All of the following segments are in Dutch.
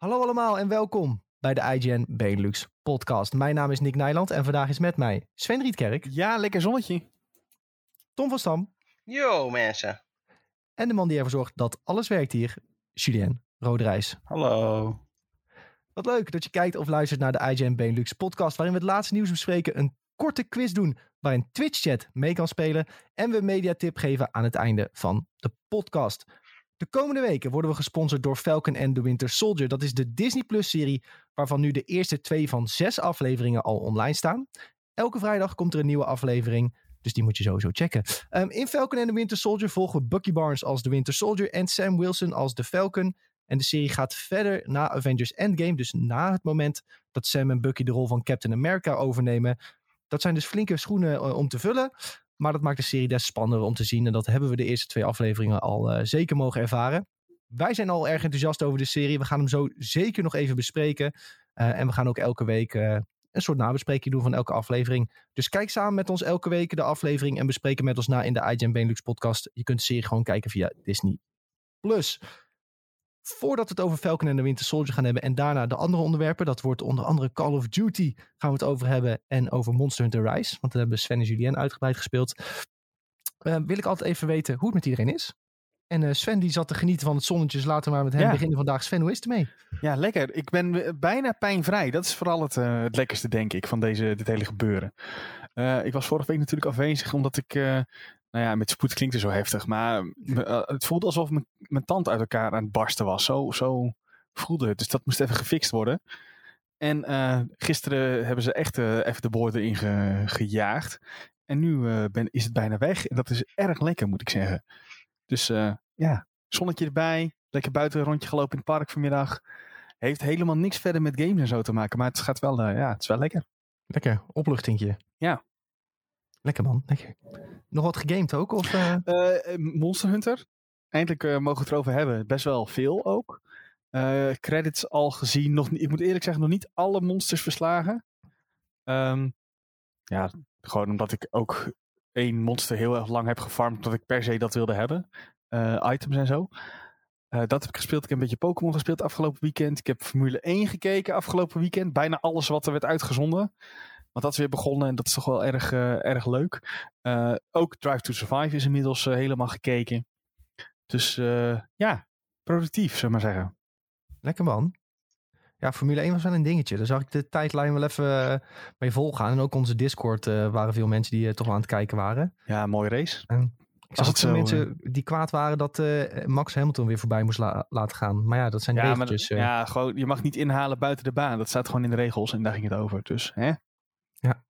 Hallo allemaal en welkom bij de IGN Benelux podcast. Mijn naam is Nick Nijland en vandaag is met mij Sven Rietkerk, Ja, lekker zonnetje. Tom van Stam Yo mensen. en de man die ervoor zorgt dat alles werkt hier, Julien Roderijs. Hallo. Wat leuk dat je kijkt of luistert naar de IGN Benelux podcast, waarin we het laatste nieuws bespreken, een korte quiz doen, waarin Twitch chat mee kan spelen en we een mediatip geven aan het einde van de podcast. De komende weken worden we gesponsord door Falcon and the Winter Soldier. Dat is de Disney Plus serie waarvan nu de eerste twee van zes afleveringen al online staan. Elke vrijdag komt er een nieuwe aflevering, dus die moet je sowieso checken. Ehm, in Falcon and the Winter Soldier volgen Bucky Barnes als de Winter Soldier en Sam Wilson als de Falcon. En de serie gaat verder na Avengers Endgame, dus na het moment dat Sam en Bucky de rol van Captain America overnemen. Dat zijn dus flinke schoenen eh, om te vullen. Maar dat maakt de serie des spannender om te zien. En dat hebben we de eerste twee afleveringen al eh, zeker mogen ervaren. Wij zijn al erg enthousiast over de serie. We gaan hem zo zeker nog even bespreken. Eh, en we gaan ook elke week eh, een soort nabespreking doen van elke aflevering. Dus kijk samen met ons elke week de aflevering. En bespreken met ons na in de IGN Benelux podcast. Je kunt de serie gewoon kijken via Disney+. Plus. Voordat we het over Falcon en de Winter Soldier gaan hebben. En daarna de andere onderwerpen. Dat wordt onder andere Call of Duty. Gaan we het over hebben. En over Monster Hunter Rise. Want daar hebben Sven en Julien uitgebreid gespeeld. Eh, wil ik altijd even weten hoe het met iedereen is. En eh, Sven die zat te genieten van het zonnetje. Dus laten we maar met hem Ja. beginnen vandaag. Sven, hoe is het ermee? Ja, lekker. Ik ben eh, bijna pijnvrij. Dat is vooral het, het lekkerste, denk ik, van deze, dit hele gebeuren. Ik was vorige week natuurlijk afwezig, omdat ik... nou ja, met spoed klinkt het zo heftig, maar eh, het voelde alsof mijn, mijn tand uit elkaar aan het barsten was. Zo, zo voelde het. Dus dat moest even gefixt worden. En eh, gisteren hebben ze echt eh, even de boord erin ge- gejaagd. En nu ben, is het bijna weg. En dat is erg lekker, moet ik zeggen. Dus ja, zonnetje erbij. Lekker buiten een rondje gelopen in het park vanmiddag. Heeft helemaal niks verder met games en zo te maken. Maar het gaat wel, ja, het is wel lekker. Lekker, opluchtingje. Ja. Lekker man, lekker. Nog wat gegamed ook? Of, eh? Eh, Monster Hunter. Eindelijk eh, mogen we het erover hebben. Best wel veel ook. Eh, credits al gezien. Nog, ik moet eerlijk zeggen, nog niet alle monsters verslagen. Ehm, ja, gewoon omdat ik ook één monster heel erg lang heb gefarmd. Omdat ik per se dat wilde hebben. Eh, items en zo. Eh, dat heb ik gespeeld. Ik heb een beetje Pokémon gespeeld afgelopen weekend. Ik heb Formule 1 gekeken afgelopen weekend. Bijna alles wat er werd uitgezonden. Want dat is weer begonnen en dat is toch wel erg, eh, erg leuk. Eh, ook Drive to Survive is inmiddels eh, helemaal gekeken. Dus ja, productief, zullen we maar zeggen. Lekker man. Ja, Formule 1 was wel een dingetje. Daar zag ik de tijdlijn wel even mee volgaan. En ook onze Discord waren veel mensen die eh, toch wel aan het kijken waren. Ja, mooie race. Ik zag het ook veel zo, mensen die kwaad waren dat Max Hamilton weer voorbij moest la- laten gaan. Maar ja, dat zijn Ja, maar regeltjes. ja, gewoon, je mag niet inhalen buiten de baan. Dat staat gewoon in de regels en daar ging het over. Dus hè? Ja,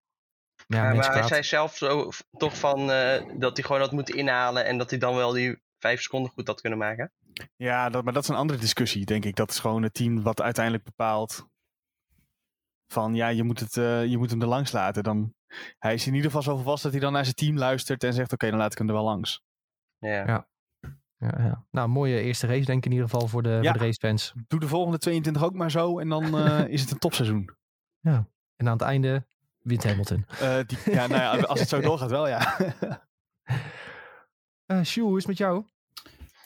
Ja, maar hij zei zelf zo toch van eh, dat hij gewoon had moeten inhalen en dat hij dan wel die vijf seconden goed had kunnen maken. Ja, dat, maar dat is een andere discussie, denk ik. Dat is gewoon het team wat uiteindelijk bepaalt van ja, je moet, het, eh, je moet hem er langs laten. Dan, hij is in ieder geval zo vast dat hij dan naar zijn team luistert en zegt oké, dan laat ik hem er wel langs. Ja. Ja. Ja, ja. Nou, mooie eerste race denk ik in ieder geval voor de, Ja. voor de racefans. Doe de volgende 22 ook maar zo en dan eh, is het een topseizoen. En aan het einde wint Hamilton. Eh, die, ja, nou ja, als het zo doorgaat wel, ja. Eh Sjoe, hoe is het met jou?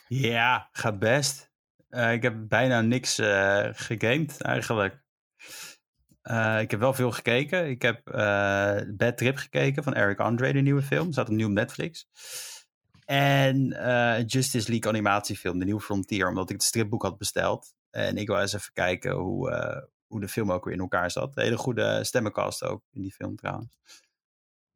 Ja, gaat best. Eh, ik heb bijna niks eh gegamed eigenlijk. Eh, ik heb wel veel gekeken. Ik heb eh, Bad Trip gekeken van Eric Andre, de nieuwe film. Staat opnieuw op Netflix. En eh, Justice League animatiefilm, de nieuwe Frontier, omdat ik het stripboek had besteld. En ik wil eens even kijken hoe, eh, hoe de film ook weer in elkaar zat. Een hele goede stemmencast ook in die film trouwens.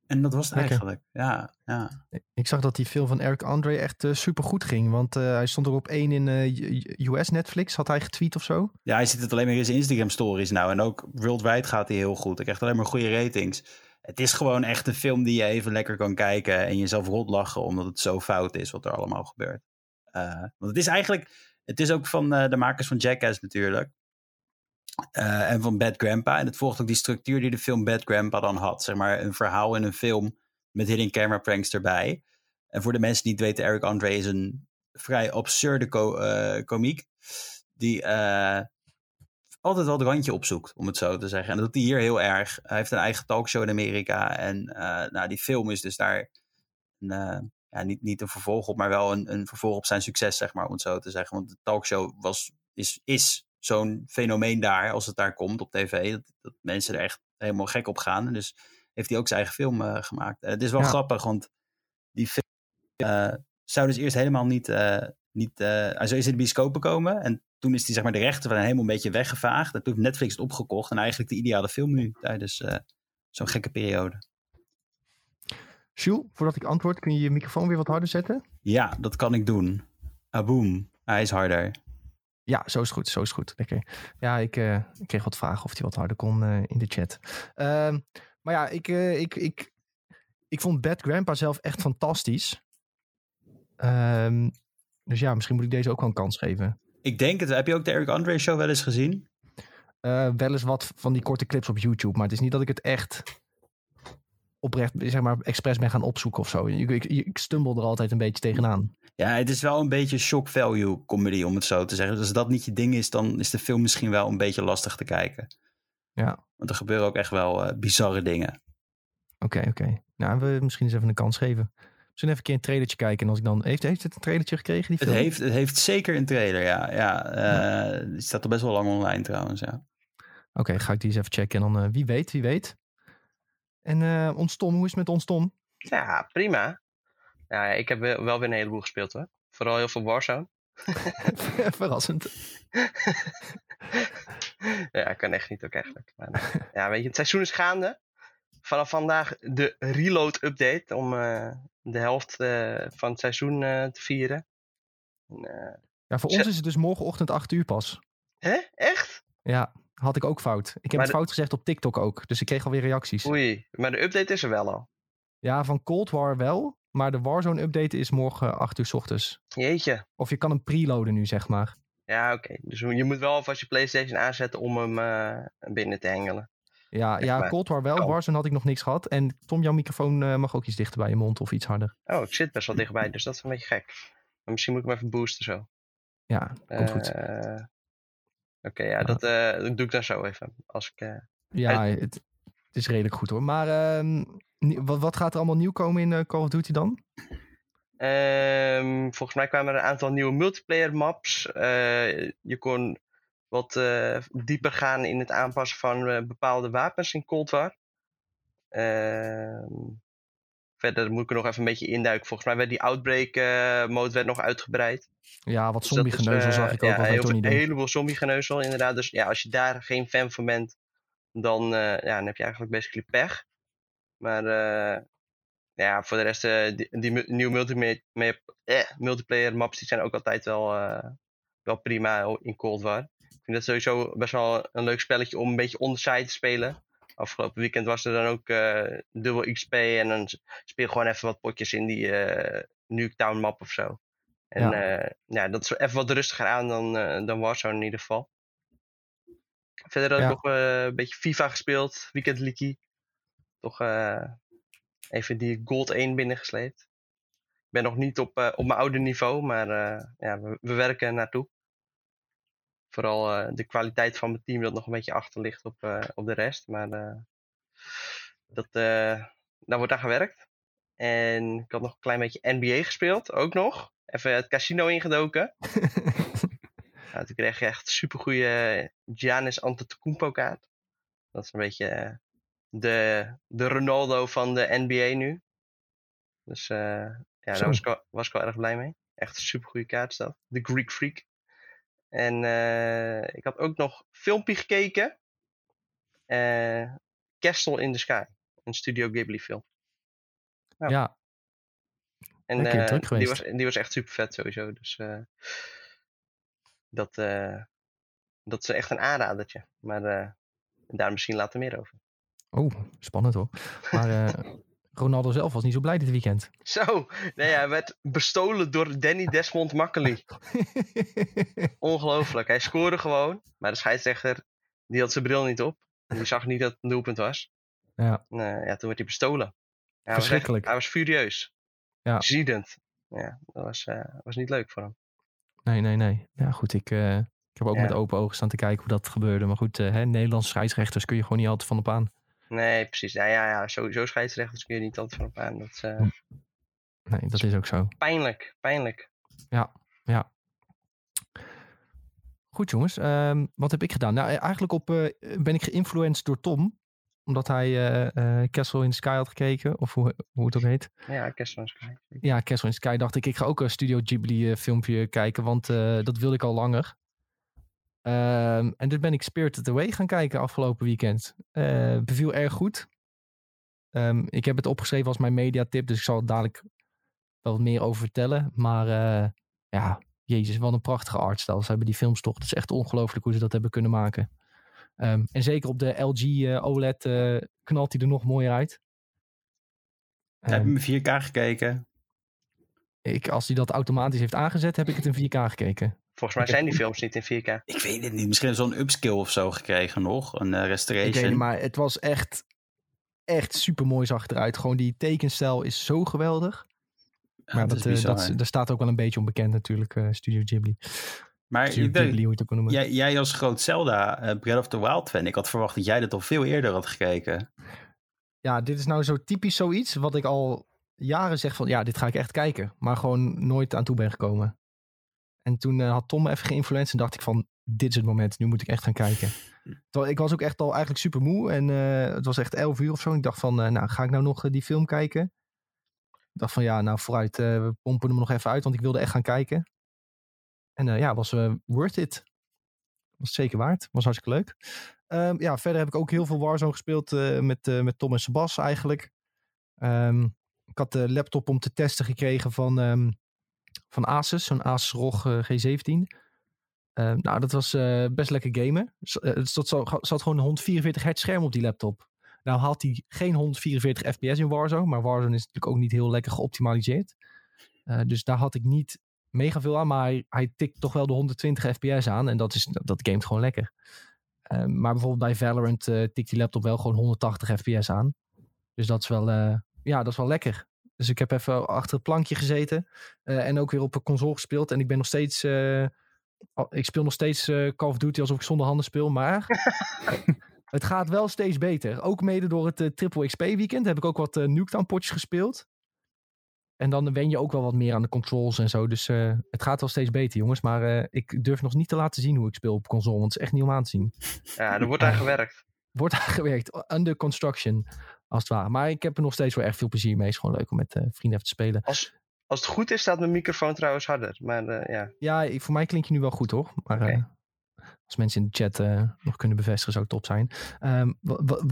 En dat was het Lekker. eigenlijk. Ja, ja. Ik zag dat die film van Eric Andre echt super goed ging. Want eh, hij stond er op één in eh, US Netflix. Had hij getweet of zo? Ja, hij ziet het alleen maar in zijn Instagram stories nou. En ook worldwide gaat hij heel goed. Hij krijgt alleen maar goede ratings. Het is gewoon echt een film die je even lekker kan kijken en jezelf rot lachen omdat het zo fout is wat er allemaal gebeurt. Eh, want het is eigenlijk, het is ook van eh, de makers van Jackass natuurlijk. Eh, en van Bad Grandpa. En het volgt ook die structuur die de film Bad Grandpa dan had. Zeg maar een verhaal in een film met hidden camera pranks erbij. En voor de mensen die het weten, Eric Andre is een vrij absurde co- eh, komiek. Die eh, altijd wel het randje opzoekt, om het zo te zeggen. En dat doet hij hier heel erg. Hij heeft een eigen talkshow in Amerika. En nou, die film is dus daar een, ja, niet, niet een vervolg op, maar wel een, een vervolg op zijn succes, zeg maar, om het zo te zeggen. Want de talkshow was, is, is zo'n fenomeen daar, als het daar komt op tv. Dat, dat mensen er echt helemaal gek op gaan. Dus heeft hij ook zijn eigen film eh, gemaakt. Het is wel Ja. grappig, want die film eh, zou dus eerst helemaal niet... eh, niet hij zou eerst in de bioscopen komen. En toen is die, zeg maar, de rechten van helemaal een beetje weggevaagd. En toen heeft Netflix het opgekocht. En eigenlijk de ideale film nu tijdens zo'n gekke periode. Jules, voordat ik antwoord, kun je je microfoon weer wat harder zetten? Ja, dat kan ik doen. Aboom. Hij is harder. Ja, zo is het goed, zo is het goed. Lekker. Ja, ik, eh, ik kreeg wat vragen of hij wat harder kon eh, in de chat. Ehm, maar ja, ik, eh, ik, ik, ik vond Bad Grandpa zelf echt fantastisch. Ehm, dus ja, misschien moet ik deze ook wel een kans geven. Ik denk het. Heb je ook de Eric Andre show wel eens gezien? Wel eens wat van die korte clips op YouTube, maar het is niet dat ik het echt oprecht, zeg maar, expres ben gaan opzoeken of zo. Ik, ik, ik stumbel er altijd een beetje tegenaan. Ja, het is wel een beetje shock value comedy, om het zo te zeggen. Dus als dat niet je ding is, dan is de film misschien wel een beetje lastig te kijken. Ja. Want er gebeuren ook echt wel eh, bizarre dingen. Oké, oké. Nou, we misschien eens even een kans geven. Misschien even een keer een trailertje kijken. En als ik dan... Heeft, heeft het een trailertje gekregen, die Het film? heeft, het heeft zeker een trailer, ja. ja eh, Die staat er best wel lang online trouwens, ja. Oké, ga ik die eens even checken. En dan eh, wie weet, wie weet. En eh ons Tom, hoe is het met ons Tom? Ja, prima. Ja, ik heb wel weer een heleboel gespeeld hoor. Vooral heel veel Warzone. Verrassend. ja, kan echt niet ook eigenlijk. Maar, ja, weet je, het seizoen is gaande. Vanaf vandaag de reload update om eh, de helft eh, van het seizoen te vieren. En, Ja, voor ons is het dus morgenochtend 8 uur pas. hè? Echt? Ja, had ik ook fout. Ik heb Maar het de- fout gezegd op TikTok ook. Dus ik kreeg alweer reacties. Oei, maar de update is er wel al. Ja, van Cold War wel. Maar de Warzone update is morgen 8 uur 's ochtends. Jeetje. Of je kan hem preloaden nu, zeg maar. Ja, oké. Dus je moet wel alvast je PlayStation aanzetten om hem eh, binnen te hengelen. Ja, ja? Cold War wel. Oh. Warzone had ik nog niks gehad. En Tom, jouw microfoon eh, mag ook iets dichter bij je mond of iets harder. Oh, ik zit best wel dichtbij, dus dat is een beetje gek. Maar misschien moet ik hem even boosten zo. Ja, komt goed. Oké, ja, dat, eh, doe ik dan zo even. Als ik, eh, Ja, het, het is redelijk goed hoor. Maar ehm, wat, wat gaat er allemaal nieuw komen in eh, Call of Duty dan? Ehm, volgens mij kwamen er een aantal nieuwe multiplayer maps. Je kon wat dieper gaan in het aanpassen van bepaalde wapens in Cold War. Verder moet ik er nog even een beetje induiken. Volgens mij werd die Outbreak eh, mode werd nog uitgebreid. Ja, wat Dus zombie-geneuzel eh, zag ik ook ja, heel. Een heleboel zombie-geneuzel inderdaad. Dus ja, als je daar geen fan van bent, dan, eh, ja, dan heb je eigenlijk basically pech. Maar eh, ja, voor de rest, eh, die, die nieuwe multiplayer, eh, multiplayer maps, die zijn ook altijd wel, eh, wel prima in Cold War. Ik vind dat sowieso best wel een leuk spelletje om een beetje on the side te spelen. Afgelopen weekend was er dan ook eh dubbel XP en dan speel gewoon even wat potjes in die eh Nuketown map of zo. En Ja. ja. ja, dat is even wat rustiger aan dan, eh dan Warzone in ieder geval. Verder had Ja. ik nog eh, een beetje FIFA gespeeld, Weekend League. Toch eh, even die Gold 1 binnengesleept. Ik ben nog niet op, eh, op mijn oude niveau, maar eh, ja, we, we werken naartoe. Vooral eh, de kwaliteit van mijn team dat nog een beetje achter ligt op, eh, op de rest. Maar eh, dat, daar wordt aan gewerkt. En ik had nog een klein beetje NBA gespeeld, ook nog. Even het casino ingedoken. Nou, toen kreeg je echt super goede Giannis Antetokounmpo kaart. Dat is een beetje de, de Ronaldo van de NBA nu. Dus ja, Zo. daar was ik, wel, was ik wel erg blij mee. Echt een super goede kaart is dat. De Greek Freak. En eh, ik had ook nog een filmpje gekeken. Eh Castle in the Sky. Een Studio Ghibli film. Ja. Ja, En eh, die, was, die was echt super vet sowieso. Dus eh, dat, eh, dat is echt een aanradertje. Maar eh, daar misschien later meer over. oh, spannend hoor. Maar eh, Ronaldo zelf was niet zo blij dit weekend. Zo, nee, hij werd bestolen door Danny Desmond Makkely. Ongelooflijk. Hij scoorde gewoon. Maar de scheidsrechter, die had zijn bril niet op. Die zag niet dat het een doelpunt was. ja, En, eh, ja, toen werd hij bestolen. Hij was, echt- Verschrikkelijk. hij was furieus. Ja. Ziedend. Ja, dat was, eh, was niet leuk voor hem. nee, nee, nee. Ja, goed, ik, eh, ik heb ook Ja. met open ogen staan te kijken hoe dat gebeurde. Maar goed, eh, hè, Nederlandse scheidsrechters kun je gewoon niet altijd van op aan. Nee, precies. Ja, ja, ja sowieso scheidsrechters kun je niet altijd van op aan. Dat eh, Hm. Nee, dat is ook zo. pijnlijk. Pijnlijk. Goed jongens, Ehm, wat heb ik gedaan? Nou, eigenlijk op, eh, ben ik geïnfluenced door Tom. Omdat hij eh, eh, Castle in the Sky had gekeken. Of hoe, hoe het ook heet. Ja, Castle in the Sky. Ja, Castle in the Sky dacht ik, ik ga ook een Studio Ghibli eh, filmpje kijken. Want eh, dat wilde ik al langer. Ehm, en dus ben ik Spirited Away gaan kijken afgelopen weekend. Eh beviel erg goed. Ehm, ik heb het opgeschreven als mijn mediatip. Dus ik zal dadelijk wel wat meer over vertellen. Maar eh, ja, jezus, wat een prachtige artstyle. Ze hebben die films toch. Het is echt ongelooflijk hoe ze dat hebben kunnen maken. Ehm, en zeker op de LG eh, OLED knalt hij er nog mooier uit. Heb je me 4K gekeken? ik, als hij dat automatisch heeft aangezet, heb ik het in 4K gekeken. Volgens mij Ik zijn heb- die films niet in 4K. Ik weet het niet. Misschien zo'n upskill of zo gekregen nog. Een eh, Ik weet restoration. niet, maar het was echt, echt super mooi zag het eruit. Gewoon die tekenstijl is zo geweldig. Ja, maar dat, is eh, bizar. dat, daar staat ook wel een beetje onbekend natuurlijk, eh, Studio Ghibli. maar Studio Ghibli, hoe je het ook noemen. jij, jij als groot Zelda Breath of the Wild fan. Ik had verwacht dat jij dat al veel eerder had gekeken. Ja, dit is nou zo typisch zoiets wat ik al jaren zeg van, ja, dit ga ik echt kijken. Maar gewoon nooit aan toe ben gekomen. En toen eh, had Tom even geïnfluenced en dacht ik van, dit is het moment, nu moet ik echt gaan kijken. Ik was ook echt al eigenlijk super moe en eh, het was echt 11 uur of zo. Ik dacht van, eh, nou, ga ik nou nog die film kijken? Ik dacht van, ja, nou vooruit, we pompen hem nog even uit, want ik wilde echt gaan kijken. En ja, was worth it. Was zeker waard. Was hartstikke leuk. Ehm, ja, verder heb ik ook heel veel Warzone gespeeld met, met Tom en Sebas eigenlijk. Ehm, ik had de laptop om te testen gekregen van, ehm, van Asus, zo'n Asus ROG eh, G17. Ehm, nou, dat was eh, best lekker gamen. Eh, Het zat, zat gewoon een 144 hertz scherm op die laptop. Nou haalt hij geen 144 fps in Warzone, maar Warzone is natuurlijk ook niet heel lekker geoptimaliseerd. Dus daar had ik niet mega veel aan, maar hij, tikt toch wel de 120 fps aan en dat, is, dat gamet gewoon lekker. Ehm, maar bijvoorbeeld bij Valorant eh, tikt die laptop wel gewoon 180 fps aan. Dus dat is wel, ja, dat is wel lekker. Dus ik heb even achter het plankje gezeten. eh, en ook weer op een console gespeeld. En ik ben nog steeds. eh, ik speel nog steeds eh, Call of Duty alsof ik zonder handen speel. Maar het gaat wel steeds beter. Ook mede door het Triple XP weekend heb ik ook wat Nuketown potjes gespeeld. En dan wen je ook wel wat meer aan de controls en zo. Dus eh, het gaat wel steeds beter, jongens. Maar eh, ik durf nog niet te laten zien hoe ik speel op console. Want het is echt niet om aan te zien. Ja, er wordt aan gewerkt. Wordt aangewerkt. Under construction, als het ware. Maar ik heb er nog steeds wel echt veel plezier mee. Het is gewoon leuk om met eh, vrienden even te spelen. Als, als het goed is, staat mijn microfoon trouwens harder. Maar eh, ja, Ja, ik- voor mij klink je nu wel goed, hoor. Maar eh, als mensen in de chat eh, nog kunnen bevestigen, zou het top zijn. Ehm,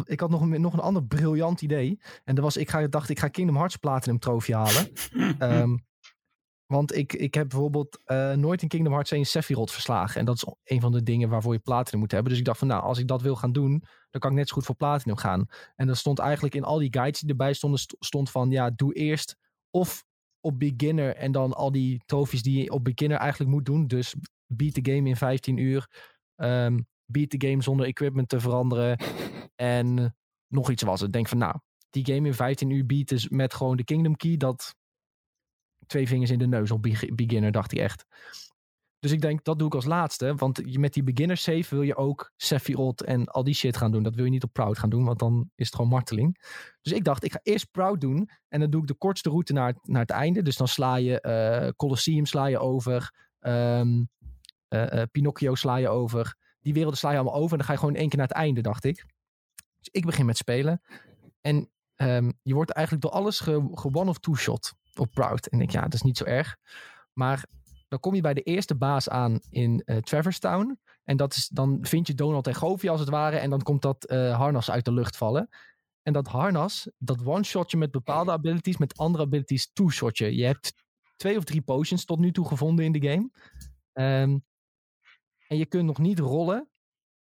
ik had nog een, nog een ander briljant idee. En dat was, ik ga, dacht, ik ga Kingdom Hearts Platinum trofee halen. Ehm, want ik, ik heb bijvoorbeeld eh, nooit in Kingdom Hearts 1 Sephiroth verslagen. En dat is een van de dingen waarvoor je Platinum moet hebben. Dus ik dacht van, nou, als ik dat wil gaan doen, dan kan ik net zo goed voor Platinum gaan. En dat stond eigenlijk in al die guides die erbij stonden, st- stond van, ja, doe eerst of op beginner en dan al die trofies die je op beginner eigenlijk moet doen. Dus beat de game in 15 uur. ehm beat de game zonder equipment te veranderen. En nog iets was het. Denk van, nou, die game in 15 uur beaten met gewoon de Kingdom Key, dat twee vingers in de neus op beg- beginner, dacht hij echt. Dus ik denk, dat doe ik als laatste. Want met die beginner save wil je ook Sephiroth en al die shit gaan doen. Dat wil je niet op Proud gaan doen, want dan is het gewoon marteling. Dus ik dacht, ik ga eerst Proud doen. En dan doe ik de kortste route naar, naar het einde. Dus dan sla je eh, Colosseum sla je over. ehm, eh, eh, Pinocchio sla je over. Die werelden sla je allemaal over. En dan ga je gewoon één keer naar het einde, dacht ik. Dus ik begin met spelen. En ehm, je wordt eigenlijk door alles ge, ge one of two shot op Proud. En ik denk, ja, dat is niet zo erg. Maar dan kom je bij de eerste baas aan in eh Traverse Town. En dat is, dan vind je Donald en Goofy als het ware. En dan komt dat eh, harnas uit de lucht vallen. En dat harnas, dat one-shot je met bepaalde abilities, met andere abilities two-shot je. Je hebt twee of drie potions tot nu toe gevonden in de game. Ehm, en je kunt nog niet rollen.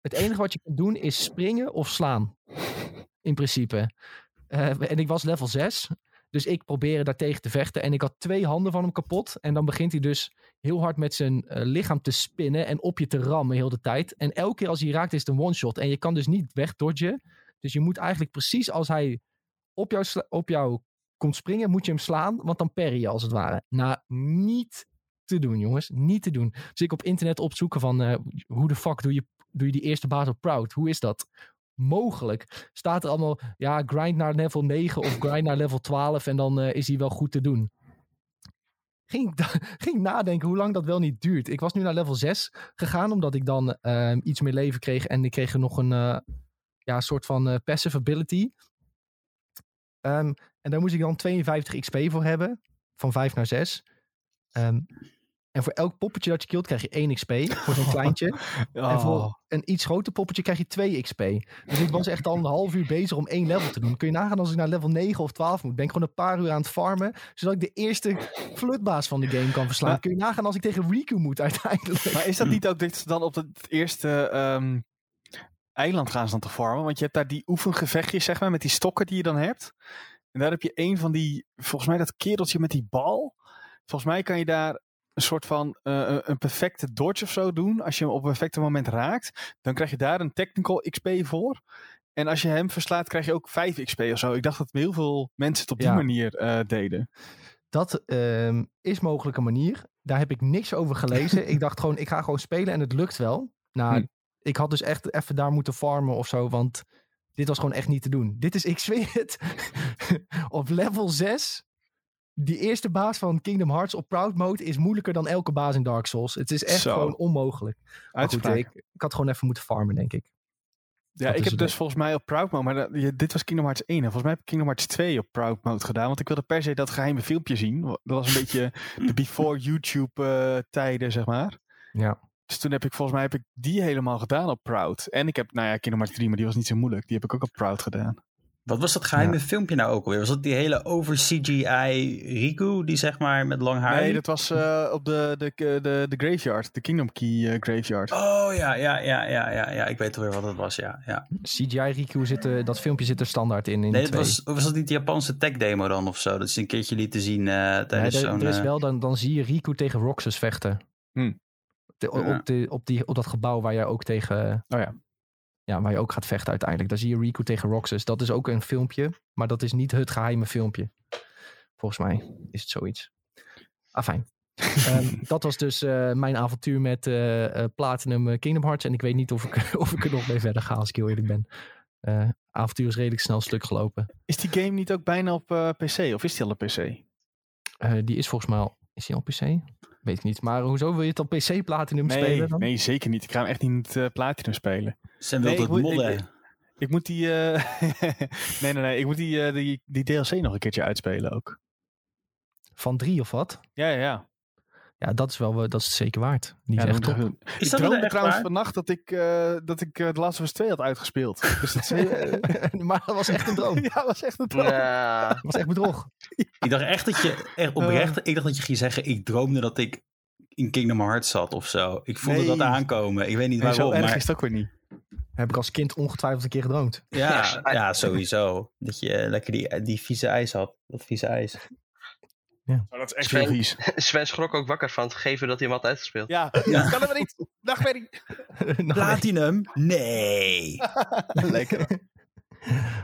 Het enige wat je kunt doen is springen of slaan. In principe. Eh, en ik was level 6. Dus ik probeerde daartegen te vechten. En ik had twee handen van hem kapot. En dan begint hij dus heel hard met zijn eh, lichaam te spinnen. En op je te rammen heel de tijd. En elke keer als hij raakt is het een one-shot. En je kan dus niet wegdodgen. Dus je moet eigenlijk precies als hij op jou, op jou komt springen, moet je hem slaan. Want dan parry je als het ware. Nou, niet te doen, jongens. Niet te doen. Dus ik op internet opzoeken van eh, hoe de fuck doe je, doe je die eerste baas op Proud? Hoe is dat? Mogelijk. Staat er allemaal, ja, grind naar level 9 of grind naar level 12 en dan eh, is hij wel goed te doen. ging ging nadenken hoe lang dat wel niet duurt. Ik was nu naar level 6 gegaan, omdat ik dan ehm, iets meer leven kreeg. En ik kreeg er nog een eh, ja, soort van eh, passive ability. Ehm, en daar moest ik dan 52 XP voor hebben. Van 5 naar 6. Ehm, en voor elk poppetje dat je killt krijg je 1 XP. Voor zo'n kleintje. En Oh. voor een iets groter poppetje krijg je 2 XP. Dus ik was echt al een half uur bezig om één level te doen. Kun je nagaan als ik naar level 9 of 12 moet. Ben ik gewoon een paar uur aan het farmen. Zodat ik de eerste flutbaas van de game kan verslaan. Maar- Kun je nagaan als ik tegen Riku moet uiteindelijk. Maar is dat niet ook dat ze dan op het eerste ehm, eiland gaan ze dan te farmen? Want je hebt daar die oefengevechtjes, zeg maar, met die stokken die je dan hebt. En daar heb je een van die, volgens mij dat kereltje met die bal. Volgens mij kan je daar een soort van eh, een- een perfecte dodge of zo doen. Als je hem op een perfecte moment raakt, dan krijg je daar een technical XP voor. En als je hem verslaat, krijg je ook 5 XP of zo. Ik dacht dat heel veel mensen het op die Ja. manier eh, deden. Dat ehm, is mogelijk een manier. Daar heb ik niks over gelezen. ik dacht gewoon, ik ga gewoon spelen en het lukt wel. Nou, Hm. ik had dus echt even daar moeten farmen of zo. Want dit was gewoon echt niet te doen. Dit is, ik zweer het, op level 6. Die eerste baas van Kingdom Hearts op Proud Mode is moeilijker dan elke baas in Dark Souls. Het is echt Zo. gewoon onmogelijk. Goed, ik, ik had gewoon even moeten farmen, denk ik. Ja, Dat ik heb dus volgens mij op Proud Mode, maar dat- je- dit was Kingdom Hearts 1. En volgens mij heb ik Kingdom Hearts 2 op Proud Mode gedaan. Want ik wilde per se dat geheime filmpje zien. Dat was een beetje de before YouTube eh, tijden, zeg maar. Ja. Dus toen heb ik volgens mij heb ik die helemaal gedaan op Proud. En ik heb, nou ja, Kingdom Hearts 3, maar die was niet zo moeilijk. Die heb ik ook op Proud gedaan. Wat was dat geheime filmpje nou ook alweer? Was dat die hele over CGI Riku, die zeg maar met lang haar? Nee, dat was eh, op de, de, de, de graveyard. De Kingdom Key eh, graveyard. Oh ja, ja, ja, ja, ja, ja. Ik weet alweer wat het was, ja. ja. CGI Riku zit er, dat filmpje zit er standaard in. in Nee, twee. was, was dat niet de Japanse tech demo dan of zo? Dat ze een keertje lieten zien eh, Nee, tijdens er, zo'n... er is eh, wel, dan, dan zie je Riku tegen Roxas vechten. Hmm. De- Ja. op, de, op, die, op dat gebouw waar je ook tegen. Oh ja. Ja, waar je ook gaat vechten uiteindelijk. Daar zie je Riku tegen Roxas. Dat is ook een filmpje, maar dat is niet het geheime filmpje. Volgens mij is het zoiets. Ah, fijn. Ehm, dat was dus eh, mijn avontuur met eh, eh, Platinum Kingdom Hearts. En ik weet niet of ik, of ik er nog mee verder ga, als ik heel eerlijk ben. Avontuur is redelijk snel stuk gelopen. Is die game niet ook bijna op PC? Of is die al op PC? Die is volgens mij al... Is die al PC? Weet ik niet. Maar hoezo wil je het op PC Platinum Nee, spelen dan? nee, zeker niet. Ik ga hem echt niet uh, Platinum spelen. Sam Nee, wil het ik- modden. Ik moet die, eh, nee, nee, nee. Ik moet die, eh, die, die DLC nog een keertje uitspelen ook. Van drie of wat? Ja, ja, ja. Ja, dat is wel dat is het zeker waard. Die ja is echt top. doen. Is ik dat droomde echt trouwens waar? vannacht dat ik, eh dat ik eh, The Last of Us 2 had uitgespeeld. Dus dat is, eh, maar dat was echt een droom. ja, dat was echt een droom. Ja, Dat was echt bedrog. Ik dacht echt dat je, echt oprecht, ik dacht dat je ging zeggen, ik droomde dat ik in Kingdom Hearts zat of zo. Ik voelde Nee. dat aankomen. Ik weet niet Nee, zo waarom, erg maar is het ook weer niet. Heb ik als kind ongetwijfeld een keer gedroomd. ja, ja, sowieso. Dat je lekker die, die vieze ijs had. Dat vieze ijs. Oh, dat is echt Sven- heel vies. Sven schrok ook wakker van het gegeven dat hij hem had uitgespeeld. Ja, Ja. kan er niet. Platinum? Nee. Lekker.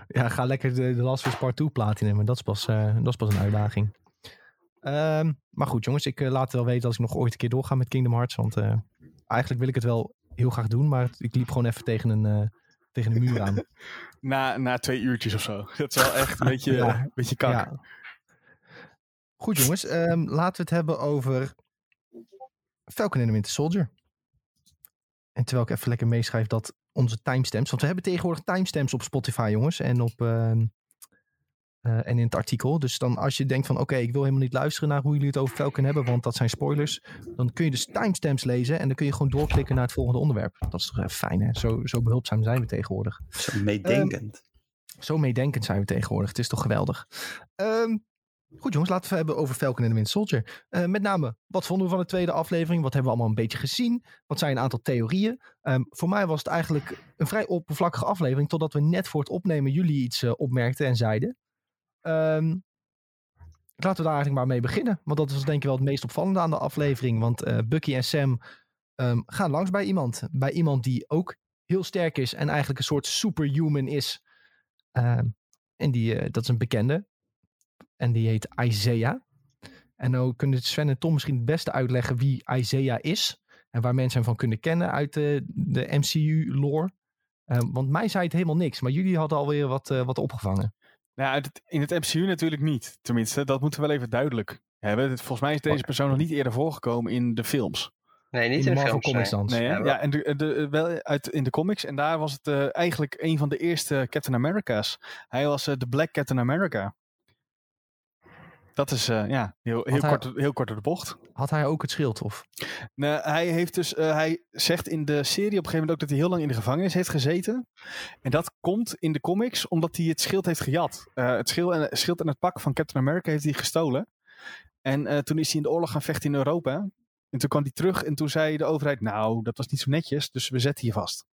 ja, ga lekker de, de Last of Us Part 2 platinum. Dat is pas, eh, dat is pas een uitdaging. Ehm, maar goed jongens, ik eh, laat wel weten als ik nog ooit een keer doorga met Kingdom Hearts. Want eh, eigenlijk wil ik het wel heel graag doen. Maar ik liep gewoon even tegen een, eh, tegen een muur aan. Na, na twee uurtjes of zo. Dat is wel echt een beetje, Ja. een beetje kak. Ja. Goed jongens, ehm, laten we het hebben over Falcon and the Winter Soldier. En terwijl ik even lekker meeschrijf dat onze timestamps, want we hebben tegenwoordig timestamps op Spotify jongens en op ehm, eh, en in het artikel. Dus dan als je denkt van oké, ik wil helemaal niet luisteren naar hoe jullie het over Falcon hebben, want dat zijn spoilers. Dan kun je dus timestamps lezen en dan kun je gewoon doorklikken naar het volgende onderwerp. Dat is toch even fijn hè? Zo, zo behulpzaam zijn we tegenwoordig. Zo meedenkend. Zo meedenkend zijn we tegenwoordig. Het is toch geweldig. Ehm, goed jongens, laten we het hebben over Falcon en the Winter Soldier. Eh, met name, wat vonden we van de tweede aflevering? Wat hebben we allemaal een beetje gezien? Wat zijn een aantal theorieën? Ehm, voor mij was het eigenlijk een vrij oppervlakkige aflevering. Totdat we net voor het opnemen jullie iets eh, opmerkten en zeiden. Ehm, laten we daar eigenlijk maar mee beginnen. Want dat was denk ik wel het meest opvallende aan de aflevering. Want eh, Bucky en Sam ehm, gaan langs bij iemand. Bij iemand die ook heel sterk is en eigenlijk een soort superhuman is. En die, dat is een bekende. En die heet Isaiah. En nou kunnen Sven en Tom misschien het beste uitleggen wie Isaiah is. En waar mensen hem van kunnen kennen uit de, de MCU-lore. want mij zei het helemaal niks. Maar jullie hadden alweer wat, eh, wat opgevangen. Nou, in het MCU natuurlijk niet. Tenminste, dat moeten we wel even duidelijk we- volgens mij is deze persoon nog niet eerder voorgekomen in de films. Nee, niet In de in, de Marvel films. Comics nee. dan. Ja, ja, en de, de, wel uit, in de comics. En daar was het eh, eigenlijk een van de eerste Captain America's. Hij was eh, de Black Captain America. Dat is eh, ja, heel, heel, hij- kort, heel kort door de bocht. Had hij ook het schild? Of? Nee, hij, heeft dus, eh, hij zegt in de serie op een gegeven moment ook dat hij heel lang in de gevangenis heeft gezeten. En dat komt in de comics omdat hij het schild heeft gejat. Eh, het schild en, schild en het pak van Captain America heeft hij gestolen. En eh, toen is hij in de oorlog gaan vechten in Europa. En toen kwam hij terug en toen zei de overheid, nou, dat was niet zo netjes, dus we zetten je vast.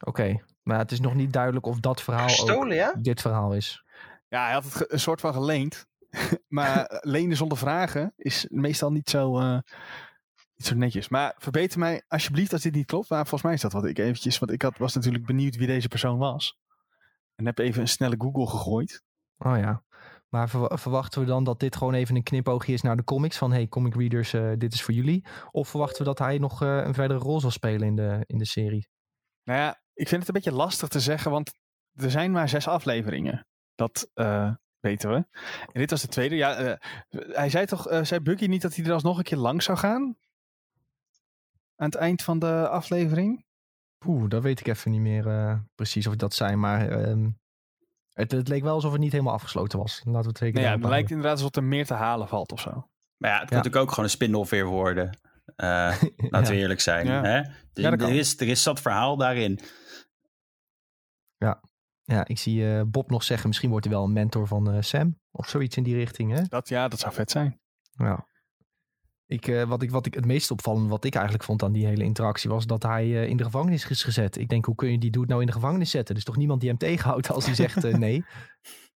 Oké, maar het is nog niet duidelijk of dat verhaal Gestolen, ook ja? dit verhaal is. Ja, hij had het een soort van geleend. maar eh, lenen zonder vragen is meestal niet zo, eh, niet zo netjes. Maar verbeter mij alsjeblieft als dit niet klopt. Maar volgens mij is dat wat ik eventjes... Want ik had, was natuurlijk benieuwd wie deze persoon was. En heb even een snelle Google gegooid. Oh ja. Maar verwa- verwachten we dan dat dit gewoon even een knipoogje is naar de comics? Van hey, comic readers, eh, dit is voor jullie. Of verwachten we dat hij nog een verdere rol zal spelen in de, in de serie? Nou ja, ik vind het een beetje lastig te zeggen. Want er zijn maar zes afleveringen. Dat weten we. En dit was de tweede. Ja, eh, hij zei toch... eh, zei Bucky niet dat hij er alsnog een keer langs zou gaan? Aan het eind van de aflevering? Poeh, dat weet ik even niet meer eh, precies of dat zijn. Maar ehm, het, het leek wel alsof het niet helemaal afgesloten was. Laten we het zeker Nee, ja, het lijkt inderdaad alsof er meer te halen valt of zo. Maar ja, het Ja. kan natuurlijk ook gewoon een spin-off weer worden. Eh, laten Ja. we eerlijk zijn. Ja. Hè? Dus er, is, er is zat verhaal daarin. Ja, ik zie eh, Bob nog zeggen, misschien wordt hij wel een mentor van eh, Sam. Of zoiets in die richting, hè? Dat, ja, dat zou vet zijn. Ja. Ik, eh, wat, ik, wat ik het meest opvallende, wat ik eigenlijk vond aan die hele interactie, was dat hij eh, in de gevangenis is gezet. Ik denk, hoe kun je die dude nou in de gevangenis zetten? Er is toch niemand die hem tegenhoudt als hij zegt eh, nee?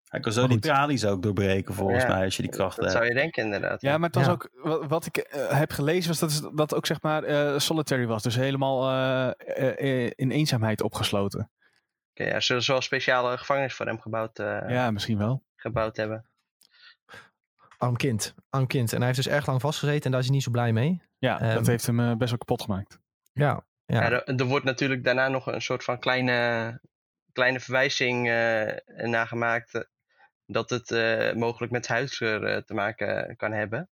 Hij kan zo die tralies ook doorbreken, volgens Ja, mij, als je die krachten Dat hebt. zou je denken, inderdaad. Ja, maar het was Ja. ook, wat, wat ik heb gelezen, was dat dat ook zeg maar eh, solitary was. Dus helemaal eh, eh, eh, in eenzaamheid opgesloten. Oké, ja, zullen ze wel een speciale gevangenis voor hem gebouwd, eh, Ja, misschien wel. gebouwd hebben? Arm kind, arm kind. En hij heeft dus erg lang vastgezeten en daar is hij niet zo blij mee. Ja, Ehm, dat heeft hem eh, best wel kapot gemaakt. Ja, ja. Ja. er, er wordt natuurlijk daarna nog een soort van kleine, kleine verwijzing eh nagemaakt. dat het eh, mogelijk met huidskleur te maken kan hebben.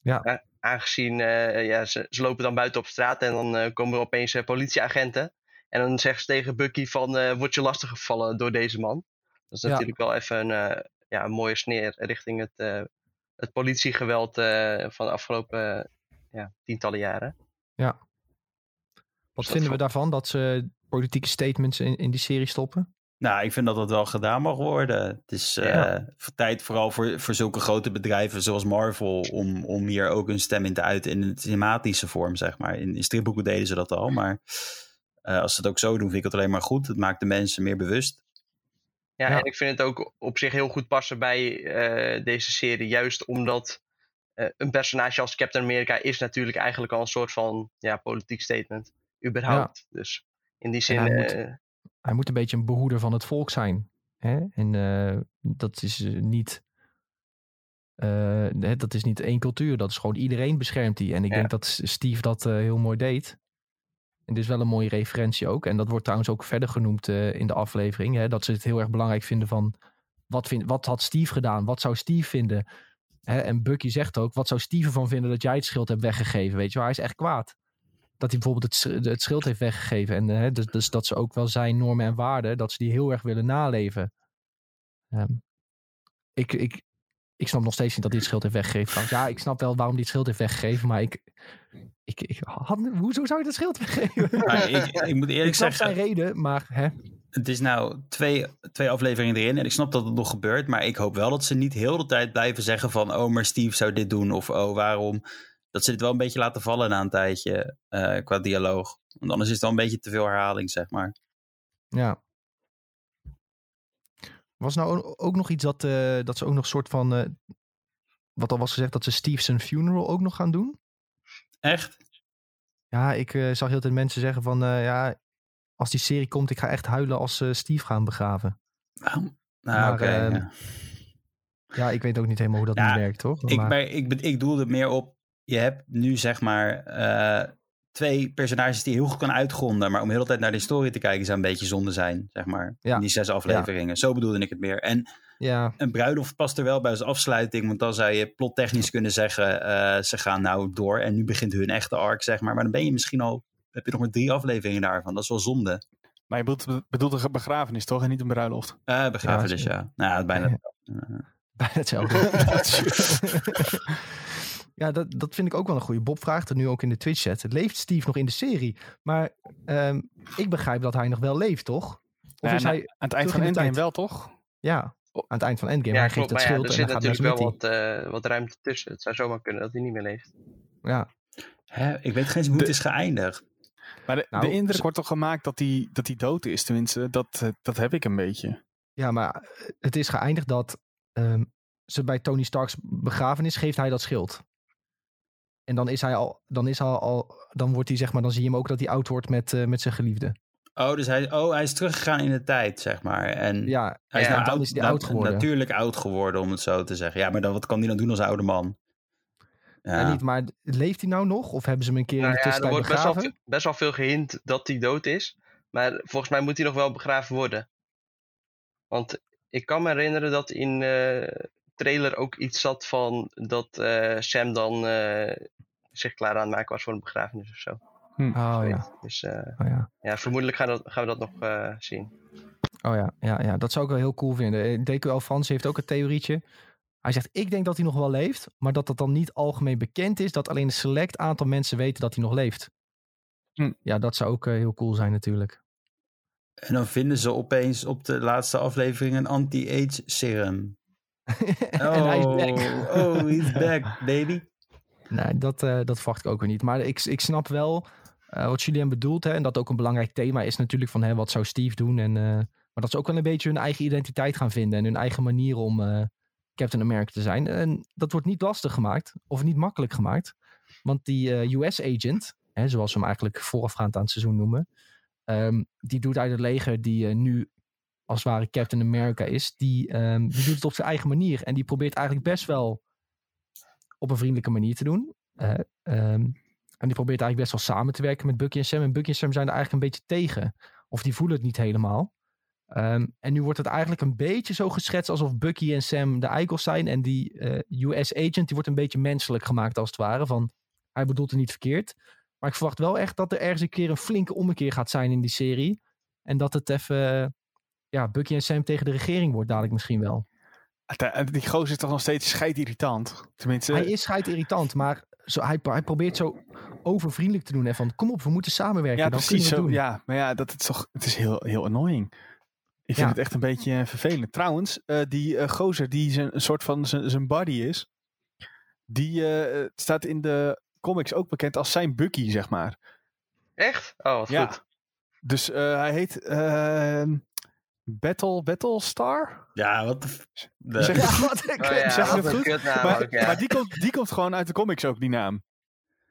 Ja. Aangezien eh, ja, ze, ze lopen dan buiten op straat en dan eh, komen er opeens politieagenten. En dan zeggen ze tegen Bucky van, eh word je lastiggevallen door deze man? Dat is Ja. natuurlijk wel even een, eh, ja, een mooie sneer richting het, eh, het politiegeweld eh, van de afgelopen ja, tientallen jaren. Wat dat vinden we daarvan dat ze politieke statements in, in die serie stoppen? Nou, ik vind dat dat wel gedaan mag worden. Het is eh, Ja. voor tijd vooral voor, voor zulke grote bedrijven zoals Marvel... Om, om hier ook een stem in te uiten in een thematische vorm, zeg maar. In, in stripboeken deden ze dat al, maar eh, als ze het ook zo doen, vind ik het alleen maar goed. Het maakt de mensen meer bewust. Ja, Ja. en ik vind het ook op zich heel goed passen bij eh, deze serie. Juist omdat eh, een personage als Captain America is natuurlijk eigenlijk al een soort van ja, politiek statement. Überhaupt. Dus in die zin. hij moet- eh, Hij moet een beetje een behoeder van het volk zijn. Hè? En eh, dat is niet... eh, hè, dat is niet één cultuur. Dat is gewoon iedereen beschermt die. En ik Ja. denk dat Steve dat eh, heel mooi deed. En dit is wel een mooie referentie ook. En dat wordt trouwens ook verder genoemd eh, in de aflevering. Hè? Dat ze het heel erg belangrijk vinden van... Wat, vind, wat had Steve gedaan? Wat zou Steve vinden? Hè? En Bucky zegt ook... Wat zou Steve ervan vinden dat jij het schild hebt weggegeven? Weet je wel? Hij is echt kwaad. Dat hij bijvoorbeeld het, het schild heeft weggegeven. En hè, dus, dus dat ze ook wel zijn normen en waarden... dat ze die heel erg willen naleven. Ehm, ik, ik, ik snap nog steeds niet dat hij het schild heeft weggegeven. Ja, ik snap wel waarom hij het schild heeft weggegeven. Maar ik... ik, ik had, hoezo zou je dat schild weggeven? Maar ik, ik moet eerlijk ik snap zeggen, zijn reden, maar hè, het is nou twee, twee afleveringen erin en ik snap dat het nog gebeurt, maar ik hoop wel dat ze niet heel de tijd blijven zeggen van oh, maar Steve zou dit doen of oh, waarom. Dat ze dit wel een beetje laten vallen na een tijdje eh, qua dialoog. Want anders is het wel een beetje te veel herhaling, zeg maar. ja. Was nou ook nog iets dat, eh, dat ze ook nog soort van... eh, wat al was gezegd, dat ze Steve zijn funeral ook nog gaan doen? Echt? Ja, ik eh, zag heel veel mensen zeggen van... ja, als die serie komt, ik ga echt huilen als ze Steve gaan begraven. Nou, nou oké. ehm, ja. Ja, ik weet ook niet helemaal hoe dat Ja, nu werkt, toch? Ik, Maar- ik, ik doelde meer op, je hebt nu zeg maar twee personages die heel goed kan uitgronden, maar om de hele tijd naar de historie te kijken zou een beetje zonde zijn, zeg maar. Ja. In die zes afleveringen. Zo bedoelde ik het meer. En Ja, een bruiloft past er wel bij als afsluiting. Want dan zou je plottechnisch kunnen zeggen, eh, ze gaan nou door en nu begint hun echte arc, zeg maar. Maar dan ben je misschien al, heb je nog maar drie afleveringen daarvan. Dat is wel zonde. Maar je bedoelt, bedoelt een begrafenis toch en niet een bruiloft? Eh begrafenis, Ja, ja. Nou, ja, bijna. bijna hetzelfde. ja, dat, dat vind ik ook wel een goede. Bob vraagt het nu ook in de Twitch-chat. Leeft Steve nog in de serie? Maar ehm, ik begrijp dat hij nog wel leeft, toch? Of Ja, is hij... Aan het eind van de Endgame tijd? wel, toch? Ja, aan het eind van Endgame. Ja, hij klopt. geeft het Maar ja, schild er en zit dan gaat natuurlijk wel wat, eh, wat ruimte tussen. Het zou zomaar kunnen dat hij niet meer leeft. Ja, Hè? Ik weet geen eens hoe het is geëindigd. Maar de, Nou, de indruk wordt toch gemaakt dat hij dat hij dood is, tenminste. Dat, eh, dat heb ik een beetje. ja, maar eh, het is geëindigd dat ehm, ze bij Tony Stark's begrafenis geeft hij dat schild. En dan is hij al, dan is hij al, dan wordt hij zeg maar, dan zie je hem ook dat hij oud wordt met, eh, met zijn geliefde. Oh, dus hij, oh, hij is teruggegaan in de tijd, zeg maar. En Ja, hij is Ja, nou dan oud, is hij na- oud geworden. natuurlijk oud geworden, om het zo te zeggen. Ja, maar dan, wat kan hij dan doen als oude man? Ja. Ja. niet, maar leeft hij nou nog? Of hebben ze hem een keer Nou in de ja, er tussentijd wordt best wel, begraven? veel- best wel veel gehint dat hij dood is. Maar volgens mij moet hij nog wel begraven worden. Want ik kan me herinneren dat in eh trailer ook iets zat van dat eh, Sam dan eh, zich klaar aan het maken was voor een begrafenis of zo. Oh ja, Dus eh, oh ja. ja, vermoedelijk gaan, dat, gaan we dat nog eh, zien. Oh ja, ja, ja, dat zou ik wel heel cool vinden. DQL Frans heeft ook een theorietje. Hij zegt, ik denk dat hij nog wel leeft, maar dat dat dan niet algemeen bekend is. Dat alleen een select aantal mensen weten dat hij nog leeft. Hm. Ja, dat zou ook heel cool zijn natuurlijk. En dan vinden ze opeens op de laatste aflevering een anti-age serum. en hij is Oh, back. oh, he's back, baby. Nee, dat, eh, dat verwacht ik ook weer niet. Maar ik, ik snap wel eh, wat Julien bedoelt. Hè, en dat ook een belangrijk thema is natuurlijk van hè, wat zou Steve doen. En, eh, maar dat ze ook wel een beetje hun eigen identiteit gaan vinden. En hun eigen manier om Captain America te zijn. En dat wordt niet lastig gemaakt. Of niet makkelijk gemaakt. Want die US-agent, zoals we hem eigenlijk voorafgaand aan het seizoen noemen. ehm, die doet uit het leger die nu als het ware Captain America is. Die, ehm, die doet het op zijn eigen manier. En die probeert eigenlijk best wel op een vriendelijke manier te doen. Eh, ehm, en die probeert eigenlijk best wel samen te werken met Bucky en Sam. En Bucky en Sam zijn er eigenlijk een beetje tegen. Of die voelen het niet helemaal. Ehm, en nu wordt het eigenlijk een beetje zo geschetst alsof Bucky en Sam de eikels zijn. En die eh, US-agent die wordt een beetje menselijk gemaakt als het ware. Van hij bedoelt het niet verkeerd. Maar ik verwacht wel echt dat er ergens een keer een flinke ommekeer gaat zijn in die serie. En dat het even, ja, Bucky en Sam tegen de regering wordt dadelijk misschien wel. Uite- Die gozer is toch nog steeds scheidirritant. Tenminste, Hij is irritant, maar zo, hij, hij probeert zo overvriendelijk te doen. Hè, van kom op, we moeten samenwerken. ja, dan precies kunnen zo. we het doen. Ja, maar ja, dat is toch, het is heel, heel annoying. Ik vind Ja. het echt een beetje eh, vervelend. Trouwens, eh, die eh, gozer die zijn, een soort van zijn zijn buddy is, die eh, staat in de comics ook bekend als zijn Bucky, zeg maar. Echt? Oh, wat Ja. goed. Dus eh, hij heet ehm, Battle, Battlestar? Ja, wat de... Zeg- Ja, wat Oh ja, zeg je wat dat een goed? kutnaam maar ook, ja. maar die, komt, die komt gewoon uit de comics ook, die naam.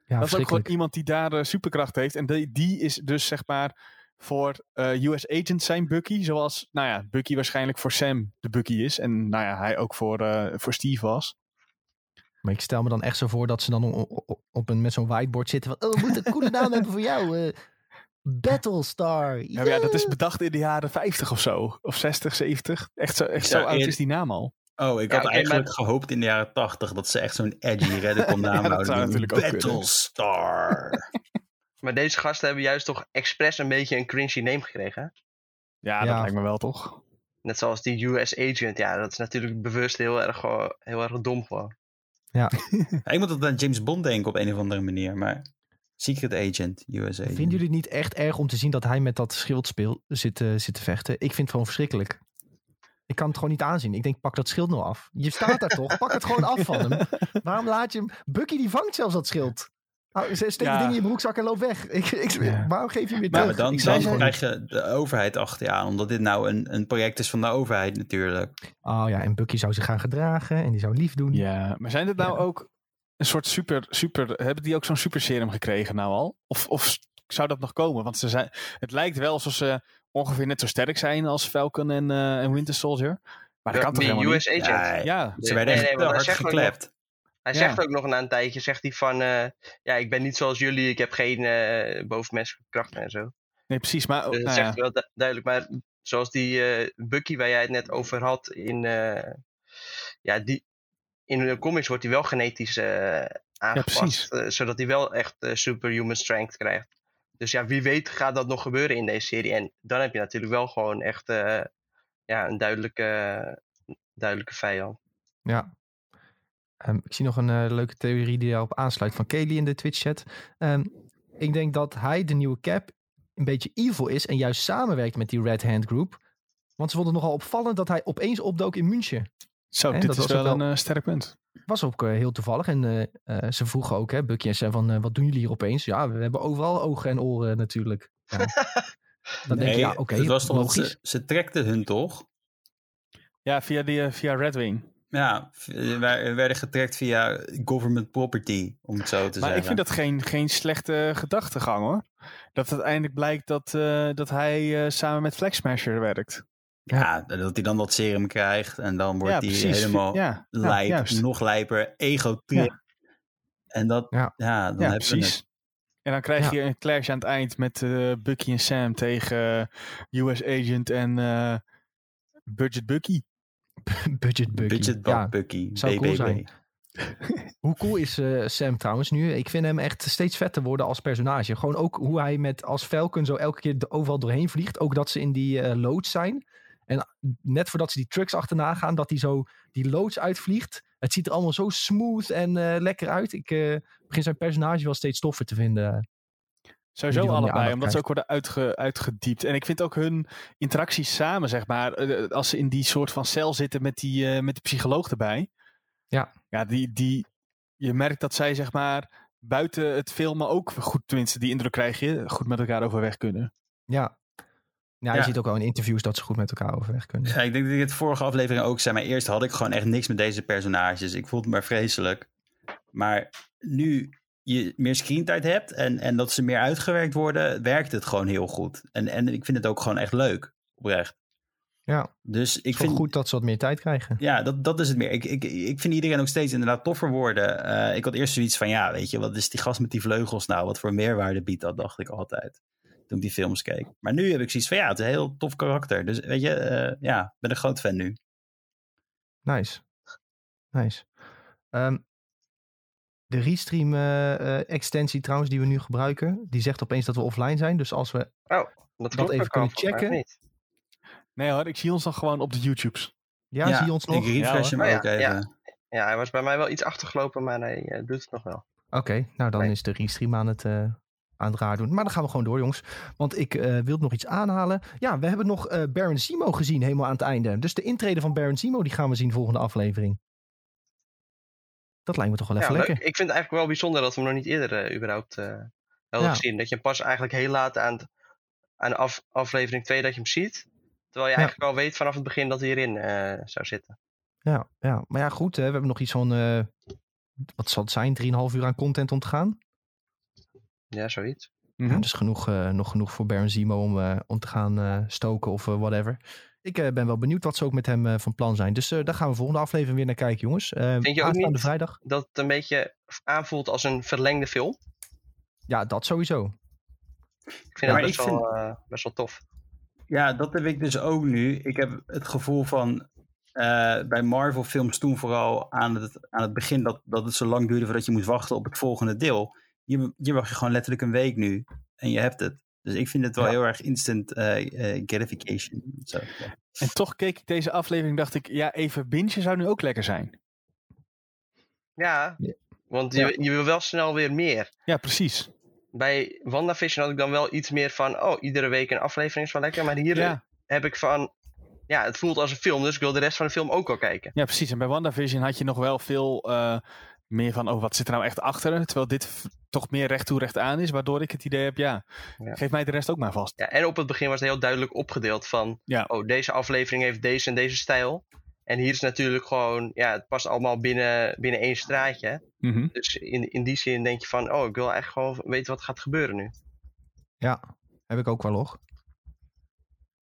Ja, dat is ook gewoon iemand die daar eh, superkracht heeft. En die, die is dus zeg maar voor eh, US Agent zijn Bucky. Zoals, nou ja, Bucky waarschijnlijk voor Sam de Bucky is. En nou ja, hij ook voor, eh, voor Steve was. Maar ik stel me dan echt zo voor dat ze dan op een, met zo'n whiteboard zitten van... Oh, we moeten een coole naam hebben voor jou. Eh, Battlestar. Ja, dat is bedacht in de jaren 50 of zo. Of 60, 70. Echt zo, echt zo oud is die naam al. Oh, ik Ja, had eigenlijk gehoopt in de jaren tachtig dat ze echt zo'n edgy naam Ja, dat houden. natuurlijk ook kunnen. Battlestar. Maar deze gasten hebben juist toch expres een beetje een cringy name gekregen. hè? Ja, dat Ja. lijkt me wel toch? Net zoals die US agent. Ja, dat is natuurlijk bewust heel erg, gewoon- heel erg dom gewoon. Ja, ik moet altijd aan James Bond denken op een of andere manier, maar Secret Agent, USA. Vinden jullie het niet echt erg om te zien dat hij met dat schild speelt, zit, eh, zit te vechten? Ik vind het gewoon verschrikkelijk. Ik kan het gewoon niet aanzien. Ik denk, pak dat schild nou af. Je staat daar toch? Pak het gewoon af van hem. Waarom laat je hem... Bucky die vangt zelfs dat schild. Nou, ze steekt Ja. die ding in je broekzak en loopt weg. Ik, ik, Ja. Waarom geef je hem weer Maar terug? dan, zei dan ze- krijg je de overheid achter je aan, omdat dit nou een, een project is van de overheid natuurlijk. Oh ja, en Bucky zou zich gaan gedragen en die zou lief doen. Ja, maar zijn dit nou Ja. ook een soort super, super, hebben die ook zo'n super serum gekregen nou al? Of, of zou dat nog komen? Want ze zijn, het lijkt wel alsof ze ongeveer net zo sterk zijn als Falcon en, eh, en Winter Soldier. Maar dat kan toch helemaal US niet? agent. Ja, Ja, ze werden Nee, echt nee, hard geklept. Hij Ja. zegt ook nog na een tijdje, zegt hij van, eh, ja, ik ben niet zoals jullie, ik heb geen eh bovenmenselijke krachten en zo. nee precies. Maar Dus dat nou zegt ja. wel du- duidelijk. Maar zoals die eh, Bucky waar jij het net over had in, eh, ja, die, in de comics wordt hij wel genetisch eh, aangepast, eh, zodat hij wel echt eh, superhuman strength krijgt. Dus ja, wie weet gaat dat nog gebeuren in deze serie. En dan heb je natuurlijk wel gewoon echt ja, een duidelijke, duidelijke vijand. Ja. Ehm, ik zie nog een leuke theorie die daarop aansluit van Kelly in de Twitch-chat. Ehm, ik denk dat hij, de nieuwe Cap, een beetje evil is en juist samenwerkt met die Red Hand Group. Want ze vonden het nogal opvallend dat hij opeens opdook in München. Zo, dit dat is was wel een eh, sterk punt. Was ook eh, heel toevallig. En eh, ze vroegen ook, hè, Bucky en Sam, van eh, wat doen jullie hier opeens? Ja, we hebben overal ogen en oren natuurlijk. Ja. Dan denk je, ja, oké, het was toch logisch. ze, ze trekten hun toch? Ja, via, die, via Red Wing. Ja, wij werden getrekt via government property, om het zo te Maar zeggen. ik vind dat geen, geen slechte gedachtegang hoor. Dat uiteindelijk blijkt dat, eh, dat hij eh, samen met Flag Smasher werkt. Ja, dat hij dan dat serum krijgt en dan wordt hij helemaal ja, lijp, nog lijper, ego trip. En dat, Ja. ja, dan precies. het. En dan krijg Ja. je een clash aan het eind met eh, Bucky en Sam tegen eh, US Agent en eh, Budget Bucky. Budget Bucky. Budget ja, Bucky, zou cool BBB. zijn. Hoe cool is eh, Sam trouwens nu? Ik vind hem echt steeds vetter worden als personage. Gewoon ook hoe hij met als Falcon zo elke keer de- overal doorheen vliegt. Ook dat ze in die eh, loods zijn. En net voordat ze die trucks achterna gaan, dat hij zo die loods uitvliegt. Het ziet er allemaal zo smooth en eh, lekker uit. Ik eh, begin zijn personage wel steeds toffer te vinden. Sowieso allebei, omdat ze ook worden uitge, uitgediept. En ik vind ook hun interacties samen, zeg maar, eh, als ze in die soort van cel zitten met die, eh, met die psycholoog erbij. Ja. Ja, die, die, je merkt dat zij, zeg maar, buiten het filmen ook goed, tenminste, die indruk krijg je, goed met elkaar overweg kunnen. Ja. Ja, je ziet ook wel in interviews dat ze goed met elkaar overweg kunnen. Ja, ik denk dat ik het vorige aflevering ook zei. Maar eerst had ik gewoon echt niks met deze personages. Ik voelde me vreselijk. Maar nu je meer screentijd hebt en, en dat ze meer uitgewerkt worden, werkt het gewoon heel goed. En, en ik vind het ook gewoon echt leuk, oprecht. Ja, Dus ik vind goed dat ze wat meer tijd krijgen. Ja, dat, dat is het meer. Ik, ik, ik vind iedereen ook steeds inderdaad toffer worden. Eh, ik had eerst zoiets van, ja, weet je, wat is die gast met die vleugels nou? Wat voor meerwaarde biedt dat, dacht ik altijd. Toen ik die films keek. Maar nu heb ik zoiets van, ja, het is een heel tof karakter. Dus weet je, eh, ja, ik ben een groot fan nu. Nice. Nice. Ehm, de Restream eh, eh, extensie trouwens die we nu gebruiken, die zegt opeens dat we offline zijn. Dus als we Dat, Dat klopt even kunnen checken. Nee hoor, ik zie ons nog gewoon op de YouTubes. Ja, zie je ons nog? Ik refresh Ja, hem ook Oh, ja, even. Ja, hij was bij mij wel iets achtergelopen, maar hij doet het nog wel. Oké, nou dan Nee. is de restream aan het, eh, aan het raar doen. Maar dan gaan we gewoon door, jongens. Want ik eh wil nog iets aanhalen. Ja, we hebben nog eh Baron Simo gezien helemaal aan het einde. Dus de intrede van Baron Simo, die gaan we zien volgende aflevering. Dat lijkt me toch wel Ja, even leuk. lekker. Ik vind het eigenlijk wel bijzonder dat we hem nog niet eerder eh, überhaupt Ja. gezien. Dat je hem pas eigenlijk heel laat aan, aan af, aflevering 2 dat je hem ziet. Terwijl je Ja. eigenlijk al weet vanaf het begin dat hij erin eh, zou zitten. Ja, ja, maar ja, goed. Hè, we hebben nog iets van, wat zal het zijn, 3,5 uur aan content om te gaan. Ja, zoiets. Mhm. Ja, dus genoeg, eh, nog genoeg voor Baron Zemo om, eh, om te gaan eh, stoken of whatever. Ik eh, ben wel benieuwd wat ze ook met hem eh, van plan zijn. Dus eh, daar gaan we volgende aflevering weer naar kijken, jongens. Vind je ook niet- vrijdag. Dat het een beetje aanvoelt als een verlengde film. Ja, dat sowieso. Ik vind Ja, dat maar best, ik wel, best wel tof. Ja, dat heb ik dus ook nu. Ik heb het gevoel van eh, bij Marvel films toen vooral aan het, aan het begin dat, dat het zo lang duurde voordat je moest wachten op het volgende deel. Je, je wacht je gewoon letterlijk een week nu en je hebt het. Dus ik vind het wel Ja. heel erg instant eh, eh, gratification. Zo, ja. En toch keek ik deze aflevering dacht ik, ja, even bingen zou nu ook lekker zijn. Ja, Ja. want je, je wil wel snel weer meer. Ja, precies. Bij WandaVision had ik dan wel iets meer van... Oh, iedere week een aflevering is wel lekker. Maar hier Ja, heb ik van... Ja, het voelt als een film, dus ik wil de rest van de film ook al kijken. ja, precies. En bij WandaVision had je nog wel veel eh, meer van, oh, wat zit er nou echt achter? Terwijl dit toch meer recht toe recht aan is, waardoor ik het idee heb, ja, Ja. geef mij de rest ook maar vast. Ja, en op het begin was het heel duidelijk opgedeeld van... Ja. Oh, deze aflevering heeft deze en deze stijl. En hier is natuurlijk gewoon... Ja, het past allemaal binnen, binnen één straatje. Mhm. Dus in, in die zin denk je van... Oh, ik wil eigenlijk gewoon weten wat gaat gebeuren nu. Ja, heb ik ook wel hoor.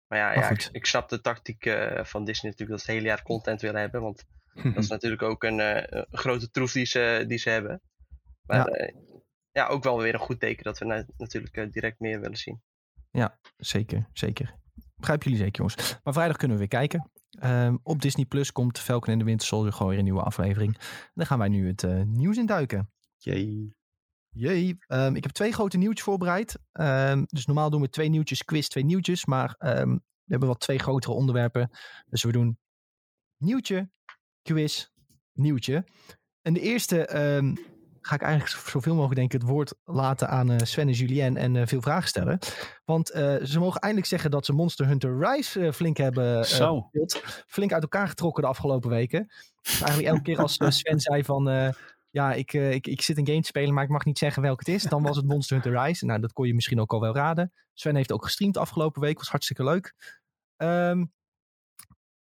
Maar ja, Maar ja ik snap de tactiek eh, van Disney natuurlijk... dat ze het hele jaar content willen hebben. Want dat is natuurlijk ook een, eh, een grote troef die ze, die ze hebben. Maar Ja. ja. ja, ook wel weer een goed teken dat we na- natuurlijk eh, direct meer willen zien. Zeker, zeker. Begrijpen jullie zeker, jongens. Maar vrijdag kunnen we weer kijken. Ehm, op Disney Plus komt Falcon en de Winter Soldier gewoon weer een nieuwe aflevering. Dan gaan wij nu het uh, nieuws induiken. Jee. Jee. Um, ik heb twee grote nieuwtjes voorbereid. Um, dus normaal doen we twee nieuwtjes, quiz, twee nieuwtjes. Maar we hebben wat twee grotere onderwerpen. Dus we doen nieuwtje, quiz, nieuwtje. En de eerste ga ik eigenlijk zoveel mogelijk denk ik het woord laten aan uh, Sven en Julien en uh, veel vragen stellen. Want uh, ze mogen eindelijk zeggen dat ze Monster Hunter Rise flink hebben. Flink uit elkaar getrokken de afgelopen weken. Dus eigenlijk elke keer als Sven zei van... ja, ik, ik, ik zit een game te spelen, maar ik mag niet zeggen welke het is. Dan was het Monster Hunter Rise. Nou, dat kon je misschien ook al wel raden. Sven heeft ook gestreamd afgelopen week. Was hartstikke leuk. Um,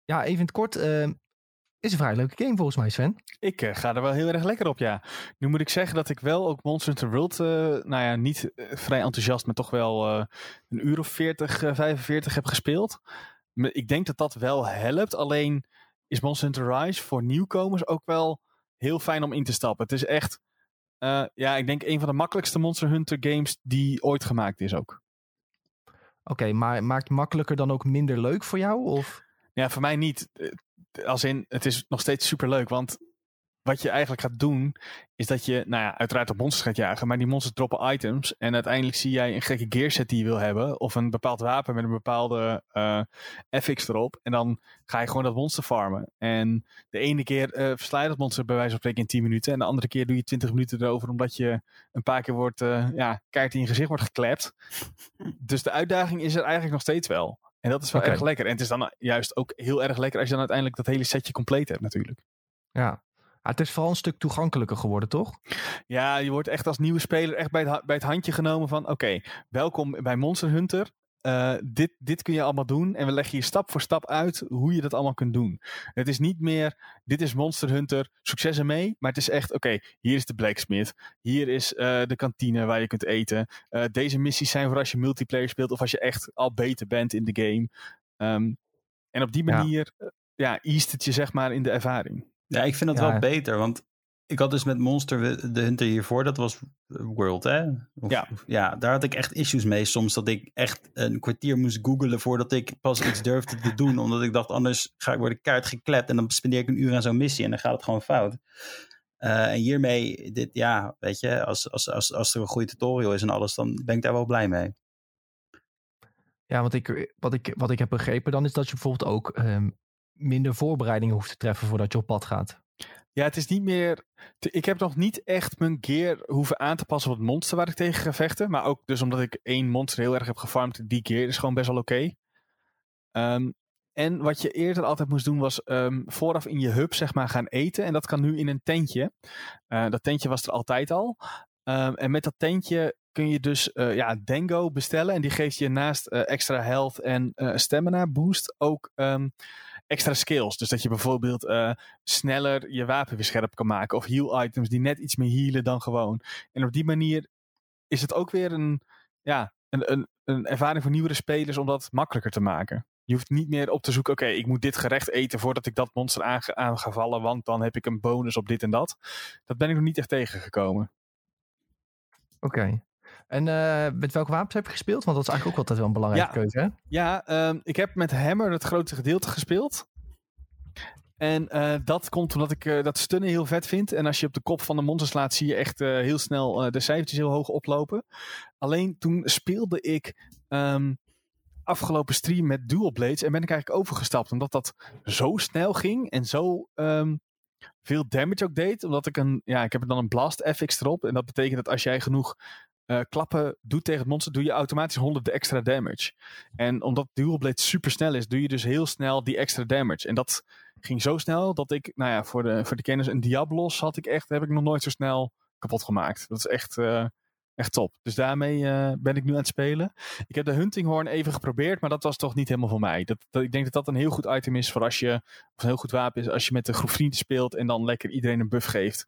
ja, even in het kort. Uh, is een vrij leuke game volgens mij, Sven. Ik uh, ga er wel heel erg lekker op, ja. Nu moet ik zeggen dat ik wel ook Monster Hunter World, uh, nou ja, niet uh, vrij enthousiast, maar toch wel een uur of 40, 45 heb gespeeld. Ik denk dat dat wel helpt. Alleen is Monster Hunter Rise voor nieuwkomers ook wel heel fijn om in te stappen. Het is echt, ja, ik denk een van de makkelijkste Monster Hunter games die ooit gemaakt is ook. Oké, okay, maar maakt makkelijker dan ook minder leuk voor jou? Of? Ja, voor mij niet als in, het is nog steeds super leuk. Want wat je eigenlijk gaat doen, is dat je, nou ja, uiteraard op monsters gaat jagen. Maar die monsters droppen items. En uiteindelijk zie jij een gekke gearset die je wil hebben. Of een bepaald wapen met een bepaalde uh, FX erop. En dan ga je gewoon dat monster farmen. En de ene keer uh, versla je dat monster bij wijze van spreken in 10 minuten. En de andere keer doe je 20 minuten erover. Omdat je een paar keer wordt, uh, ja, kaart in je gezicht wordt geklept. dus de uitdaging is er eigenlijk nog steeds wel. En dat is wel okay. erg lekker. En het is dan juist ook heel erg lekker als je dan uiteindelijk dat hele setje compleet hebt natuurlijk. Ja. het is vooral een stuk toegankelijker geworden, toch? Ja, je wordt echt als nieuwe speler echt bij het, bij het handje genomen van... oké, welkom bij Monster Hunter. Uh, dit, dit kun je allemaal doen. En we leggen je stap voor stap uit hoe je dat allemaal kunt doen. Het is niet meer, dit is Monster Hunter, succes ermee. Maar het is echt, oké, okay, hier is de blacksmith. Hier is uh, de kantine waar je kunt eten. Uh, deze missies zijn voor als je multiplayer speelt of als je echt al beter bent in de game. Um, en op die manier, ja, ja east het je zeg maar in de ervaring. Ja, ik vind het ja. wel beter, want ik had dus met Monster de Hunter hiervoor, dat was World, hè? Of, ja. Ja, daar had ik echt issues mee soms. Dat ik echt een kwartier moest googlen voordat ik pas iets durfde te doen. Omdat ik dacht, anders ga ik worden kaart geklept en dan spendeer ik een uur aan zo'n missie en dan gaat het gewoon fout. Uh, en hiermee, dit, ja, weet je, als, als, als, als er een goede tutorial is en alles, dan ben ik daar wel blij mee. Ja, want ik, wat, ik, wat ik heb begrepen dan is dat je bijvoorbeeld ook um, minder voorbereidingen hoeft te treffen voordat je op pad gaat. Ja, het is niet meer. Ik heb nog niet echt mijn gear hoeven aan te passen op het monster waar ik tegen ga vechten. Maar ook dus omdat ik één monster heel erg heb gefarmd, die gear is gewoon best wel oké. Um, en wat je eerder altijd moest doen was um, vooraf in je hub zeg maar gaan eten. En dat kan nu in een tentje. Uh, dat tentje was er altijd al. Um, en met dat tentje kun je dus uh, ja, Dengo bestellen. En die geeft je naast uh, extra health en stamina boost ook extra skills. Dus dat je bijvoorbeeld uh, sneller je wapen weer scherp kan maken. Of heal items die net iets meer healen dan gewoon. En op die manier is het ook weer een, ja, een, een, een ervaring voor nieuwere spelers om dat makkelijker te maken. Je hoeft niet meer op te zoeken, oké, ik moet dit gerecht eten voordat ik dat monster aan, ga vallen, want dan heb ik een bonus op dit en dat. Dat ben ik nog niet echt tegengekomen. Oké. En uh, met welke wapens heb je gespeeld? Want dat is eigenlijk ook altijd wel een belangrijke ja, keuze, hè? Ja, um, ik heb met Hammer het grootste gedeelte gespeeld. En uh, dat komt omdat ik uh, dat stunnen heel vet vind. En als je op de kop van de monster slaat, zie je echt heel snel de cijfertjes heel hoog oplopen. Alleen toen speelde ik um, afgelopen stream met dual blades en ben ik eigenlijk overgestapt. Omdat dat zo snel ging en zo um, veel damage ook deed. Omdat ik een, ja, ik heb dan een blast FX erop. En dat betekent dat als jij genoeg uh, klappen doet tegen het monster, doe je automatisch 100 de extra damage. En omdat Dual Blade super snel is, doe je dus heel snel die extra damage. En dat ging zo snel dat ik, nou ja, voor de, voor de kenners, een Diablos had ik echt, heb ik nog nooit zo snel kapot gemaakt. Dat is echt, uh, echt top. Dus daarmee uh, ben ik nu aan het spelen. Ik heb de Huntinghorn even geprobeerd, maar dat was toch niet helemaal voor mij. Dat, dat, ik denk dat dat een heel goed item is voor als je, of een heel goed wapen is als je met een groep vrienden speelt en dan lekker iedereen een buff geeft.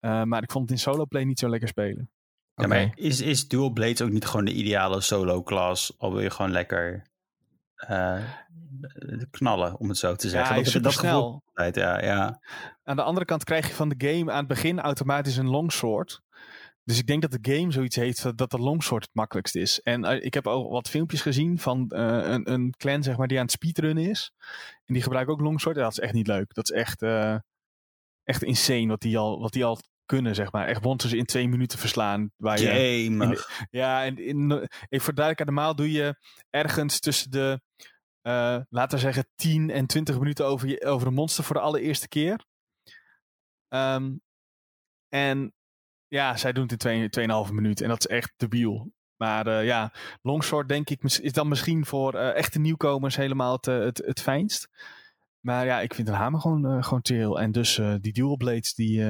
maar ik vond het in solo play niet zo lekker spelen. Ja, maar is, is Dual Blades ook niet gewoon de ideale solo class? Al wil je gewoon lekker uh, knallen, om het zo te zeggen. Ja, dat, dat snel. Ja, ja. Aan de andere kant krijg je van de game aan het begin automatisch een longsword. Dus ik denk dat de game zoiets heeft dat- dat de longsword het makkelijkst is. En eh, ik heb ook wat filmpjes gezien van eh, een, een clan zeg maar, die aan het speedrunnen is. En die gebruiken ook longsword. En dat is echt niet leuk. Dat is echt, eh, echt insane wat die, al, wat die al kunnen, zeg maar. Echt monsters in twee minuten verslaan. Waar je, ja, en in, ik voor duidelijkheid, normaal doe je ergens tussen de, eh, laten we zeggen, 10 en 20 minuten over, je, over een monster voor de allereerste keer. Ehm, en ja, zij doen het in twee- 2,5 minuut en dat is echt debiel. Maar eh, ja, Longsword denk ik is dan misschien voor eh, echte nieuwkomers helemaal het, het, het fijnst. Maar ja, ik vind een hamer gewoon, eh, gewoon chill. En dus die dual blades, die,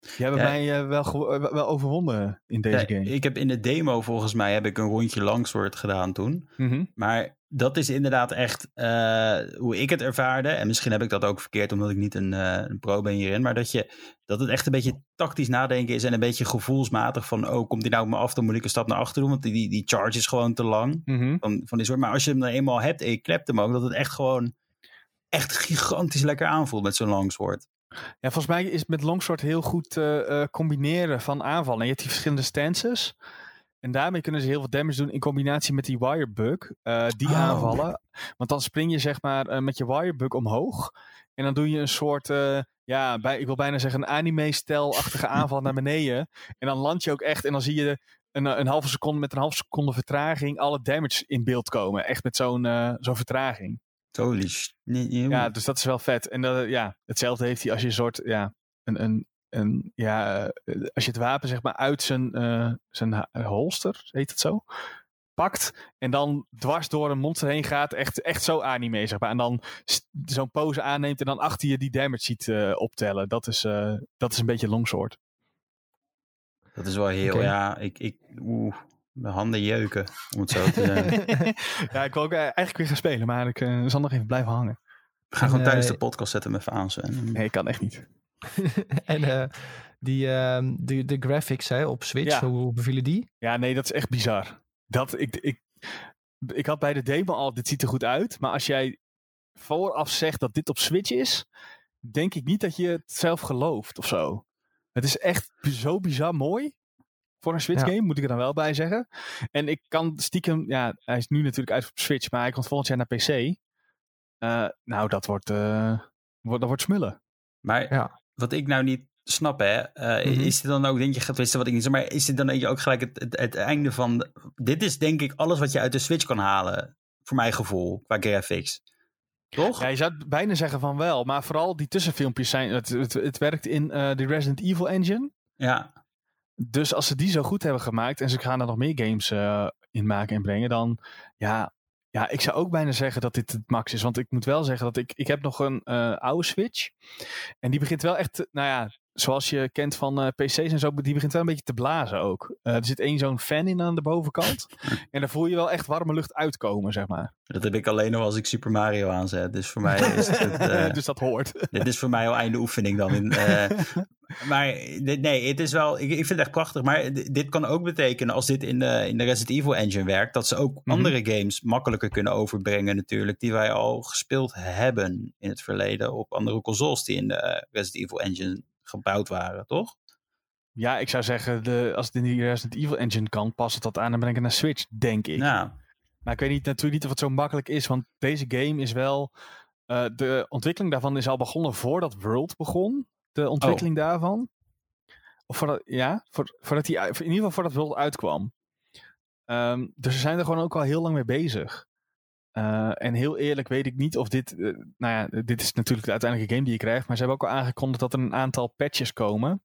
die hebben Ja. mij eh, wel, eh, wel overwonnen in deze Ja, game. ik heb in de demo volgens mij heb ik een rondje langswoord gedaan toen. Mhm. Maar dat is inderdaad echt eh, hoe ik het ervaarde. En misschien heb ik dat ook verkeerd omdat ik niet een, een pro ben hierin. Maar dat, je, dat het echt een beetje tactisch nadenken is. En een beetje gevoelsmatig van, oh, komt die nou op me af? Dan moet ik een stap naar achter doen. Want die, die charge is gewoon te lang. Mhm. Van, van die soort. Maar als je hem dan eenmaal hebt en je klept hem ook. Dat het echt gewoon echt gigantisch lekker aanvoelt met zo'n langswoord. Ja, volgens mij is het met longsword heel goed eh, eh, combineren van aanvallen. En je hebt die verschillende stances. En daarmee kunnen ze heel veel damage doen in combinatie met die wirebug. eh die Oh. aanvallen. Want dan spring je zeg maar met je wirebug omhoog. En dan doe je een soort, ja, bij, ik wil bijna zeggen een anime-stijlachtige aanval naar beneden. En dan land je ook echt en dan zie je een, een halve seconde met een halve seconde vertraging alle damage in beeld komen. Echt met zo'n zo'n vertraging. Holy nee, Ja, dus dat is wel vet. En dat, ja, hetzelfde heeft hij als je een soort, ja, een, een, een ja, eh, als je het wapen zeg maar uit zijn, eh, zijn holster, heet het zo, pakt en dan dwars door een monster heen gaat, echt, echt zo anime zeg maar. En dan zo'n pose aanneemt en dan achter je die damage ziet eh, optellen. Dat is, eh, dat is een beetje longsword. Dat is wel heel, ja, ik, ik, oeh, mijn handen jeuken, om het zo te zeggen. ja, ik wil ook eh, eigenlijk weer gaan spelen, maar ik eh, zal nog even blijven hangen. We gaan gewoon En, tijdens eh, de podcast zetten met aan, Sven. Nee, kan echt niet. en eh, die, ehm, de, de graphics hè, op Switch, Ja. hoe, hoe bevielen die? Ja, nee, dat is echt bizar. Dat, ik, ik, ik had bij de demo al, dit ziet er goed uit. Maar als jij vooraf zegt dat dit op Switch is, denk ik niet dat je het zelf gelooft of zo. Het is echt zo bizar mooi. Voor een Switch Ja. game, moet ik er dan wel bij zeggen. En ik kan stiekem, ja, hij is nu natuurlijk uit op Switch, maar hij komt volgend jaar naar PC. Eh, nou, dat wordt, eh, wordt, dat wordt smullen. Maar Ja. wat ik nou niet snap, hè, eh, Mhm. is dit dan ook, denk je, tenminste wat ik niet zeg, maar is dit dan denk je ook gelijk het, het, het einde van, dit is denk ik alles wat je uit de Switch kan halen, voor mijn gevoel, qua graphics. Toch? Ja, je zou bijna zeggen van wel, maar vooral die tussenfilmpjes zijn, het, het, het werkt in eh de Resident Evil engine. Ja. Dus als ze die zo goed hebben gemaakt en ze gaan er nog meer games eh, in maken en brengen, dan ja, ja, ik zou ook bijna zeggen dat dit het max is. Want ik moet wel zeggen dat ik, ik heb nog een eh, oude Switch. En die begint wel echt, nou ja, zoals je kent van eh, PC's en zo, die begint wel een beetje te blazen ook. Eh, er zit één zo'n fan in aan de bovenkant. en daar voel je wel echt warme lucht uitkomen, zeg maar. Dat heb ik alleen nog als ik Super Mario aanzet. Dus voor mij is het, eh, dus dat hoort. dit is voor mij al einde oefening dan. In, maar nee, het is wel, ik, ik vind het echt prachtig. Maar dit kan ook betekenen, als dit in de, in de Resident Evil engine werkt, dat ze ook Mhm. andere games makkelijker kunnen overbrengen natuurlijk, die wij al gespeeld hebben in het verleden op andere consoles die in de Resident Evil engine gebouwd waren, toch? Ja, ik zou zeggen, de, als het in die Resident Evil engine kan, past het dat aan en brengen naar Switch, denk ik. Nou, Maar ik weet niet, natuurlijk niet of het zo makkelijk is, want deze game is wel. eh, de ontwikkeling daarvan is al begonnen voordat World begon. De ontwikkeling daarvan. Of voordat, ja, voor, voordat die, in ieder geval voordat World uitkwam. Ehm, dus ze zijn er gewoon ook al heel lang mee bezig. Eh, en heel eerlijk weet ik niet of dit. eh, nou ja, dit is natuurlijk de uiteindelijke game die je krijgt. Maar ze hebben ook al aangekondigd dat er een aantal patches komen.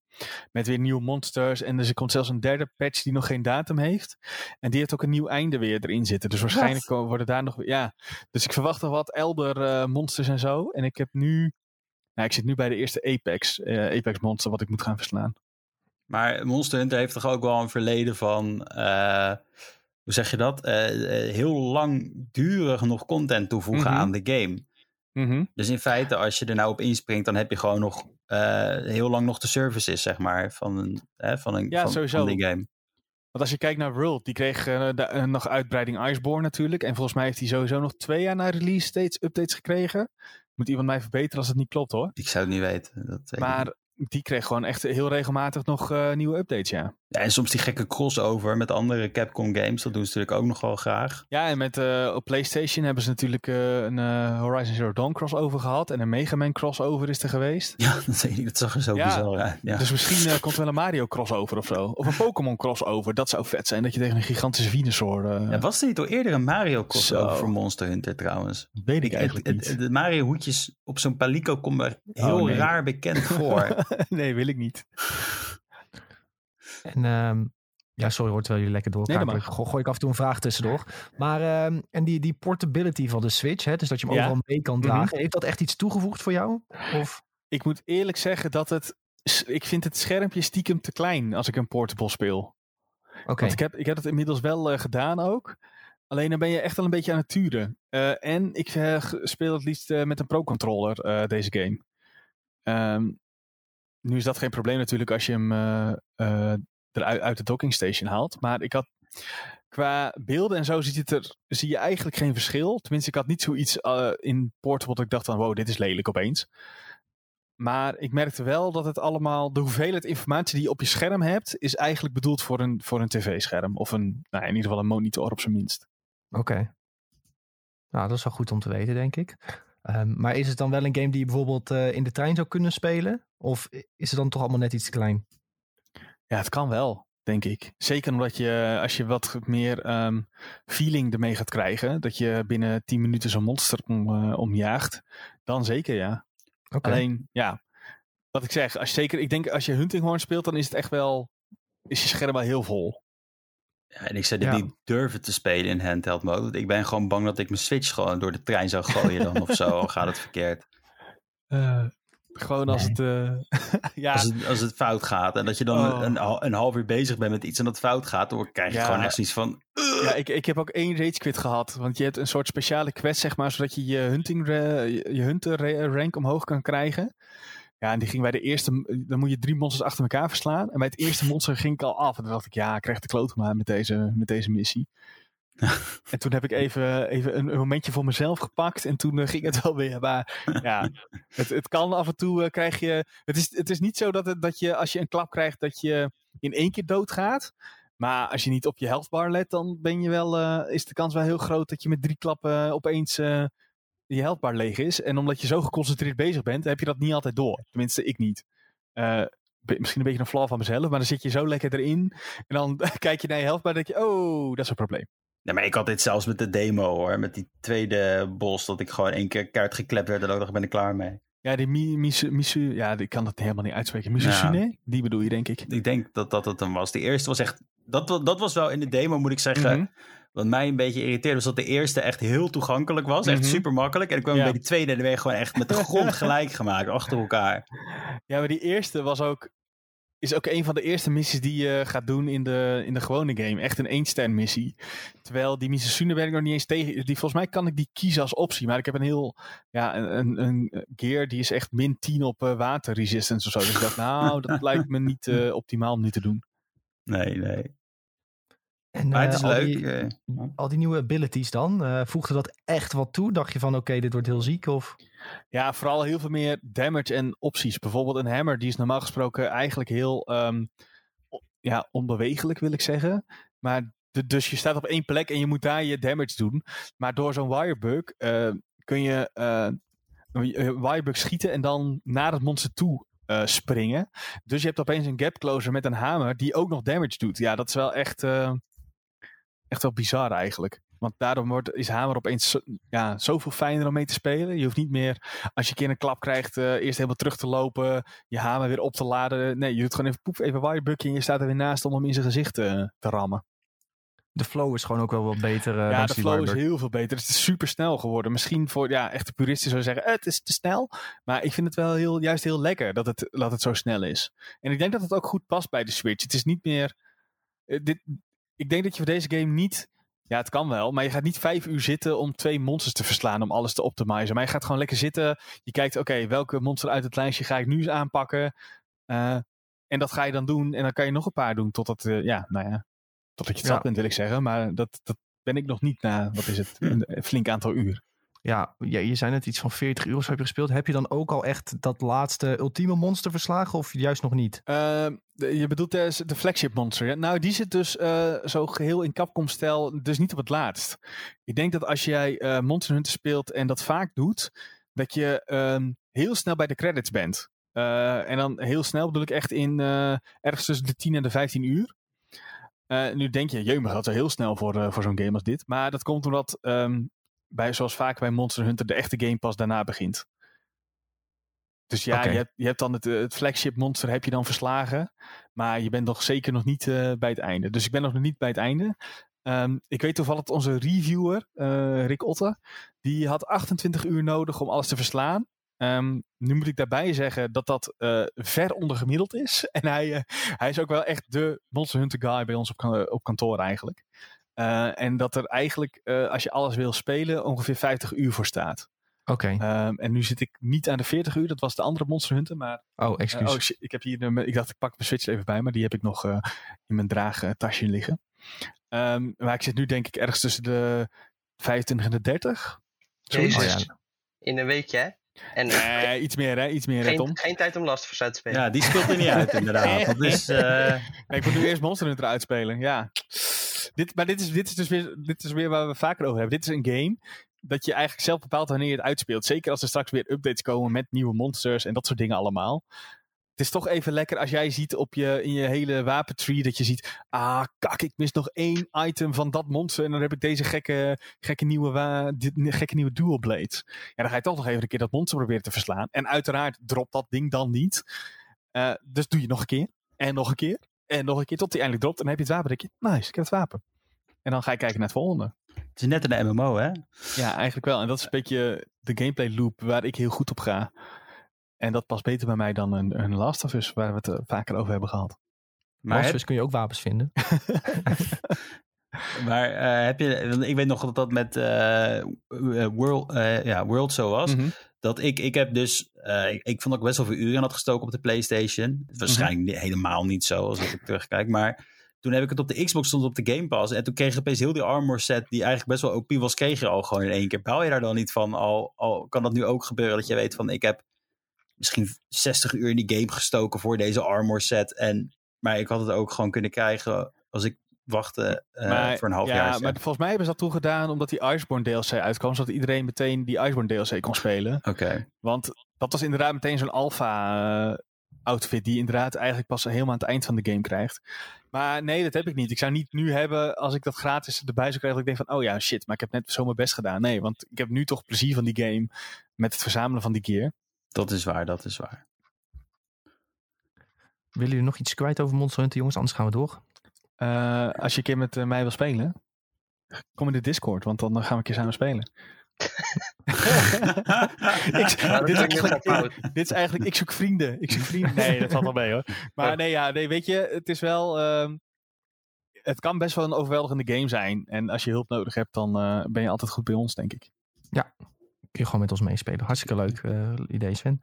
Met weer nieuwe monsters. En dus er komt zelfs een derde patch die nog geen datum heeft. En die heeft ook een nieuw einde weer erin zitten. Dus waarschijnlijk worden daar nog. Ja, dus ik verwacht nog wat elder eh, monsters en zo. En ik heb nu. Nou, ik zit nu bij de eerste Apex. eh, Apex monster wat ik moet gaan verslaan. maar Monster Hunter heeft toch ook wel een verleden van, eh, hoe zeg je dat? Eh, eh, heel langdurig nog content toevoegen Mhm. aan de game. Dus in feite, als je er nou op inspringt, dan heb je gewoon nog eh, heel lang nog de services, zeg maar, van, een, hè, van, een, Ja, van, sowieso. van die game. Want als je kijkt naar World, die kreeg eh, eh, nog uitbreiding Iceborne natuurlijk. En volgens mij heeft hij sowieso nog twee jaar na release steeds updates gekregen. Moet iemand mij verbeteren als het niet klopt hoor. Ik zou het niet weten. Dat. Maar die kreeg gewoon echt heel regelmatig nog eh, nieuwe updates, ja. Ja, en soms die gekke crossover met andere Capcom games. Dat doen ze natuurlijk ook nog wel graag. Ja, en met, eh, op PlayStation hebben ze natuurlijk eh, een eh, Horizon Zero Dawn crossover gehad. En een Mega Man crossover is er geweest. Ja, dat, weet ik, dat zag er zo Ja, bizar uit. Ja. Dus misschien komt er wel een Mario crossover of zo. Of een Pokémon crossover. Dat zou vet zijn. Dat je tegen een gigantische Venusaur... Ja, was er niet al eerder een Mario crossover Zo. voor Monster Hunter trouwens? weet ik eigenlijk het- niet. het- De Mario hoedjes op zo'n palico komen er heel Oh, nee. raar bekend voor. nee, wil ik niet. En ehm, ja, sorry hoor, terwijl jullie lekker doorgaan. gooi ik af en toe een vraag tussendoor. Maar ehm, en die, die portability van de Switch, hè, dus dat je hem Ja. overal mee kan Mhm. dragen. Heeft dat echt iets toegevoegd voor jou? Of, Ik moet eerlijk zeggen dat het... Ik vind het schermpje stiekem te klein als ik een portable speel. oké, Want ik heb, ik heb het inmiddels wel eh, gedaan ook. Alleen dan ben je echt al een beetje aan het turen. Eh, en ik eh, speel het liefst met een pro-controller deze game. Ehm, nu is dat geen probleem natuurlijk als je hem eruit uit de docking station haalt. Maar ik had qua beelden en zo ziet het er, zie je eigenlijk geen verschil. Tenminste, ik had niet zoiets eh, in portable dat ik dacht van wow, dit is lelijk opeens. Maar ik merkte wel dat het allemaal, de hoeveelheid informatie die je op je scherm hebt, is eigenlijk bedoeld voor een, voor een tv-scherm. Of een, nou, in ieder geval een monitor op zijn minst. oké. Nou, dat is wel goed om te weten, denk ik. Ehm, maar is het dan wel een game die je bijvoorbeeld eh, in de trein zou kunnen spelen? Of is het dan toch allemaal net iets klein? Ja, het kan wel, denk ik. Zeker omdat je, als je wat meer ehm, feeling ermee gaat krijgen, dat je binnen 10 minuten zo'n monster om, eh, omjaagt, dan zeker ja. Oké. Alleen, ja, wat ik zeg, als je zeker, ik denk als je Huntinghorn speelt, dan is het echt wel, is je scherm wel heel vol. Ja, en ik zou dit Ja. niet durven te spelen in handheld mode. Want ik ben gewoon bang dat ik mijn Switch gewoon door de trein zou gooien dan of zo. Al gaat het verkeerd. Eh, gewoon als het, eh, ja, Als het, als het fout gaat. En dat je dan Oh. een, een half uur bezig bent met iets en dat fout gaat. Dan krijg je Ja. gewoon echt zoiets van... Ja, ik, ik heb ook één rage quit gehad. Want je hebt een soort speciale quest, zeg maar, zodat je je hunting je hunter ra- rank omhoog kan krijgen. Ja, en die ging bij de eerste, dan moet je drie monsters achter elkaar verslaan. En bij het eerste monster ging ik al af. En toen dacht ik, ja, ik krijg de kloot maar met deze, met deze missie. En toen heb ik even, even een, een momentje voor mezelf gepakt. En toen eh, ging het wel weer. Maar ja, het, het kan af en toe, eh, krijg je... Het is, het is niet zo dat, het, dat je, als je een klap krijgt, dat je in één keer doodgaat. Maar als je niet op je healthbar let, dan ben je wel, eh, is de kans wel heel groot dat je met drie klappen opeens je healthbar leeg is. En omdat je zo geconcentreerd bezig bent, heb je dat niet altijd door. Tenminste, ik niet. Misschien een beetje een flaw van mezelf, maar dan zit je zo lekker erin. En dan kijk je naar je healthbar en denk je, oh, dat is een probleem. Ja, maar ik had dit zelfs met de demo hoor. Met die tweede bos. Dat ik gewoon één keer kaart geklept werd. En ook dacht, ik ben er klaar mee. Ja, die Mi- Misu, Misu ja, ik kan dat helemaal niet uitspreken. Misusune, die bedoel je denk ik. Ik denk dat dat het hem was. De eerste was echt... Dat, dat was wel in de demo moet ik zeggen... Mhm. Wat mij een beetje irriteerde was dat de eerste echt heel toegankelijk was. Echt Mhm. super makkelijk. En dan kwam Ja. bij die tweede en dan ben je gewoon echt met de grond gelijk gemaakt. Achter elkaar. Ja, maar die eerste was ook, is ook een van de eerste missies die je gaat doen in de, in de gewone game. Echt een één missie. Terwijl die Misasune ben ik nog niet eens tegen. Die, volgens mij kan ik die kiezen als optie. Maar ik heb een heel, ja, een, een, een gear die is echt min 10 op eh, water resistance of zo. Dus ik dacht, nou, dat lijkt me niet eh, optimaal om nu te doen. Nee, nee. En Maar het eh, is al, leuk. die, eh. al die nieuwe abilities dan, eh, voegde dat echt wat toe? Dacht je van, oké, dit wordt heel ziek? Of... Ja, vooral heel veel meer damage en opties. Bijvoorbeeld een hammer, die is normaal gesproken eigenlijk heel ehm, ja, onbewegelijk, wil ik zeggen. Maar de- dus je staat op één plek en je moet daar je damage doen. Maar door zo'n wirebug eh, kun je een wirebug schieten en dan naar het monster toe eh, springen. Dus je hebt opeens een gap closer met een hamer die ook nog damage doet. Ja, dat is wel echt, echt wel bizar eigenlijk. Want daarom wordt, is hamer opeens zo, ja, zoveel fijner om mee te spelen. Je hoeft niet meer, als je een keer een klap krijgt, eh, eerst helemaal terug te lopen. Je hamer weer op te laden. Nee, je doet gewoon even poef, even wirebugje en je staat er weer naast om hem in zijn gezicht eh, te rammen. De flow is gewoon ook wel wat beter. eh, ja, de flow is heel veel beter. Het is super snel geworden. Misschien voor ja, echte puristen zou zeggen, eh, het is te snel. Maar ik vind het wel heel, juist heel lekker dat het, dat het zo snel is. En ik denk dat het ook goed past bij de Switch. Het is niet meer... dit, ik denk dat je voor deze game niet... Ja, het kan wel, maar je gaat niet vijf uur zitten om twee monsters te verslaan om alles te optimizen. Maar je gaat gewoon lekker zitten. Je kijkt, oké, welke monster uit het lijstje ga ik nu eens aanpakken? Eh, en dat ga je dan doen. En dan kan je nog een paar doen totdat, eh, ja, nou ja, totdat je het Ja. zat bent, wil ik zeggen. Maar dat, dat ben ik nog niet na, wat is het, een flink aantal uur. Ja, je, je zei net iets van 40 uur of zo heb je gespeeld. Heb je dan ook al echt dat laatste ultieme monster verslagen of juist nog niet? Ehm, je bedoelt de, de flagship monster. Nou, die zit dus eh, zo geheel in Capcom-stijl, dus niet op het laatst. Ik denk dat als jij eh, Monster Hunter speelt en dat vaak doet, dat je ehm, heel snel bij de credits bent. Eh, en dan heel snel bedoel ik echt in ergens tussen de 10 en de 15 uur. Nu denk je, jeumig, dat is heel snel voor, voor zo'n game als dit. Maar dat komt omdat, ehm, bij, zoals vaak bij Monster Hunter, de echte game pas daarna begint. Dus ja, je, hebt, je hebt dan het, eh, het flagship monster heb je dan verslagen. Maar je bent nog zeker nog niet eh, bij het einde. Dus ik ben nog niet bij het einde. Ehm, ik weet toevallig dat onze reviewer, eh, Rick Otte, die had 28 uur nodig om alles te verslaan. Ehm, nu moet ik daarbij zeggen dat dat eh, ver onder gemiddeld is. En hij, hij is ook wel echt de Monster Hunter guy bij ons op, kan- op kantoor eigenlijk. Eh, en dat er eigenlijk, eh, als je alles wil spelen, ongeveer 50 uur voor staat. Oké. Ehm, en nu zit ik niet aan de 40 uur, dat was de andere Monster Hunter. Maar oh, eh, excuus. oh ik heb hier, de- ik dacht ik pak mijn Switch even bij, maar die heb ik nog eh, in mijn draagtasje liggen. Ehm, maar ik zit nu denk ik ergens tussen de 25 en de 30. Zoiets. Jezus. Oh, ja. In een weekje, hè? En Nee, iets meer hè, iets meer hè Tom. geen, geen tijd om Last uit te spelen. Ja, die speelt er niet uit inderdaad. Dat is, eh, Nee, ik moet nu eerst Monster Hunter uitspelen, ja. Dit, maar dit is, dit, is dus weer, dit is weer waar we vaker over hebben. Dit is een game dat je eigenlijk zelf bepaalt wanneer je het uitspeelt. Zeker als er straks weer updates komen met nieuwe monsters en dat soort dingen allemaal. Het is toch even lekker als jij ziet op je, in je hele wapentree dat je ziet... Ah, kak, ik mis nog één item van dat monster en dan heb ik deze gekke, gekke, nieuwe, dit, gekke nieuwe dual blades. Ja, dan ga je toch nog even een keer dat monster proberen te verslaan. En uiteraard dropt dat ding dan niet. Eh, dus doe je nog een keer. En nog een keer. En nog een keer tot die eindelijk dropt. En dan heb je het wapen. Dan denk je, nice, ik heb het wapen. En dan ga je kijken naar het volgende. het is net een MMO, hè? Ja, eigenlijk wel. En dat is een beetje de gameplay loop waar ik heel goed op ga. En dat past beter bij mij dan een, een Last of Us, waar we het eh, vaker over hebben gehad. Maar heb, dus kun je ook wapens vinden. maar, eh, heb je, ik weet nog dat dat met eh, World, eh, ja, World zo was. Mhm. Dat ik, ik heb dus, eh, ik, ik vond dat ik best wel veel uren had gestoken op de PlayStation. Waarschijnlijk Mhm. niet- helemaal niet zo als ik terugkijk. Maar toen heb ik het op de Xbox stond op de Game Pass. En toen kreeg ik opeens heel die armor set, die eigenlijk best wel OP was, kreeg je al gewoon in één keer. Bouw je daar dan niet van? Al, al kan dat nu ook gebeuren dat je weet van, ik heb misschien 60 uur in die game gestoken voor deze armor set. En, maar ik had het ook gewoon kunnen krijgen als ik wachtte eh, Maar- voor een half ja, jaar. maar volgens mij hebben ze dat toen gedaan omdat die Iceborne DLC uitkwam. Zodat iedereen meteen die Iceborne DLC kon spelen. Oké. Want dat was inderdaad meteen zo'n alpha eh, outfit die inderdaad eigenlijk pas helemaal aan het eind van de game krijgt. Maar nee, dat heb ik niet. Ik zou niet nu hebben, als ik dat gratis erbij zou krijgen, dat ik denk van, oh ja, shit, maar ik heb net zo mijn best gedaan. Nee, want ik heb nu toch plezier van die game met het verzamelen van die gear. Dat is waar, dat is waar. Willen jullie nog iets kwijt over Monster Hunter, jongens? Anders gaan we door. Eh, als je een keer met eh, mij wil spelen, kom in de Discord, want dan gaan we een keer samen spelen. Ik- Ja, dit, is eigenlijk, fout. dit is eigenlijk, ik zoek vrienden. Ik zoek vrienden. Nee, dat valt wel mee hoor. Maar nee, ja, nee, weet je, het is wel. ehm, het kan best wel een overweldigende game zijn. En als je hulp nodig hebt, dan eh, ben je altijd goed bij ons, denk ik. Kun je gewoon met ons meespelen. Hartstikke leuk eh, idee, Sven.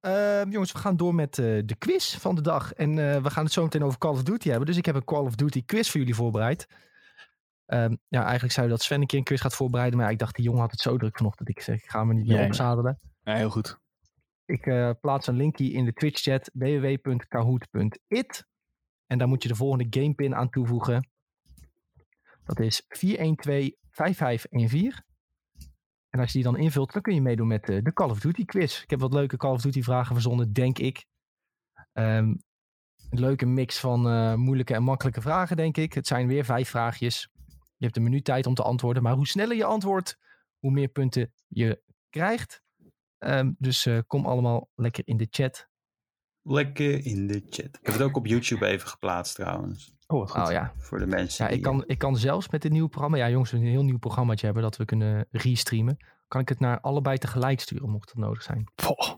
Ehm, jongens, we gaan door met eh, de quiz van de dag. En eh, we gaan het zo meteen over Call of Duty hebben. Dus ik heb een Call of Duty quiz voor jullie voorbereid. Ehm, ja, eigenlijk zou je dat Sven een keer een quiz gaat voorbereiden. Maar ja, ik dacht, die jongen had het zo druk vanochtend. Ik zeg, ik ga me niet meer opzadelen. Ja, heel goed. Ik eh, plaats een linkje in de Twitch chat www.kahoot.it. En daar moet je de volgende gamepin aan toevoegen. Dat is 4125514. En als je die dan invult, dan kun je meedoen met eh, de Call of Duty quiz. Ik heb wat leuke Call of Duty vragen verzonnen, denk ik. Ehm, een leuke mix van eh, moeilijke en makkelijke vragen, denk ik. Het zijn weer vijf vraagjes. Je hebt een minuut tijd om te antwoorden. Maar hoe sneller je antwoordt, hoe meer punten je krijgt. Ehm, dus eh, kom allemaal lekker in de chat. Lekker in de chat. Ik heb het ook op YouTube even geplaatst trouwens. Oh, wat goed. Oh ja, Voor de mensen ja ik, kan, ik kan zelfs met dit nieuwe programma... Ja jongens, we een heel nieuw programmaatje hebben dat we kunnen restreamen. Kan ik het naar allebei tegelijk sturen, mocht dat nodig zijn. Poh,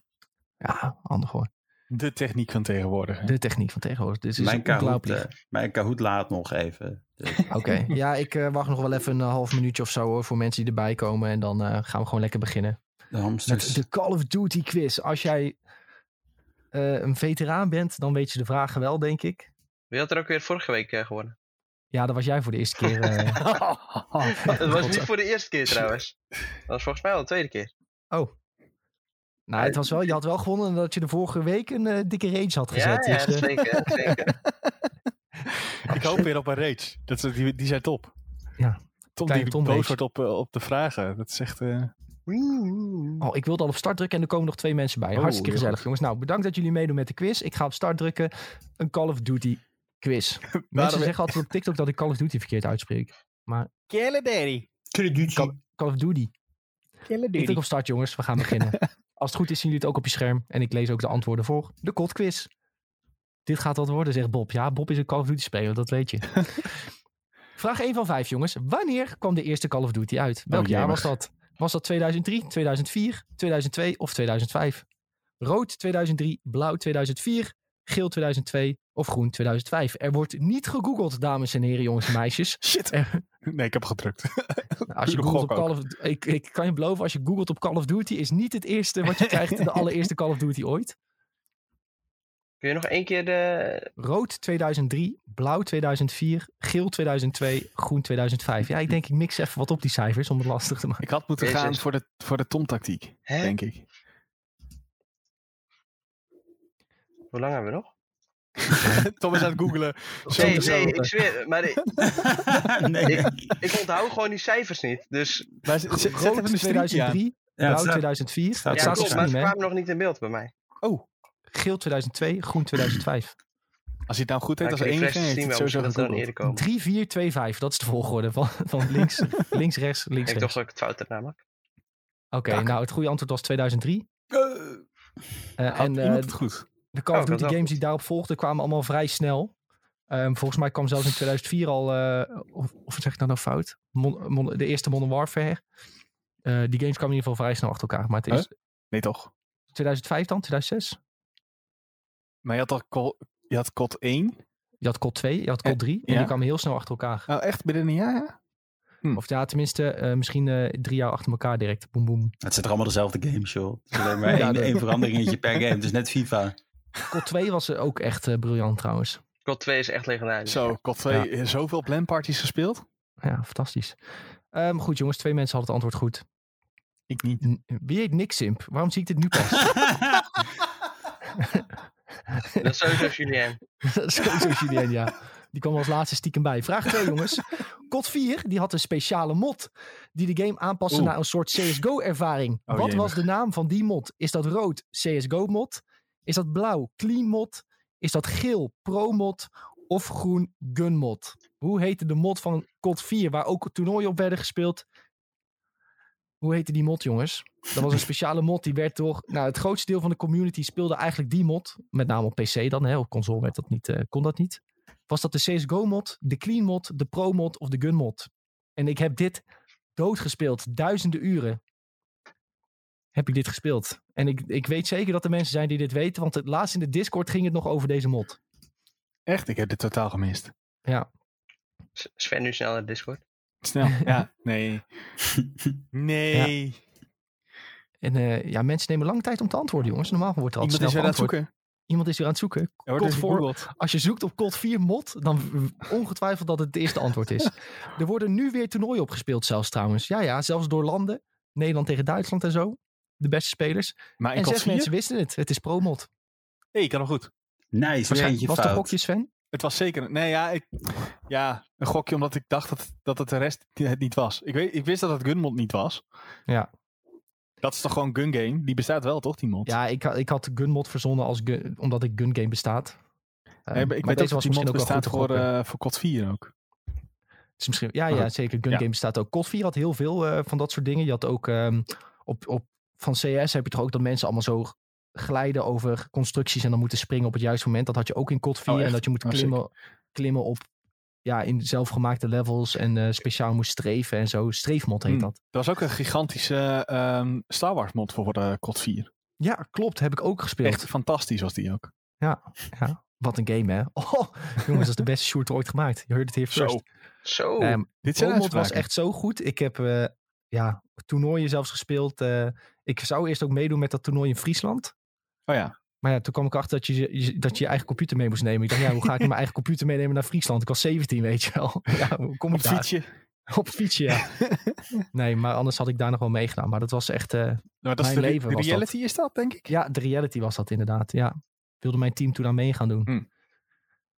Ja, handig hoor. de techniek van tegenwoordig. hè. De techniek van tegenwoordig. Dit is mijn, Kahoot, ongelooflijk. eh, mijn Kahoot laat nog even. Dus, Oké, ja, ik eh, wacht nog wel even een half minuutje of zo hoor, voor mensen die erbij komen. En dan eh, gaan we gewoon lekker beginnen. de hamsters. de Call of Duty quiz. Als jij eh, een veteraan bent, dan weet je de vragen wel, denk ik. Wie had er ook weer vorige week eh, gewonnen? Ja, dat was jij voor de eerste keer. eh. Het was niet voor de eerste keer trouwens. Dat was volgens mij al de tweede keer. Oh. Nou, het was wel, je had wel gewonnen dat je de vorige week een eh, dikke range had Ja, gezet. ja, dus, eh, zeker. zeker. Ik hoop weer op een rage. Dat, die, die zijn top. Ja, Tom kleine die Tom boos rage. wordt op, op de vragen. Dat is echt... eh, Oh, ik wilde al op start drukken en er komen nog twee mensen bij. Oh, Hartstikke gezellig, jongens. Nou, bedankt dat jullie meedoen met de quiz. Ik ga op start drukken. Een Call of Duty quiz. Mensen zeggen altijd op TikTok dat ik Call of Duty verkeerd uitspreek. Kille Daddy. Call, Call of Duty. Kille Ik druk op start, jongens. We gaan beginnen. Als het goed is, zien jullie het ook op je scherm. En ik lees ook de antwoorden voor de Cold Quiz. Dit gaat wat worden, zegt Bob. Ja, Bob is een Call of Duty speler, dat weet je. Vraag 1 van 5, jongens. Wanneer kwam de eerste Call of Duty uit? Welk Oh, jaar jemig. was dat? Was dat 2003, 2004, 2002 of 2005? Rood 2003, blauw 2004, geel 2002 of groen 2005. Er wordt niet gegoogeld, dames en heren, jongens en meisjes. Shit. Er- Nee, ik heb gedrukt. als je googelt op Call of ik, ik kan je beloven, als je googelt op Call of Duty, is niet het eerste wat je krijgt de allereerste Call of Duty ooit. Kun je nog één keer de... Rood 2003, blauw 2004, geel 2002, groen 2005. Ja, ik denk ik mix even wat op die cijfers om het lastig te maken. Ik had moeten Jezus. gaan voor de, voor de Tom-tactiek, denk ik. Hoe lang hebben we nog? Tom is aan het googelen. Nee, nee, ik zweer. Maar ik, nee. ik onthoud gewoon die cijfers niet. Dus Maar zet, zet zet Rood even een streepje aan. 2003, Ja, het blauw staat- 2004. staat Het ja, staat op klopt, maar ze kwamen nog niet in beeld bij mij. Oh, Geel 2002, groen 2005. als hij het nou goed heeft Maar als ik enige, refresh heeft het sowieso dat dan gegoogeld. eerder komen. 3, 4, 2, 5. Dat is de volgorde van, van links, links, rechts, links, Ik dacht dat ik het fout had namelijk. Oké, nou het goede antwoord was 2003. Eh, Had en eh, iemand het goed? De Call of Duty games goed. die daarop volgden kwamen allemaal vrij snel. Ehm, volgens mij kwam zelfs in 2004 al, eh, of, of zeg ik dat nou fout? Mon- Mon- de eerste Modern Warfare. Eh, die games kwamen in ieder geval vrij snel achter elkaar. Maar het is Nee, toch? 2005 dan, 2006. Maar je had al col- je had COD 1. Je had COD 2, je had COD 3. En ja. die kwamen heel snel achter elkaar. Nou, echt binnen een jaar, ja? Hm. Of ja, tenminste eh, misschien eh, drie jaar achter elkaar direct. Boom, boom. Het zijn er allemaal dezelfde games, joh. Het is alleen maar Ja, één, één veranderingetje per game. Het is net FIFA. COD 2 was ook echt eh, briljant trouwens. COD 2 is echt legendarisch. Zo, COD 2, eh, zoveel planparties gespeeld? Ja, fantastisch. Ehm, goed jongens, twee mensen hadden het antwoord goed. Ik niet. N- Wie heet Nick Simp? Waarom zie ik dit nu pas? Dat is sowieso Julien. Dat is sowieso Julien, ja. Die kwam als laatste stiekem bij. Vraag 2, jongens. COD 4 die had een speciale mod die de game aanpaste Oeh. naar een soort CSGO-ervaring. Oh, Wat jemig. was de naam van die mod? Is dat rood CSGO-mod? Is dat blauw Clean mod? Is dat geel Pro mod? Of groen Gun mod? Hoe heette de mod van COD 4 waar ook toernooien op werden gespeeld? Hoe heette die mod, jongens? Dat was een speciale mod. Die werd door. Nou, het grootste deel van de community speelde eigenlijk die mod. Met name op PC dan. Hè. Op console werd dat niet, eh, kon dat niet. Was dat de CSGO-mod, de Clean mod, de Pro mod of de Gun mod? En ik heb dit doodgespeeld. Duizenden uren heb ik dit gespeeld. En ik, ik weet zeker dat er mensen zijn die dit weten. Want het laatst in de Discord ging het nog over deze mod. Echt, ik heb dit totaal gemist. S- Sven nu snel naar Discord. Snel. ja, nee. Nee. En eh, ja, mensen nemen lang tijd om te antwoorden, jongens. Normaal wordt er altijd Iemand is weer snel aan het zoeken. Iemand is weer aan het zoeken. Wordt COD 4 gegoogeld. Als je zoekt op COD 4 mod, dan ongetwijfeld dat het het eerste antwoord is. Er worden nu weer toernooien opgespeeld zelfs trouwens. Ja, ja, zelfs door landen. Nederland tegen Duitsland en zo. De beste spelers. Maar en zes 4? mensen wisten het. Het is pro-mod. hey, ik kan nog goed. Nice, weer Waarschijnlijk- Was het een gokje, Sven? Het was zeker... Nee, ja, ik, ja, een gokje omdat ik dacht dat, dat het de rest het niet was. Ik, weet, ik wist dat het Gunmod niet was. Ja. Dat is toch gewoon Gun Game? Die bestaat wel, toch, die mod? Ja, ik, had- ik had gunmod verzonnen als gun, omdat ik gun game bestaat. Eh, Nee, maar ik maar weet ook dat die mod wel bestaat goed voor, eh voor COD 4 ook. Misschien, ja, ja, goed. zeker. Gun Ja. game bestaat ook. COD 4 had heel veel eh, van dat soort dingen. Je had ook ehm, op, op, van CS heb je toch ook dat mensen allemaal zo glijden over constructies en dan moeten springen op het juiste moment. Dat had je ook in COD 4 Oh, echt? en dat je moet Oh, klimmen, klimmen op ja, in zelfgemaakte levels en eh, speciaal moest streven en zo. Streefmod heet Hmm. dat. Er was ook een gigantische ehm, Star Wars mod voor de COD 4. Ja, klopt. Heb ik ook gespeeld. Echt fantastisch was die ook. Ja, ja. Wat een game, hè? Oh, jongens, dat is de beste shooter ooit gemaakt. Je hoort het hier first. Zo, Zo. Ehm, dit zijn Pro-mod was echt zo goed. Ik heb eh, ja, toernooien zelfs gespeeld. Ik zou eerst ook meedoen met dat toernooi in Friesland. Oh ja. Maar ja, toen kwam ik achter dat je, je- dat je je eigen computer mee moest nemen. Ik dacht, ja, hoe ga ik mijn eigen computer meenemen naar Friesland? Ik was 17, weet je wel. Ja, hoe kom ik Op daar? fietsje. Op fietsje, ja. nee, maar anders had ik daar nog wel meegedaan. Maar dat was echt... Nou, dat is Mijn de, re- leven de dat. reality is dat, denk ik. ja, de reality was dat inderdaad, ja. Wilde mijn team toen aan mee gaan doen. Hm.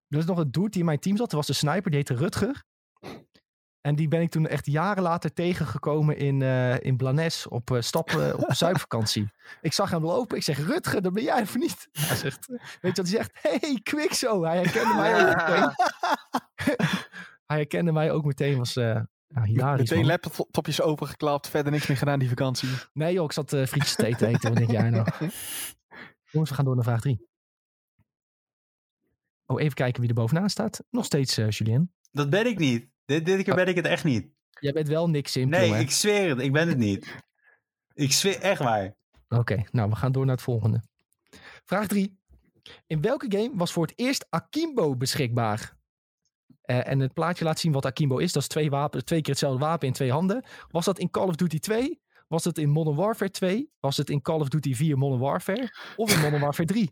Er was nog een dude die in mijn team zat. Er was een sniper, die heette Rutger. En die ben ik toen echt jaren later tegengekomen in, eh in Blanes op eh, stappen op een zuipvakantie. Ik zag hem lopen. Ik zeg, Rutger, dat ben jij of niet? Hij zegt, weet je wat hij zegt? Hey, Quixo. Hij herkende mij ook meteen. Hij herkende mij ook meteen. Was eh ja, hilarisch. Meteen man. laptopjes opengeklapt. Verder niks meer gedaan die vakantie. Nee joh, ik zat eh frietjes te eten. te eten. Wat denk jij nou? Jongens, we gaan door naar vraag drie. Oh, even kijken wie er bovenaan staat. Nog steeds eh Julien. Dat ben ik niet. Dit, dit keer ben ik het echt niet. Jij bent wel niks in. Nee, jongen. ik zweer het. Ik ben het niet. Ik zweer echt waar. Oké, nou we gaan door naar het volgende. Vraag 3. In welke game was voor het eerst Akimbo beschikbaar? Eh, en het plaatje laat zien wat Akimbo is. Dat is twee, wapen, twee keer hetzelfde wapen in twee handen. Was dat in Call of Duty 2? Was het in Modern Warfare 2? Was het in Call of Duty 4 Modern Warfare? Of in Modern Warfare 3?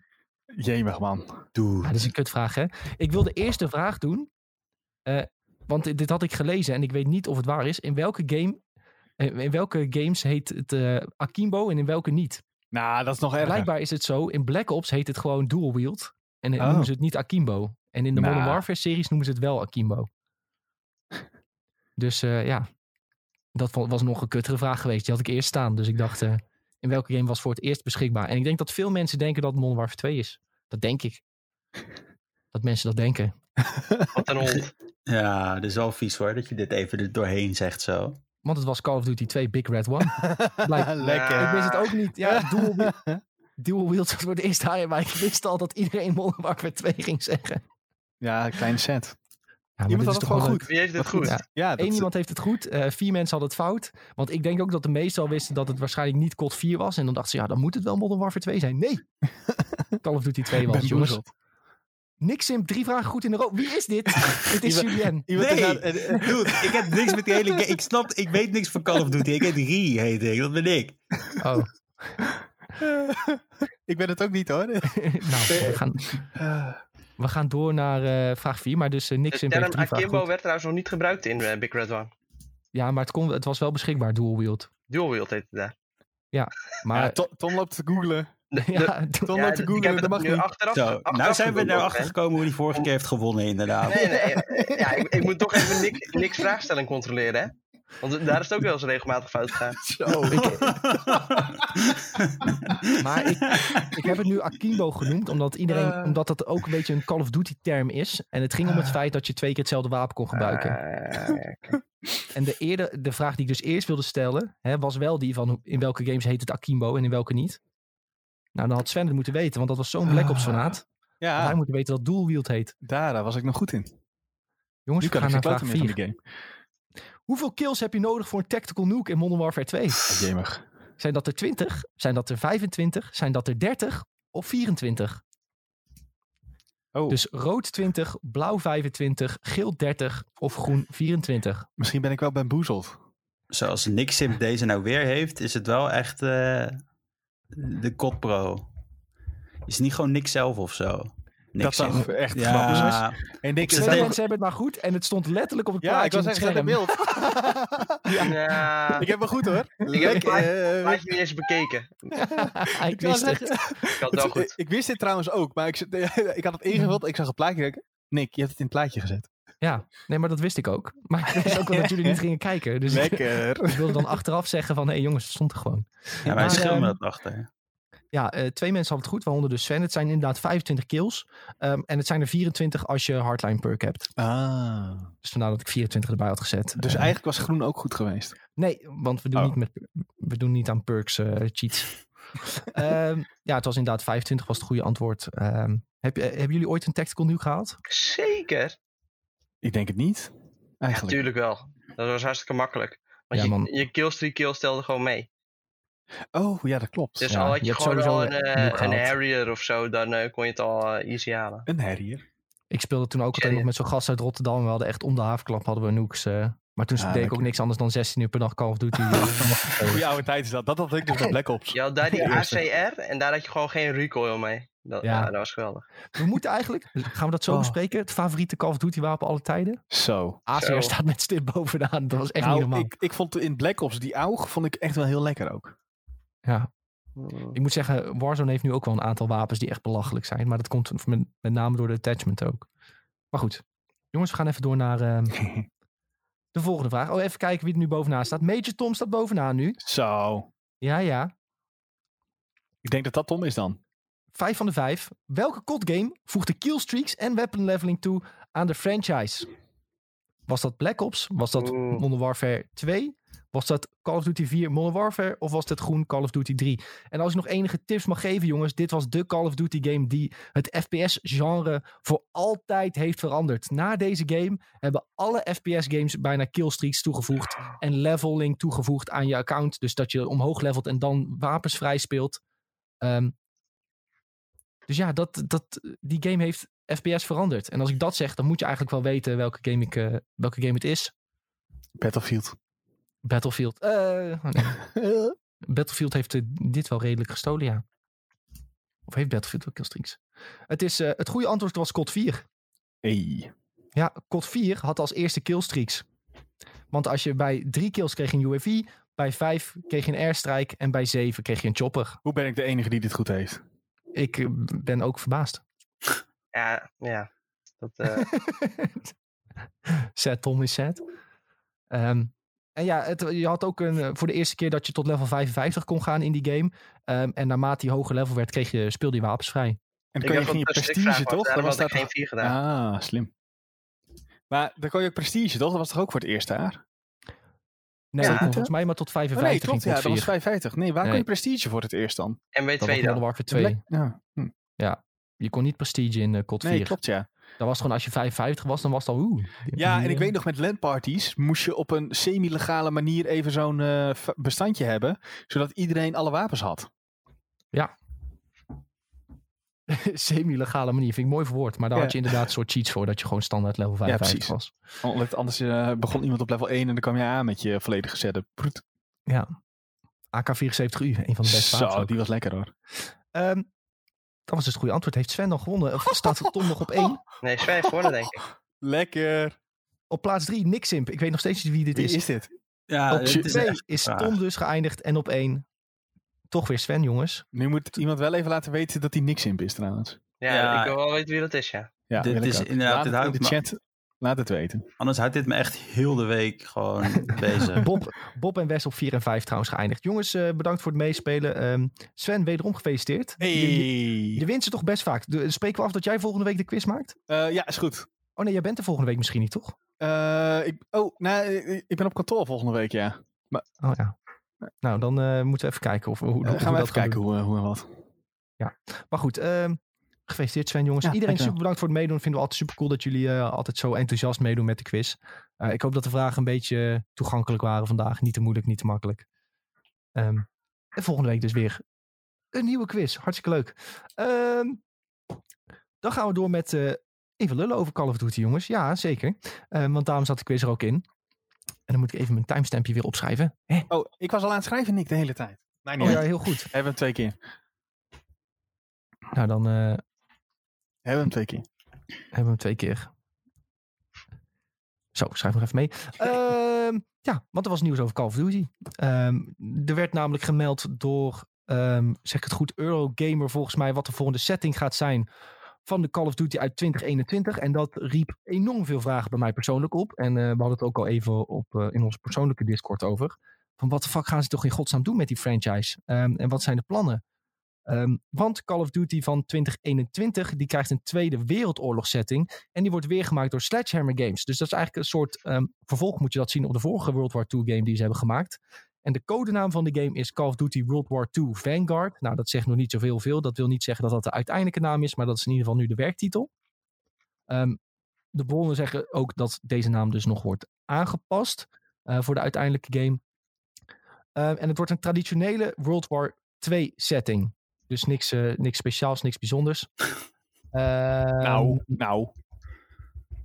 Jemig, man. Doe. Ja, dat is een kutvraag, hè? Ik wil de eerste vraag doen. eh, want dit- had ik gelezen en ik weet niet of het waar is. In welke game... eh, in welke games heet het eh, Akimbo en in welke niet? Nou, dat is nog erger. Blijkbaar is het zo. In Black Ops heet het gewoon dual wield. En dan Oh. noemen ze het niet Akimbo. En in de Modern Nou. Warfare series noemen ze het wel Akimbo. Dus eh, ja, dat was nog een kuttere vraag geweest. Die had ik eerst staan. Dus ik dacht, eh, in welke game was voor het eerst beschikbaar? En ik denk dat veel mensen denken dat het Modern Warfare 2 is. Dat denk ik. Dat mensen dat denken. Wat een hond. Ja, dat is wel vies hoor, dat je dit even er doorheen zegt zo. Want het was Call of Duty 2 Big Red One. Blijkt- Lekker. Ik wist het ook niet. Ja, dual, wield- dual wield was voor het eerst daar. Maar ik wist al dat iedereen Modern Warfare 2 ging zeggen. Ja, een kleine cent. Ja, maar Iemand had is het toch gewoon wel goed. Wie heeft het goed? Ja. Ja, dat Eén iemand heeft het goed, eh, vier mensen hadden het fout. Want ik denk ook dat de meesten al wisten dat het waarschijnlijk niet COD 4 was. En dan dachten ze, ja, dan moet het wel Modern Warfare 2 zijn. Nee, Call of Duty 2 was het, jongens. Niks Sim, drie vragen goed in de row. Wie is dit? dit is Julien. Nee, aan- eh, eh, dude, ik heb niks met die hele game. Ik snap, ik weet niks van Call of Duty. Ik heet Rie, heet ik. Dat ben ik. Oh, ik ben het ook niet hoor. nou, we gaan, we gaan door naar eh, vraag 4. Maar dus eh, Nick De Sim heeft term drie vragen Akimbo goed. werd trouwens nog niet gebruikt in Big Red One. Ja, maar het, kon, het was wel beschikbaar, dual wield. Dual wield heet het daar. Maar Ja, Tom, Tom loopt te googlen. Ja, Tom ja, ik dat mag nu niet. achteraf, Zo, achteraf nou zijn we erachter gekomen hoe die vorige keer heeft gewonnen, inderdaad. Nee, nee, eh, ja, ik, ik moet toch even niks, niks vraagstelling controleren, hè? Want daar is het ook wel eens regelmatig fout gegaan. Zo. Maar ik, ik heb het nu Akimbo genoemd, omdat, iedereen, Eh. omdat dat ook een beetje een Call of Duty term is. En het ging om het feit dat je twee keer hetzelfde wapen kon gebruiken. Eh, oké. En de, eerder, de vraag die ik dus eerst wilde stellen, hè, was wel die van hoe- in welke games heet het Akimbo en in welke niet. Nou, dan had Sven het moeten weten, want dat was zo'n Black Ops fanaat. Ja, moeten weten dat Dual Wield heet. daar daar was ik nog goed in. Jongens, Nu we kan gaan ik naar vraag kloten meer 4. van die game. Hoeveel kills heb je nodig voor een Tactical Nuke in Modern Warfare 2? Jemig. Zijn dat er 20? Zijn dat er 25? Zijn dat er 30? Of 24? Oh, Dus rood 20, blauw 25, geel 30 of groen 24. misschien ben ik wel bamboezeld. Zoals Nick Sim deze nou weer heeft, is het wel echt eh, de COD Pro. Is het niet gewoon Nick zelf of zo? Nick dat zag echt grappig. Ja, En Nick, mensen hebben het maar goed en het stond letterlijk op het ja, ik plaatje was echt in beeld. Ja, ik heb hem goed hoor. ik heb het Lekker, plaatje, eh, plaatje niet eens bekeken. ik ik, wist het. Ik had het wel goed. ik wist dit trouwens ook, maar ik, ik had het ingevuld. Ik zag het plaatje. denk, Nick, je hebt het in het plaatje gezet. Ja, nee, maar dat wist ik ook. Maar ik wist ook wel dat jullie niet gingen kijken. Dus ik, Lekker. ik wilde dan achteraf zeggen van, hé hey, jongens, het stond er gewoon. ja ehm, me dat achter. Ja, eh, twee mensen hadden het goed, waaronder dus Sven. Het zijn inderdaad 25 kills. Ehm, en het zijn er 24 als je hardline perk hebt. Ah. Dus vandaar dat ik 24 erbij had gezet. Dus Eh, eigenlijk was groen ook goed geweest. Nee, want we doen, Oh. niet, met, we doen niet aan perks eh, cheats. Ehm, ja, het was inderdaad 25 was het goede antwoord. Ehm, heb, hebben jullie ooit een tactical nuke gehaald? Zeker. Ik denk het niet. Eigenlijk. Natuurlijk wel. Dat was hartstikke makkelijk. Want Ja, je, je killstreak kill stelde gewoon mee. Oh, ja, dat klopt. Dus Ja, al had je gewoon al een, een eh, een. Harrier of zo, dan eh, kon je het al eh, easy halen. Een herrier. Ik speelde toen ook altijd nog met zo'n gast uit Rotterdam. We hadden echt om de havenklap hadden we eh. maar toen Ah, deed ik ook niks anders dan 16 uur per dag Call of Duty. Goeie oude tijd is dat. Dat had ik dus met Black Ops. Je had daar die. ACR en daar had je gewoon geen recoil mee. Dat, Ja. ja. dat was geweldig. We moeten eigenlijk, gaan we dat zo Oh. bespreken? Het favoriete Call of Duty wapen alle tijden? Zo. ACR Zo. staat met stip bovenaan. Dat was echt niet Nou, normaal. ik, ik vond in Black Ops die aug vond ik echt wel heel lekker ook. Ja. Mm. Ik moet zeggen, Warzone heeft nu ook wel een aantal wapens die echt belachelijk zijn. Maar dat komt met, met name door de attachment ook. Maar goed. Jongens, we gaan even door naar ehm, de volgende vraag. Oh, even kijken wie er nu bovenaan staat. Major Tom staat bovenaan nu. Zo. Ja, ja. Ik denk dat dat Tom is dan. Vijf van de vijf. Welke COD game voegde killstreaks en weapon leveling toe aan de franchise? Was dat Black Ops? Was dat. Modern Warfare 2? Was dat Call of Duty 4 Modern Warfare? Of was het groen Call of Duty 3? En als ik nog enige tips mag geven, jongens. Dit was de Call of Duty game die het FPS-genre voor altijd heeft veranderd. Na deze game hebben alle FPS-games bijna killstreaks toegevoegd. En leveling toegevoegd aan je account. Dus dat je omhoog levelt en dan wapens vrij speelt. Ehm, dus ja, dat, dat, die game heeft FPS veranderd. En als ik dat zeg, dan moet je eigenlijk wel weten welke game, ik, eh, welke game het is. Battlefield. Battlefield. Eh, oh nee. Battlefield heeft eh, dit wel redelijk gestolen, ja. Of heeft Battlefield wel killstreaks? Het, is, het goede antwoord was COD 4. Hey. Ja, COD 4 had als eerste killstreaks. Want als je bij drie kills kreeg een UAV, bij vijf kreeg je een airstrike en bij zeven kreeg je een chopper. Hoe ben ik de enige die dit goed heeft? Ik eh, ben ook verbaasd. Ja, ja. Dat, eh, Sad Tom is sad. Ehm, en ja, het, je had ook een, eh, voor de eerste keer dat je tot level 55 kon gaan in die game. Ehm, en naarmate je hoger level werd, kreeg je, speelde je wapens vrij. En dan kon je geen dat prestige, toch? Dan daarom was dat geen 4 gedaan. Ah, slim. Maar dan kon je ook prestige, toch? Dat was toch ook voor het eerste jaar? Nee, Ja. dat volgens mij maar tot Oh, nee, 55 klopt. Ja, dat was 4. 55. Nee, waar Nee. kon je prestige voor het eerst dan? En bij Dat was 2 Modern dan. Warfare 2. Black- Ja. Hm. Je kon niet prestige in eh COD 4. Nee, klopt ja. Dat was gewoon als je 55 was, dan was het al oeh. Ja, en ik eh, weet nog met landparties moest je op een semi-legale manier even zo'n eh, bestandje hebben, zodat iedereen alle wapens had. Semi-legale manier, vind ik mooi verwoord. Maar daar Ja. had je inderdaad een soort cheats voor, dat je gewoon standaard level 55 precies. was. Omdat Anders eh, begon iemand op level 1 en dan kwam je aan met je volledige setup. Proet. Ja. AK-74U, een van de beste wapens Zo, ook. die was lekker hoor. Ehm, dat was dus het goede antwoord. Heeft Sven dan gewonnen? Of staat Tom nog op één? Nee, Sven heeft gewonnen, denk ik. Lekker. Op plaats drie, Nick Simp. Ik weet nog steeds niet wie dit Wie is. is dit? Ja, op het is twee echt is. Tom dus geëindigd. En op één toch weer Sven, jongens. Nu moet iemand wel even laten weten dat hij niks imp is trouwens. Ja, Ja. ik wil wel weten wie dat is, ja. Ja, Dit is ook. inderdaad- Laat het in de chat. Laat het weten. Anders houdt dit me echt heel de week gewoon bezig. Bob, Bob en Wes op 4 en 5 trouwens geëindigd. Jongens, eh, bedankt voor het meespelen. Ehm, Sven, wederom gefeliciteerd. Je, je, je wint ze toch best vaak. De, spreken we af dat jij volgende week de quiz maakt? Eh, ja, is goed. Oh nee, jij bent er volgende week misschien niet, toch? Eh, ik, oh, nou, ik- ik ben op kantoor volgende week, ja. Oh ja. Nou, dan eh, moeten we even kijken of, hoe, hoe, Eh, hoe gaan we dat even gaan kijken doen. hoe, eh, hoe en wat. Maar goed, ehm, gefeliciteerd Sven, jongens. Ja, Iedereen dankjewel. super bedankt voor het meedoen. Vinden we altijd super cool dat jullie altijd zo enthousiast meedoen met de quiz. Ik hoop dat de vragen een beetje toegankelijk waren vandaag. Niet te moeilijk, niet te makkelijk. Ehm, en volgende week dus weer een nieuwe quiz. Hartstikke leuk. Ehm, dan gaan we door met even lullen over Call of Duty, jongens. Ja, zeker. Want daarom zat de quiz er ook in. En dan moet ik even mijn timestampje weer opschrijven. Hè? Oh, ik was al aan het schrijven, Nick, de hele tijd. Nee, niet Oh ja, heel goed. Hebben we hem twee keer. Nou, dan eh, Hebben we hem twee keer. hebben we hem twee keer. Zo, ik schrijf nog even mee. Ehm, ja, want er was nieuws over Call of Duty. Ehm, er werd namelijk gemeld door, ehm, zeg ik het goed, Eurogamer volgens mij, wat de volgende setting gaat zijn van de Call of Duty uit 2021. En dat riep enorm veel vragen bij mij persoonlijk op. En eh, we hadden het ook al even op, eh, in onze persoonlijke Discord over. Van wat de fuck gaan ze toch in godsnaam doen met die franchise? Ehm, en wat zijn de plannen? Ehm, want Call of Duty van 2021 die krijgt een tweede wereldoorlogsetting. En die wordt weergemaakt door Sledgehammer Games. Dus dat is eigenlijk een soort ehm, vervolg, moet je dat zien, op de vorige World War II game die ze hebben gemaakt. En de codenaam van de game is Call of Duty World War II Vanguard. Nou, dat zegt nog niet zoveel veel. Dat wil niet zeggen dat dat de uiteindelijke naam is, maar dat is in ieder geval nu de werktitel. Ehm, de bronnen zeggen ook dat deze naam dus nog wordt aangepast eh, voor de uiteindelijke game. Ehm, en het wordt een traditionele World War II setting. Dus niks, eh, niks speciaals, niks bijzonders. Ehm, nou, nou.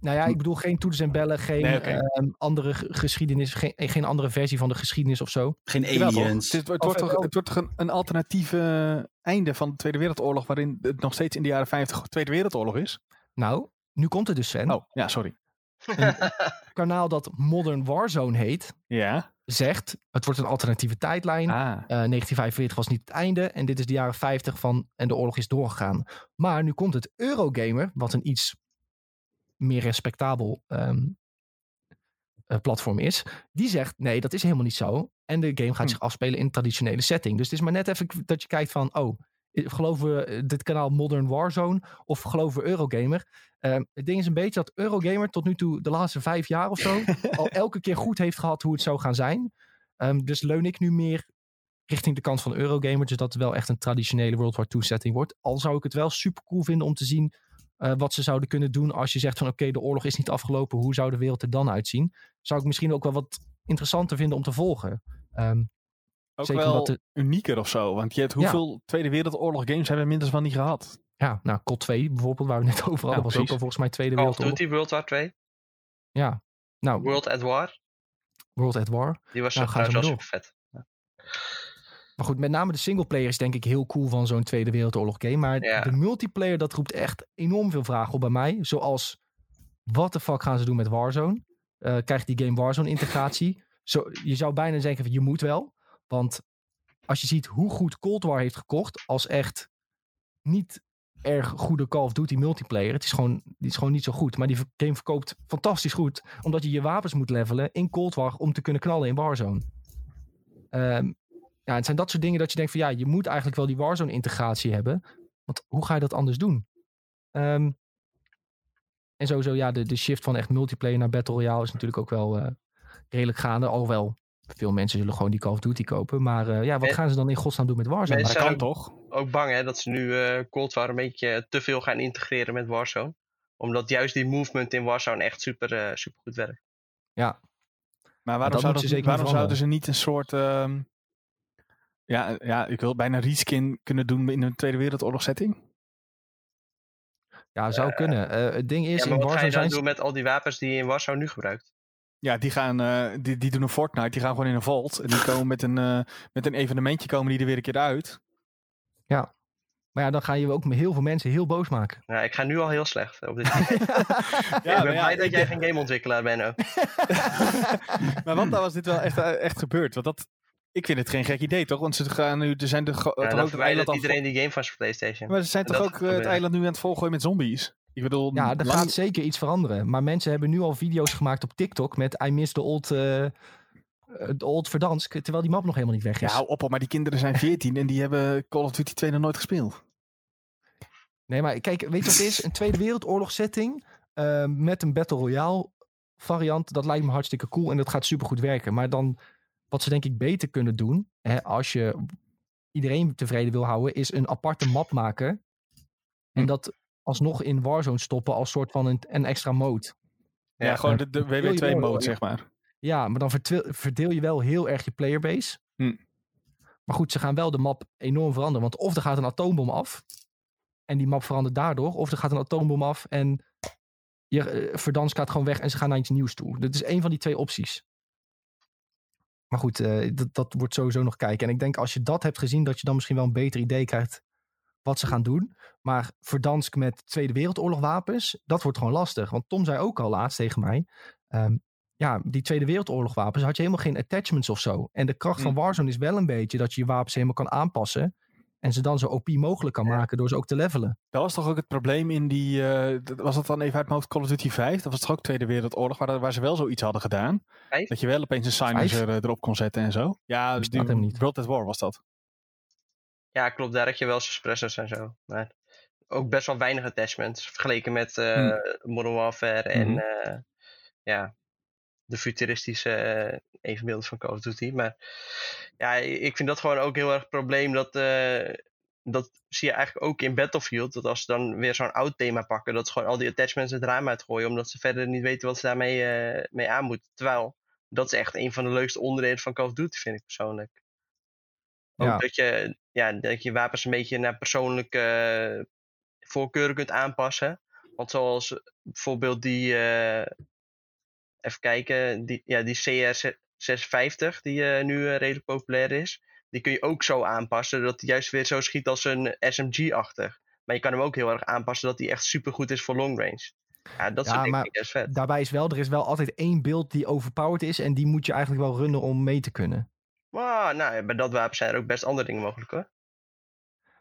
Nou ja, ik bedoel geen toeters en bellen, geen Nee, ehm, andere geschiedenis, geen, geen andere versie van de geschiedenis of zo. Geen aliens. Het, wordt toch, het wordt toch een, een alternatief eh, einde van de Tweede Wereldoorlog, waarin het nog steeds in de jaren 50 Tweede Wereldoorlog is? Nou, nu komt het dus, Sven. Oh, ja, sorry. kanaal dat Modern Warzone heet, Ja. zegt het wordt een alternatieve tijdlijn. Ah. Eh, 1945 was niet het einde en dit is de jaren 50 van en de oorlog is doorgegaan. Maar nu komt het Eurogamer, wat een iets meer respectabel ehm, eh, platform is. Die zegt nee, dat is helemaal niet zo. En de game gaat Hm. zich afspelen in een traditionele setting. Dus het is maar net even dat je kijkt van, oh, geloven we eh, dit kanaal Modern Warzone of geloven we Eurogamer? Ehm, het ding is een beetje dat Eurogamer tot nu toe de laatste vijf jaar of zo al elke keer goed heeft gehad hoe het zou gaan zijn. Ehm, dus leun ik nu meer richting de kant van Eurogamer. Dus dat het wel echt een traditionele World War II setting wordt. Al zou ik het wel super cool vinden om te zien eh, wat ze zouden kunnen doen als je zegt van oké, de oorlog is niet afgelopen. Hoe zou de wereld er dan uitzien? Zou ik misschien ook wel wat interessanter vinden om te volgen. Ehm, Ook zeker wel de- unieker of zo. Want je hebt hoeveel Tweede Wereldoorlog games hebben we inmiddels van niet gehad? ja, nou, COD 2 bijvoorbeeld, waar we net over hadden, was ook al volgens mij Tweede Call of Wereldoorlog. Duty World War 2. Ja, nou, World at War. World at War. Die was Nou, nou, gaan ze trouwens wel maar goed, met name de singleplayer is denk ik heel cool van zo'n Tweede Wereldoorlog game. Maar Ja. de multiplayer, dat roept echt enorm veel vragen op bij mij. Zoals, wat de fuck gaan ze doen met Warzone? Eh, krijgt die game Warzone integratie? Zo, je zou bijna zeggen, van, je moet wel. Want als je ziet hoe goed Cold War heeft gekocht als echt niet erg goede Call of Duty multiplayer. Het is gewoon, die is gewoon niet zo goed. Maar die game verkoopt fantastisch goed. Omdat je je wapens moet levelen in Cold War om te kunnen knallen in Warzone. Ehm, ja, het zijn dat soort dingen dat je denkt van ja, je moet eigenlijk wel die Warzone integratie hebben. Want hoe ga je dat anders doen? Ehm, en sowieso ja, de, de shift van echt multiplayer naar Battle Royale is natuurlijk ook wel eh, redelijk gaande. Alhoewel, veel mensen zullen gewoon die Call of Duty kopen. Maar eh, ja, wat En- gaan ze dan in godsnaam doen met Warzone? Maar dat kan toch? ook bang hè, dat ze nu eh Cold War een beetje te veel gaan integreren met Warzone. Omdat juist die movement in Warzone echt super, eh, super goed werkt. Ja, Maar waarom, zou moeten ze waarom niet zouden ze niet een soort... ehm, ja, ja, ik wil bijna reskin kunnen doen in een Tweede Wereldoorlog setting? ja zou Eh, kunnen. Eh, het ding is, Ja, maar in wat ga Warzone je dan zijn doen met al die wapens die je in Warzone nu gebruikt? Ja, die, gaan, eh, die, die doen een Fortnite, die gaan gewoon in een vault. En die komen met een, eh, met een evenementje komen die er weer een keer uit. Maar ja, dan ga je ook met heel veel mensen heel boos maken. Ja, ik ga nu al heel slecht op dit. Ja, ik ben maar ja, blij dat jij geen gameontwikkelaar bent ook. maar wat nou was dit wel echt, eh, echt gebeurd? Want dat, ik vind het geen gek idee, toch? Want ze gaan nu, er zijn de Ja, het eiland aan iedereen die game van zijn Playstation. Maar ze zijn toch ook eh, het eiland nu aan het volgooien met zombies? Ik bedoel, Ja, er lang- gaat zeker iets veranderen. Maar mensen hebben nu al video's gemaakt op TikTok met I miss the old, eh, eh, the old Verdansk. Terwijl die map nog helemaal niet weg Ja, is. hou op, maar die kinderen zijn 14 en die hebben Call of Duty 2 nog nooit gespeeld. Nee, maar kijk, weet je wat het is? Een Tweede Wereldoorlog setting met een Battle Royale variant. Dat lijkt me hartstikke cool en dat gaat supergoed werken. Maar dan, wat ze denk ik beter kunnen doen, hè, als je iedereen tevreden wil houden, is een aparte map maken. En Hm. dat alsnog in Warzone stoppen als soort van een, een extra mode. Ja, Ja, gewoon de, de wil je wel, WW2-mode, hoor. zeg maar. Ja, maar dan verdeel je wel heel erg je playerbase. Hm. Maar goed, ze gaan wel de map enorm veranderen. Want of er gaat een atoombom af. En die map verandert daardoor. Of er gaat een atoombom af en je, Verdansk gaat gewoon weg en ze gaan naar iets nieuws toe. Dat is één van die twee opties. Maar goed, eh, dat, dat wordt sowieso nog kijken. En ik denk als je dat hebt gezien, dat je dan misschien wel een beter idee krijgt wat ze gaan doen. Maar Verdansk met Tweede Wereldoorlog wapens, dat wordt gewoon lastig. Want Tom zei ook al laatst tegen mij. ehm, ja, die Tweede Wereldoorlog wapens had je helemaal geen attachments of zo. En de kracht van Hm. Warzone is wel een beetje dat je je wapens helemaal kan aanpassen. En ze dan zo OP mogelijk kan maken door ze ook te levelen. Dat was toch ook het probleem in die, eh, was dat dan even uit mijn hoofd Call of Duty 5? Dat was toch ook Tweede Wereldoorlog, waar, waar ze wel zoiets hadden gedaan? Vijf? Dat je wel opeens een silencer eh, erop kon zetten en zo. Ja, die hem niet. World at War was dat. Ja, klopt. Daar had je wel suppressors en zo. Maar ook best wel weinig attachments. Vergeleken met eh Hmm. Modern Warfare en Mhm. eh, ja, de futuristische eh, evenbeelden van Call of Duty. Maar ja, ik vind dat gewoon ook heel erg het probleem. Dat, eh, dat zie je eigenlijk ook in Battlefield. Dat als ze dan weer zo'n oud thema pakken. Dat ze gewoon al die attachments het raam uitgooien. Omdat ze verder niet weten wat ze daarmee eh, mee aan moeten. Terwijl, dat is echt een van de leukste onderdelen van Call of Duty, vind ik persoonlijk. Ook Ja. dat, je, ja, dat je wapens een beetje naar persoonlijke eh, voorkeuren kunt aanpassen. Want zoals bijvoorbeeld die, even kijken, die, ja, die CR650 die eh, nu eh, redelijk populair is. Die kun je ook zo aanpassen dat hij juist weer zo schiet als een SMG-achtig. Maar je kan hem ook heel erg aanpassen dat hij echt super goed is voor long range. Ja, dat Ja, maar ik best vet. Daarbij is wel, er is wel altijd één beeld die overpowered is. En die moet je eigenlijk wel runnen om mee te kunnen. Maar nou, ja, bij dat wapen zijn er ook best andere dingen mogelijk hoor.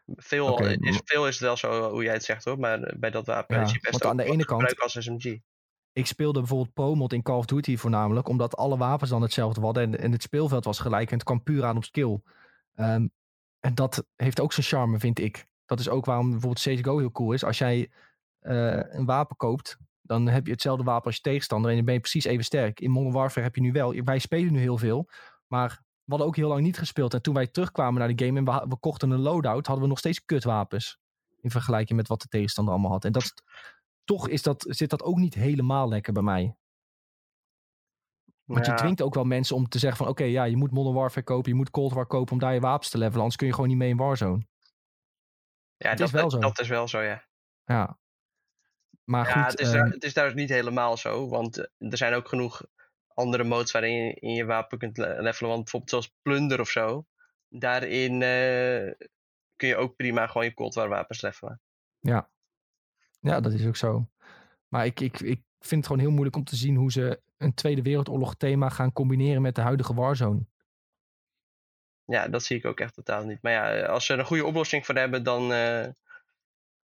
Veel, is, veel is het wel zo hoe jij het zegt hoor, maar eh, bij dat wapen Ja, is je best want aan de ene kant- als SMG. Ik speelde bijvoorbeeld Promod in Call of Duty voornamelijk. Omdat alle wapens dan hetzelfde hadden. En, en het speelveld was gelijk. En het kwam puur aan op skill. Ehm, en dat heeft ook zijn charme, vind ik. Dat is ook waarom bijvoorbeeld CSGO heel cool is. Als jij eh, een wapen koopt, dan heb je hetzelfde wapen als je tegenstander. En dan ben je precies even sterk. In Modern Warfare heb je nu wel. Wij spelen nu heel veel. Maar we hadden ook heel lang niet gespeeld. En toen wij terugkwamen naar de game en we, we kochten een loadout, hadden we nog steeds kutwapens. In vergelijking met wat de tegenstander allemaal had. En dat toch is dat, zit dat ook niet helemaal lekker bij mij. Want Ja, je dwingt ook wel mensen om te zeggen van... oké, ja, je moet Modern Warfare kopen, je moet Cold War kopen... om daar je wapens te levelen, anders kun je gewoon niet mee in Warzone. ja dat, is wel zo. dat is wel zo, ja. Ja. Maar ja, goed, het, is ehm, daar, het is daar niet helemaal zo, want eh, er zijn ook genoeg andere modes waarin je in je wapen kunt le- levelen. Want bijvoorbeeld zoals plunder of zo, daarin eh, kun je ook prima gewoon je Cold War wapens levelen. ja. Ja, dat is ook zo. Maar ik, ik, ik vind het gewoon heel moeilijk om te zien... hoe ze een Tweede Wereldoorlog thema gaan combineren met de huidige Warzone. Ja, dat zie ik ook echt totaal niet. Maar ja, als ze er een goede oplossing voor hebben, dan, eh,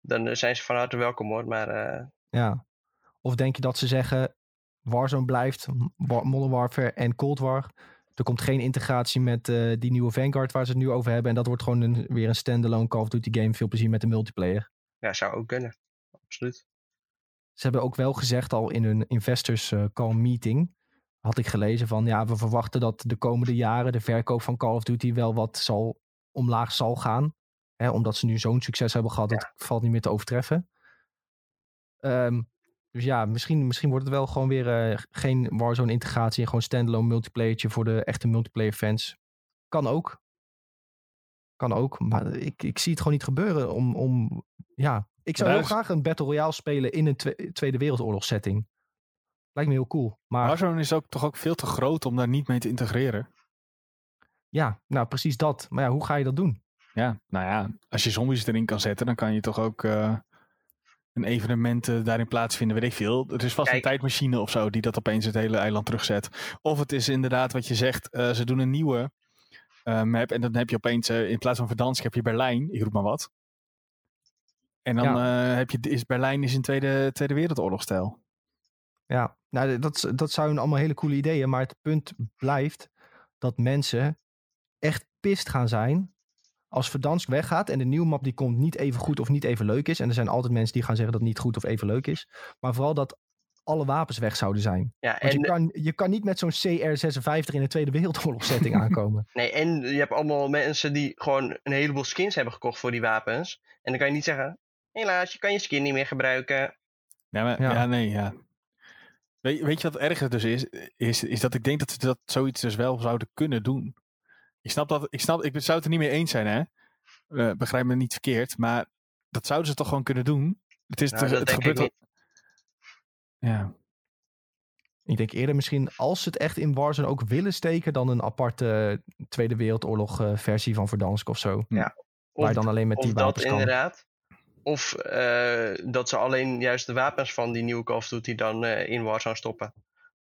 dan zijn ze van harte welkom hoor. Maar eh, Ja. Of denk je dat ze zeggen... Warzone blijft, Wa- Modern Warfare en Cold War... Er komt geen integratie met eh, die nieuwe Vanguard waar ze het nu over hebben. En dat wordt gewoon een, weer een standalone Call of Duty game. Veel plezier met de multiplayer. ja, zou ook kunnen. Absoluut. Ze hebben ook wel gezegd al in hun investors eh, call meeting. Had ik gelezen van ja, we verwachten dat de komende jaren de verkoop van Call of Duty wel wat zal, omlaag zal gaan. Hè, omdat ze nu zo'n succes hebben gehad, dat valt niet meer te overtreffen. Ehm, dus ja, misschien, misschien wordt het wel gewoon weer eh, geen Warzone integratie en gewoon standalone multiplayertje voor de echte multiplayer fans. Kan ook. Kan ook, maar ik, ik zie het gewoon niet gebeuren om, om ja, ik zou heel is- graag een Battle Royale spelen in een Twe- Tweede Wereldoorlog setting. Lijkt me heel cool. Maar Warzone is ook toch ook veel te groot om daar niet mee te integreren. ja, nou precies dat. Maar ja, hoe ga je dat doen? Ja, nou ja, als je zombies erin kan zetten, dan kan je toch ook eh, een evenement eh, daarin plaatsvinden, weet ik veel. Er is vast Kijk. een tijdmachine of zo die dat opeens het hele eiland terugzet. Of het is inderdaad wat je zegt, eh, ze doen een nieuwe eh, map en dan heb je opeens in plaats van Verdansk heb je Berlijn, ik roep maar wat. En dan eh, heb je, is Berlijn is in Tweede, tweede Wereldoorlogstijl. Ja, nou, dat, dat zijn allemaal hele coole ideeën. Maar het punt blijft dat mensen echt pist gaan zijn als Verdansk weggaat en de nieuwe map die komt niet even goed of niet even leuk is. En er zijn altijd mensen die gaan zeggen dat het niet goed of even leuk is. Maar vooral dat alle wapens weg zouden zijn. Ja, en, je, kan, je kan niet met zo'n CR56 in een Tweede Wereldoorlog setting aankomen. nee, en je hebt allemaal mensen die gewoon een heleboel skins hebben gekocht voor die wapens. En dan kan je niet zeggen, helaas, je kan je skin niet meer gebruiken. Ja, maar, Ja. ja. nee, ja. Weet, weet je wat erger dus is, is? Is dat ik denk dat ze dat zoiets dus wel zouden kunnen doen. Ik snap dat, ik snap, ik zou het er niet mee eens zijn, hè. Eh, begrijp me niet verkeerd, maar dat zouden ze toch gewoon kunnen doen. Het is Nou, te- dat het denk gebeurt al- Ja, Ik denk eerder misschien als ze het echt in Warzone ook willen steken... dan een aparte Tweede Wereldoorlog eh, versie van Verdansk of zo. Waar Of, je dan alleen met die dat wapens kan. inderdaad. Of eh, dat ze alleen juist de wapens van die nieuwe Call of Duty dan eh, in Warzone stoppen.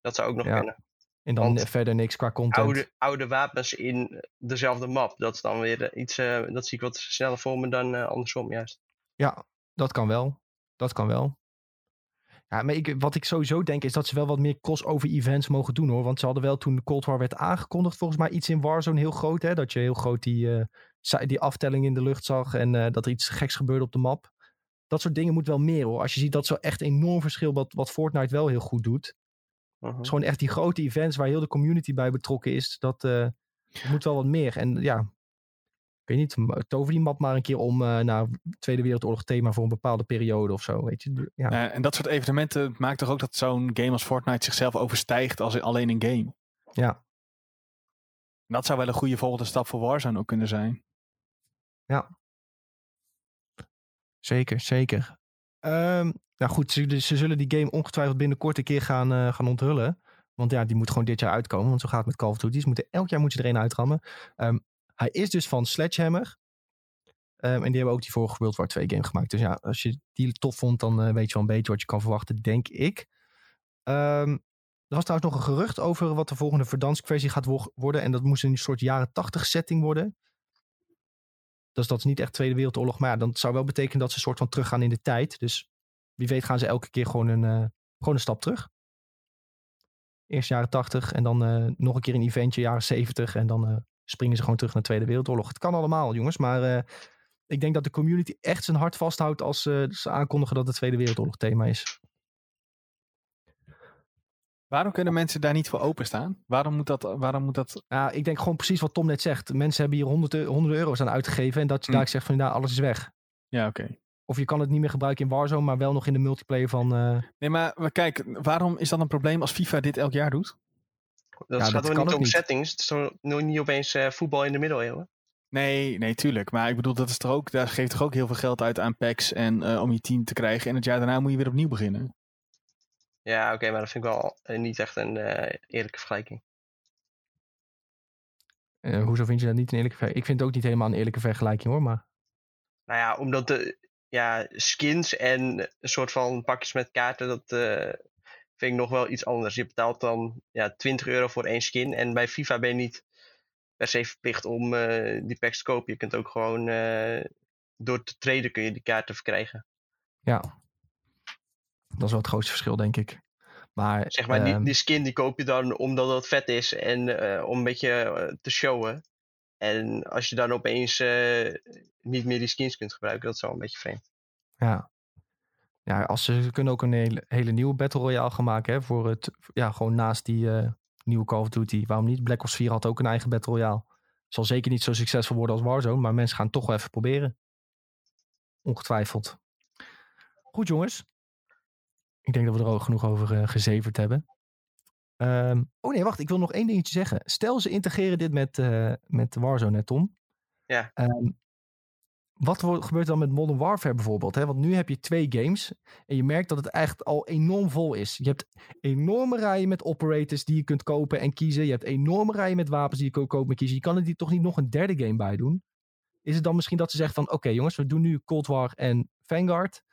Dat zou ook nog Ja. kunnen. En dan want verder niks qua content. Oude, oude wapens in dezelfde map. Dat is dan weer eh, iets, dat zie ik wat sneller voor me dan andersom juist. Ja, dat kan wel. Dat kan wel. Ja, maar ik, wat ik sowieso denk is dat ze wel wat meer crossover events mogen doen hoor. Want ze hadden wel toen Cold War werd aangekondigd volgens mij iets in Warzone heel groot. Hè? Dat je heel groot die, die aftelling in de lucht zag en dat er iets geks gebeurde op de map. Dat soort dingen moet wel meer hoor. Als je ziet dat zo echt enorm verschil wat, wat Fortnite wel heel goed doet. Is gewoon echt die grote events waar heel de community bij betrokken is. Dat, eh, moet wel wat meer. En ja, ik weet niet, tover die map maar een keer om eh, naar Tweede Wereldoorlog thema voor een bepaalde periode of zo. Weet je? Ja, Eh, en dat soort evenementen maakt toch ook dat zo'n game als Fortnite zichzelf overstijgt als alleen een game. ja. En dat zou wel een goede volgende stap voor Warzone ook kunnen zijn. Zeker, zeker. Ehm, nou goed, ze, ze zullen die game ongetwijfeld binnenkort een keer gaan, eh, gaan onthullen. Want ja, die moet gewoon dit jaar uitkomen. Want zo gaat het met Call of Duty. Elk jaar moet je er een uitrammen. Ehm, hij is dus van Sledgehammer. Ehm, en die hebben ook die vorige World War 2 game gemaakt. Dus ja, als je die tof vond, dan eh, weet je wel een beetje wat je kan verwachten, denk ik. Er was trouwens nog een gerucht over wat de volgende Verdansk versie gaat wo- worden. En dat moest een soort jaren 80 setting worden. Dus dat is niet echt Tweede Wereldoorlog. Maar dan zou wel betekenen dat ze een soort van teruggaan in de tijd. Dus wie weet gaan ze elke keer gewoon een, eh, gewoon een stap terug. Eerst jaren 80 en dan eh, nog een keer een eventje jaren 70. En dan eh, springen ze gewoon terug naar de Tweede Wereldoorlog. Het kan allemaal, jongens. Maar ik denk dat de community echt zijn hart vasthoudt als ze aankondigen dat het Tweede Wereldoorlog thema is. Waarom kunnen mensen daar niet voor openstaan? Waarom moet dat... Waarom moet dat... Ja, ik denk gewoon precies wat Tom net zegt. Mensen hebben hier honderden, honderden euro's aan uitgegeven. En dat je Hm. daar zegt van nou, alles is weg. Ja, oké. Of je kan het niet meer gebruiken in Warzone, maar wel nog in de multiplayer van... eh, Nee, maar, kijk, waarom is dat een probleem als FIFA dit elk jaar doet? Dat Ja, gaat dat niet om niet. settings? Het is nog niet opeens eh, voetbal in de middeleeuwen? Nee, nee, tuurlijk. Maar ik bedoel, dat is toch ook, daar geeft toch ook heel veel geld uit aan packs en eh, om je team te krijgen. En het jaar daarna moet je weer opnieuw beginnen. Ja, oké, maar dat vind ik wel eh, niet echt een eh, eerlijke vergelijking. eh, hoezo vind je dat niet een eerlijke vergelijking? Ik vind het ook niet helemaal een eerlijke vergelijking hoor, maar... Nou ja, omdat de ja, skins en een soort van pakjes met kaarten, dat vind ik nog wel iets anders. Je betaalt dan ja, 20 euro voor één skin. En bij FIFA ben je niet per se verplicht om die packs te kopen. Je kunt ook gewoon door te traden kun je die kaarten verkrijgen. Ja, dat is wel het grootste verschil, denk ik. Maar, Zeg maar, die, ehm, die skin die koop je dan omdat het vet is en eh, om een beetje eh, te showen. En als je dan opeens eh, niet meer die skins kunt gebruiken, dat is wel een beetje vreemd. ja. ja, als ze, ze kunnen ook een hele, hele nieuwe Battle Royale gaan maken. Hè, voor het, ja, gewoon naast die nieuwe Call of Duty. Waarom niet? Black Ops 4 had ook een eigen Battle Royale. Zal zeker niet zo succesvol worden als Warzone, maar mensen gaan het toch wel even proberen. Ongetwijfeld. Goed jongens. Ik denk dat we er ook genoeg over eh, gezeverd hebben. Ehm, oh nee, wacht. Ik wil nog één dingetje zeggen. Stel ze integreren dit met, eh, met Warzone, hè, Tom? Ja. Ehm, wat gebeurt dan met Modern Warfare bijvoorbeeld? Hè? Want nu heb je twee games en je merkt dat het echt al enorm vol is. Je hebt enorme rijen met operators die je kunt kopen en kiezen. Je hebt enorme rijen met wapens die je kunt kopen en kiezen. Je kan er die toch niet nog een derde game bij doen? Is het dan misschien dat ze zeggen van... Oké jongens, we doen nu Cold War en Vanguard.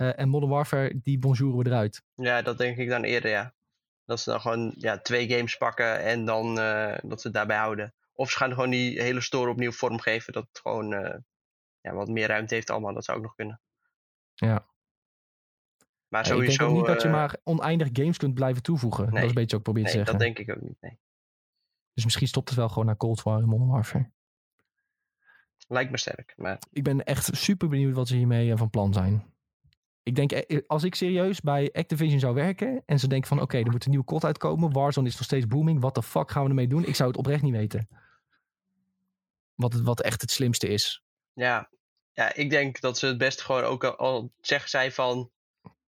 Eh, en Modern Warfare, die bonjouren we eruit. Ja, dat denk ik dan eerder, ja. Dat ze dan gewoon ja, twee games pakken en dan eh, dat ze het daarbij houden. Of ze gaan gewoon die hele store opnieuw vormgeven. Dat het gewoon eh, ja, wat meer ruimte heeft allemaal. Dat zou ook nog kunnen. Ja. Maar Ja, ik sowieso... denk ook niet dat je maar oneindig games kunt blijven toevoegen. Dat is een beetje ook probeer te Nee, zeggen. dat denk ik ook niet. Nee. Dus misschien stopt het wel gewoon naar Cold War en Modern Warfare. Lijkt me sterk. Maar Ik ben echt super benieuwd wat ze hiermee van plan zijn. Ik denk, eh, als ik serieus bij Activision zou werken en ze denken van oké, er moet een nieuwe COD uitkomen. Warzone is nog steeds booming. Wat de fuck gaan we ermee doen? Ik zou het oprecht niet weten. Wat, het, wat echt het slimste is. ja, ja, ik denk dat ze het best gewoon ook al, zeggen zij van...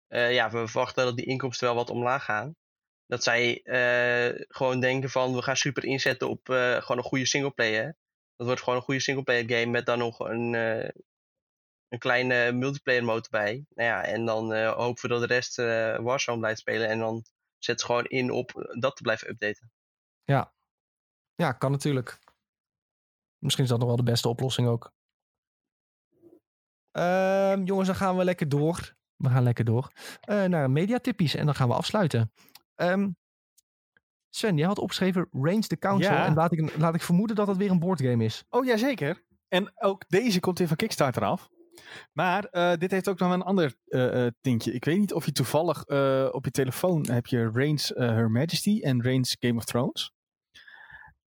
eh, ja, we verwachten dat die inkomsten wel wat omlaag gaan. Dat zij eh, gewoon denken van we gaan super inzetten op eh, gewoon een goede singleplayer. Dat wordt gewoon een goede singleplayer game met dan nog een, eh, een kleine multiplayer mode bij. Nou ja, en dan eh, hopen we dat de rest eh, Warzone blijft spelen. En dan zet ze gewoon in op dat te blijven updaten. Ja. Ja, kan natuurlijk. Misschien is dat nog wel de beste oplossing ook. Ehm, jongens, dan gaan we lekker door. We gaan lekker door. eh, naar mediatippies en dan gaan we afsluiten. Ehm, Sven, jij had opgeschreven Range the Council. Ja. En laat ik, laat ik vermoeden dat het weer een boardgame is. Oh ja, zeker. En ook deze komt weer van Kickstarter af. Maar eh, dit heeft ook nog een ander eh, eh, tintje. Ik weet niet of je toevallig op je telefoon heb je Reigns Her Majesty en Reigns Game of Thrones.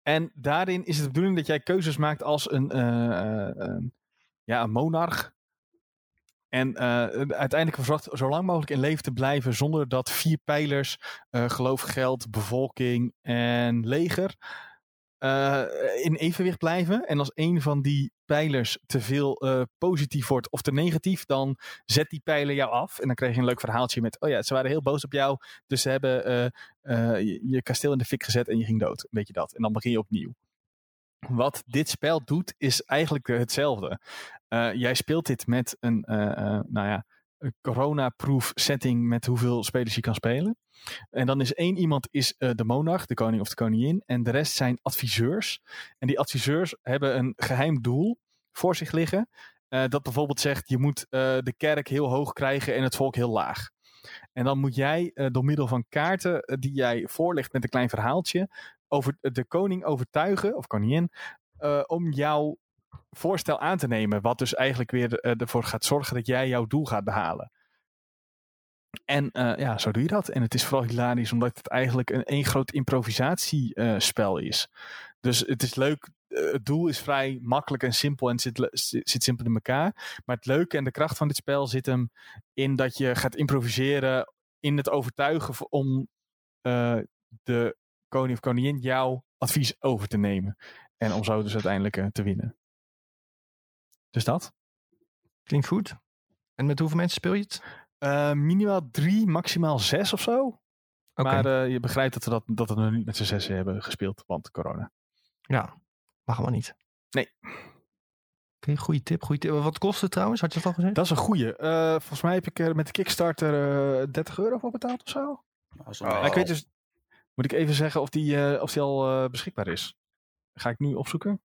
En daarin is het de bedoeling dat jij keuzes maakt als een, ja, een monarch. En uiteindelijk verwacht zo lang mogelijk in leven te blijven zonder dat vier pijlers, geloof, geld, bevolking en leger, in evenwicht blijven. En als een van die pijlers te veel eh, positief wordt of te negatief, dan zet die pijler jou af. En dan krijg je een leuk verhaaltje met, oh ja, ze waren heel boos op jou, dus ze hebben eh, eh, je, je kasteel in de fik gezet en je ging dood. Weet je dat? En dan begin je opnieuw. Wat dit spel doet, is eigenlijk hetzelfde. Jij speelt dit met een, nou ja, corona-proof setting met hoeveel spelers je kan spelen. En dan is één iemand is eh, de monarch, de koning of de koningin. En de rest zijn adviseurs. En die adviseurs hebben een geheim doel voor zich liggen. eh, dat bijvoorbeeld zegt, je moet eh, de kerk heel hoog krijgen en het volk heel laag. En dan moet jij door middel van kaarten die jij voorlegt met een klein verhaaltje... over de koning overtuigen, of koningin, om jouw voorstel aan te nemen. Wat dus eigenlijk weer eh, ervoor gaat zorgen dat jij jouw doel gaat behalen. En eh, ja, zo doe je dat. En het is vooral hilarisch omdat het eigenlijk een één groot improvisatiespel is. Dus het is leuk. eh, het doel is vrij makkelijk en simpel en zit, zit simpel in elkaar. Maar het leuke en de kracht van dit spel zit hem in dat je gaat improviseren in het overtuigen om eh, de koning of koningin jouw advies over te nemen. En om zo dus uiteindelijk eh, te winnen. Dus dat. Klinkt goed. En met hoeveel mensen speel je het? Eh, minimaal drie, maximaal zes of zo. Oké, Maar eh, je begrijpt dat we dat, dat we nog niet met z'n zessen hebben gespeeld, want corona. ja. Mag allemaal niet. Nee. Oké, goede tip, goede tip. Wat kost het trouwens? Had je dat al gezegd? Dat is een goeie. Eh, volgens mij heb ik er met de Kickstarter eh 30 euro voor betaald of zo. Oh. Maar ik weet dus, moet ik even zeggen of die, eh, of die al eh, beschikbaar is. Ga ik nu opzoeken?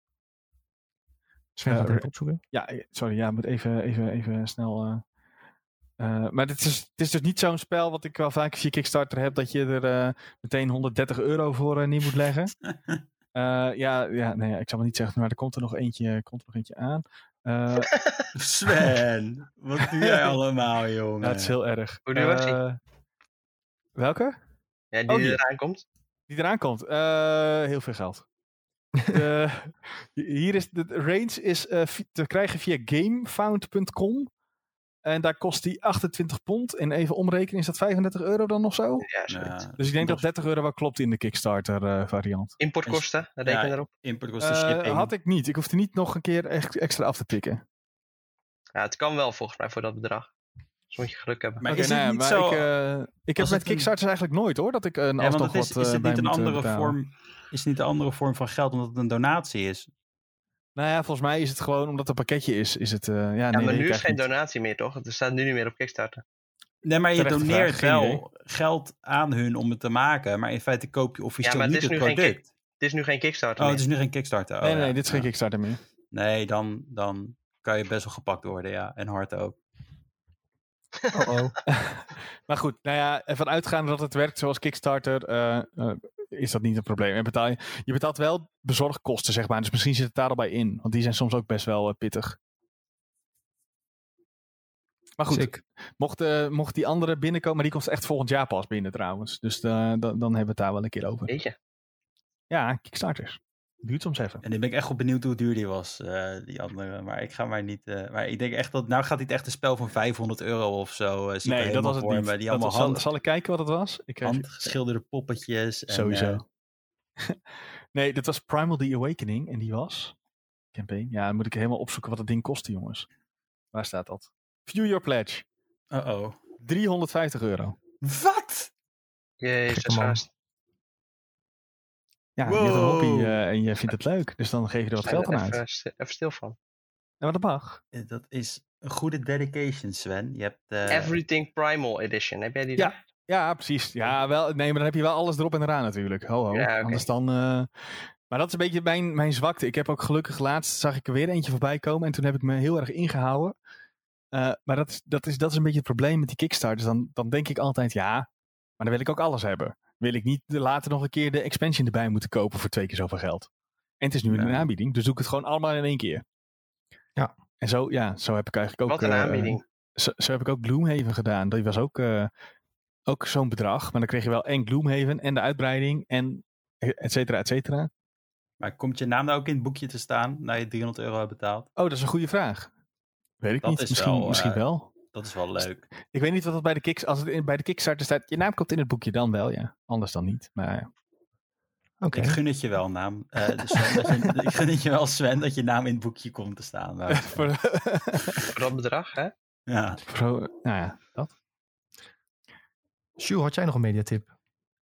Sven gaat eh, even opzoeken. Ja, eh, sorry, ja, moet even, even, even snel. eh, eh, maar dit is, het is dus niet zo'n spel wat ik wel vaak via Kickstarter heb, dat je er eh, meteen 130 euro voor neer moet leggen. Eh, ja, ja, nee, ik zal maar niet zeggen, maar er komt er nog eentje, komt er nog eentje aan. Eh, Sven, wat doe jij allemaal, jongen? het is heel erg. Hoe duur was die? Eh, Welke? Ja, die Oh, die. eraan komt. Die eraan komt. Eh, heel veel geld. De, hier is de range is eh, te krijgen via gamefound.com. En daar kost die 28 pond. En even omrekenen, is dat 35 euro dan nog zo? Ja, zoiets. Ja, Dus ik denk dat nog 30 euro wel klopt in de Kickstarter eh, variant. Importkosten, reken Ja. erop. Import kost de Eh, shipping. had ik niet. Ik hoefde niet nog een keer echt extra af te tikken. Ja, het kan wel volgens mij voor dat bedrag. Dus moet je geluk hebben. Maar Oké, is het nou ja, niet maar zo... ik, eh, ik heb met een- Kickstarters eigenlijk nooit hoor. Dat ik een ja, is, wat is eh, het niet een eh, andere betalen. vorm... Is het niet een andere vorm van geld omdat het een donatie is? Nou ja, volgens mij is het gewoon omdat het een pakketje is. Is het, eh, ja, Ja, nee, maar nu is geen niet. donatie meer, toch? Het staat nu niet meer op Kickstarter. Nee, maar je doneert vraag, wel geld aan hun om het te maken. Maar in feite koop je officieel Ja, maar het niet is het nu geen product. Het is nu geen Kickstarter Oh, meer. het is nu geen Kickstarter. Oh, Nee, nee, ja. dit is geen. Kickstarter meer. Nee, dan, dan kan je best wel gepakt worden, ja. En hard ook. Oh, maar goed, nou ja, ervan uitgaande dat het werkt zoals Kickstarter, eh, eh, is dat niet een probleem. En betaal je, je betaalt wel bezorgkosten, zeg maar. Dus misschien zit het daar al bij in. Want die zijn soms ook best wel eh, pittig. Maar goed, Sick. mocht, eh, mocht die andere binnenkomen, maar die komt echt volgend jaar pas binnen trouwens. Dus eh, dan, dan hebben we het daar wel een keer over. Weet je? Ja, Kickstarters. Duurt soms even. En ik ben echt wel benieuwd hoe duur die was, eh, die andere. Maar ik ga maar niet... eh, maar ik denk echt dat... Nou gaat dit echt een spel van 500 euro of zo. eh, ik Nee, dat was het niet. Die Dat allemaal was- zal, hand, zal ik kijken wat het was? Ik krijg- handgeschilderde poppetjes. En, Sowieso. nee, dit was Primal The Awakening en die was... Campaign. Ja, dan moet ik helemaal opzoeken wat het ding kostte, jongens. Waar staat dat? View Your Pledge. Uh-oh. 350 euro. Wat? Jezus, Ja, je hebt een hobby eh, en je vindt het leuk. Dus dan geef je er wat geld aan uit. even, sti- even stil van. Ja, maar dat mag. Eh, Dat is een goede dedication, Sven. Je hebt... eh, Everything Primal Edition. Heb jij die Ja. dan? Ja, precies. Ja, wel, nee, maar dan heb je wel alles erop en eraan natuurlijk. Ho, ho. Ja. Anders dan... eh, Maar dat is een beetje mijn, mijn zwakte. Ik heb ook gelukkig laatst, zag ik er weer eentje voorbij komen. En toen heb ik me heel erg ingehouden. Eh, maar dat is, dat, is, dat is een beetje het probleem met die Kickstarters. Dan, dan denk ik altijd, ja, maar dan wil ik ook alles hebben. Wil ik niet de- later nog een keer de expansion erbij moeten kopen voor twee keer zoveel geld. En het is nu een aanbieding, dus doe ik het gewoon allemaal in één keer. Ja. En zo, ja, zo heb ik eigenlijk ook... Wat een eh, aanbieding. zo, zo heb ik ook Gloomhaven gedaan. Dat was ook, eh, ook zo'n bedrag. Maar dan kreeg je wel en Gloomhaven en de uitbreiding en et cetera, et cetera. Maar komt je naam nou ook in het boekje te staan, na je 300 euro hebt betaald? Oh, dat is een goede vraag. Weet ik Dat niet. is Misschien, wel, misschien eh, wel. Dat is wel leuk. Ik weet niet wat dat bij de Kicks... Als het in- bij de Kickstarter staat, je naam komt in het boekje, dan wel, ja. Anders dan niet. Maar ja. Oké. Ik gun het je wel, naam. Eh, dus Sven, dat je, ik gun het je wel, Sven, dat je naam in het boekje komt te staan. Maar, voor, Voor dat bedrag, hè? ja. voor- nou ja, dat. Sjoe, had jij nog een mediatip?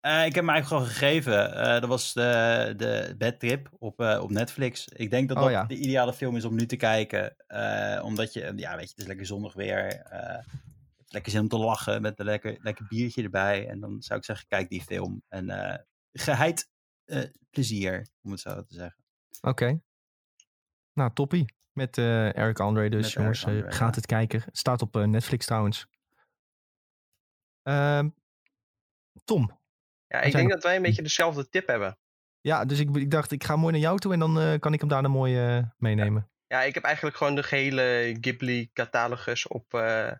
Eh, ik heb hem eigenlijk al gegeven. Eh, dat was de, de Bad Trip op, eh, op Netflix. Ik denk dat Oh, dat ja. de ideale film is om nu te kijken. omdat je, ja, weet je, het is lekker zonnig weer. lekker zin om te lachen met een lekker, lekker biertje erbij. En dan zou ik zeggen, kijk die film. En eh geheid eh, plezier, om het zo te zeggen. Oké. Nou, toppie. Met Eric Andre dus, Met jongens. Andre, gaat ja. het kijken. Staat op Netflix trouwens. Ehm, Tom. Ja, ik denk dat wij een beetje dezelfde tip hebben. Ja, dus ik, ik dacht, ik ga mooi naar jou toe en dan eh, kan ik hem daarna mooi eh, meenemen. Ja, ik heb eigenlijk gewoon de gehele Ghibli-catalogus op eh,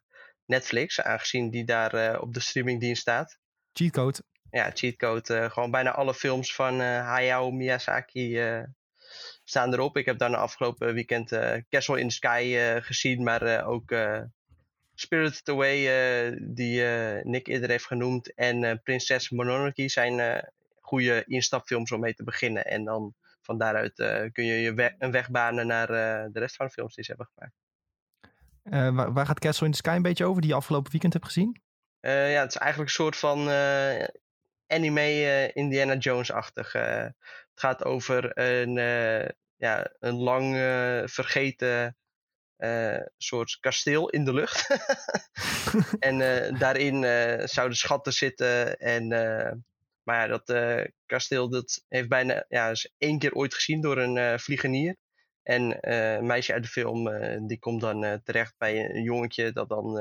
Netflix, aangezien die daar op de streamingdienst staat. Cheatcode. Ja, cheatcode. gewoon bijna alle films van Hayao Miyazaki staan erop. Ik heb dan afgelopen weekend Castle in the Sky gezien, maar ook Spirited Away, eh, die eh, Nick eerder heeft genoemd, en eh Prinses Mononoke zijn goede instapfilms om mee te beginnen. En dan van daaruit kun je, je we- een weg banen naar de rest van de films die ze hebben gemaakt. Waar, waar gaat Castle in the Sky een beetje over, die je afgelopen weekend hebt gezien? Ja, het is eigenlijk een soort van anime Indiana Jones-achtig. het gaat over een, ja, een lang vergeten eh, soort kasteel in de lucht. en eh, daarin eh, zouden schatten zitten. En, maar ja, dat kasteel dat heeft bijna ja, is één keer ooit gezien door een vliegenier. En een meisje uit de film die komt dan terecht bij een jongetje dat dan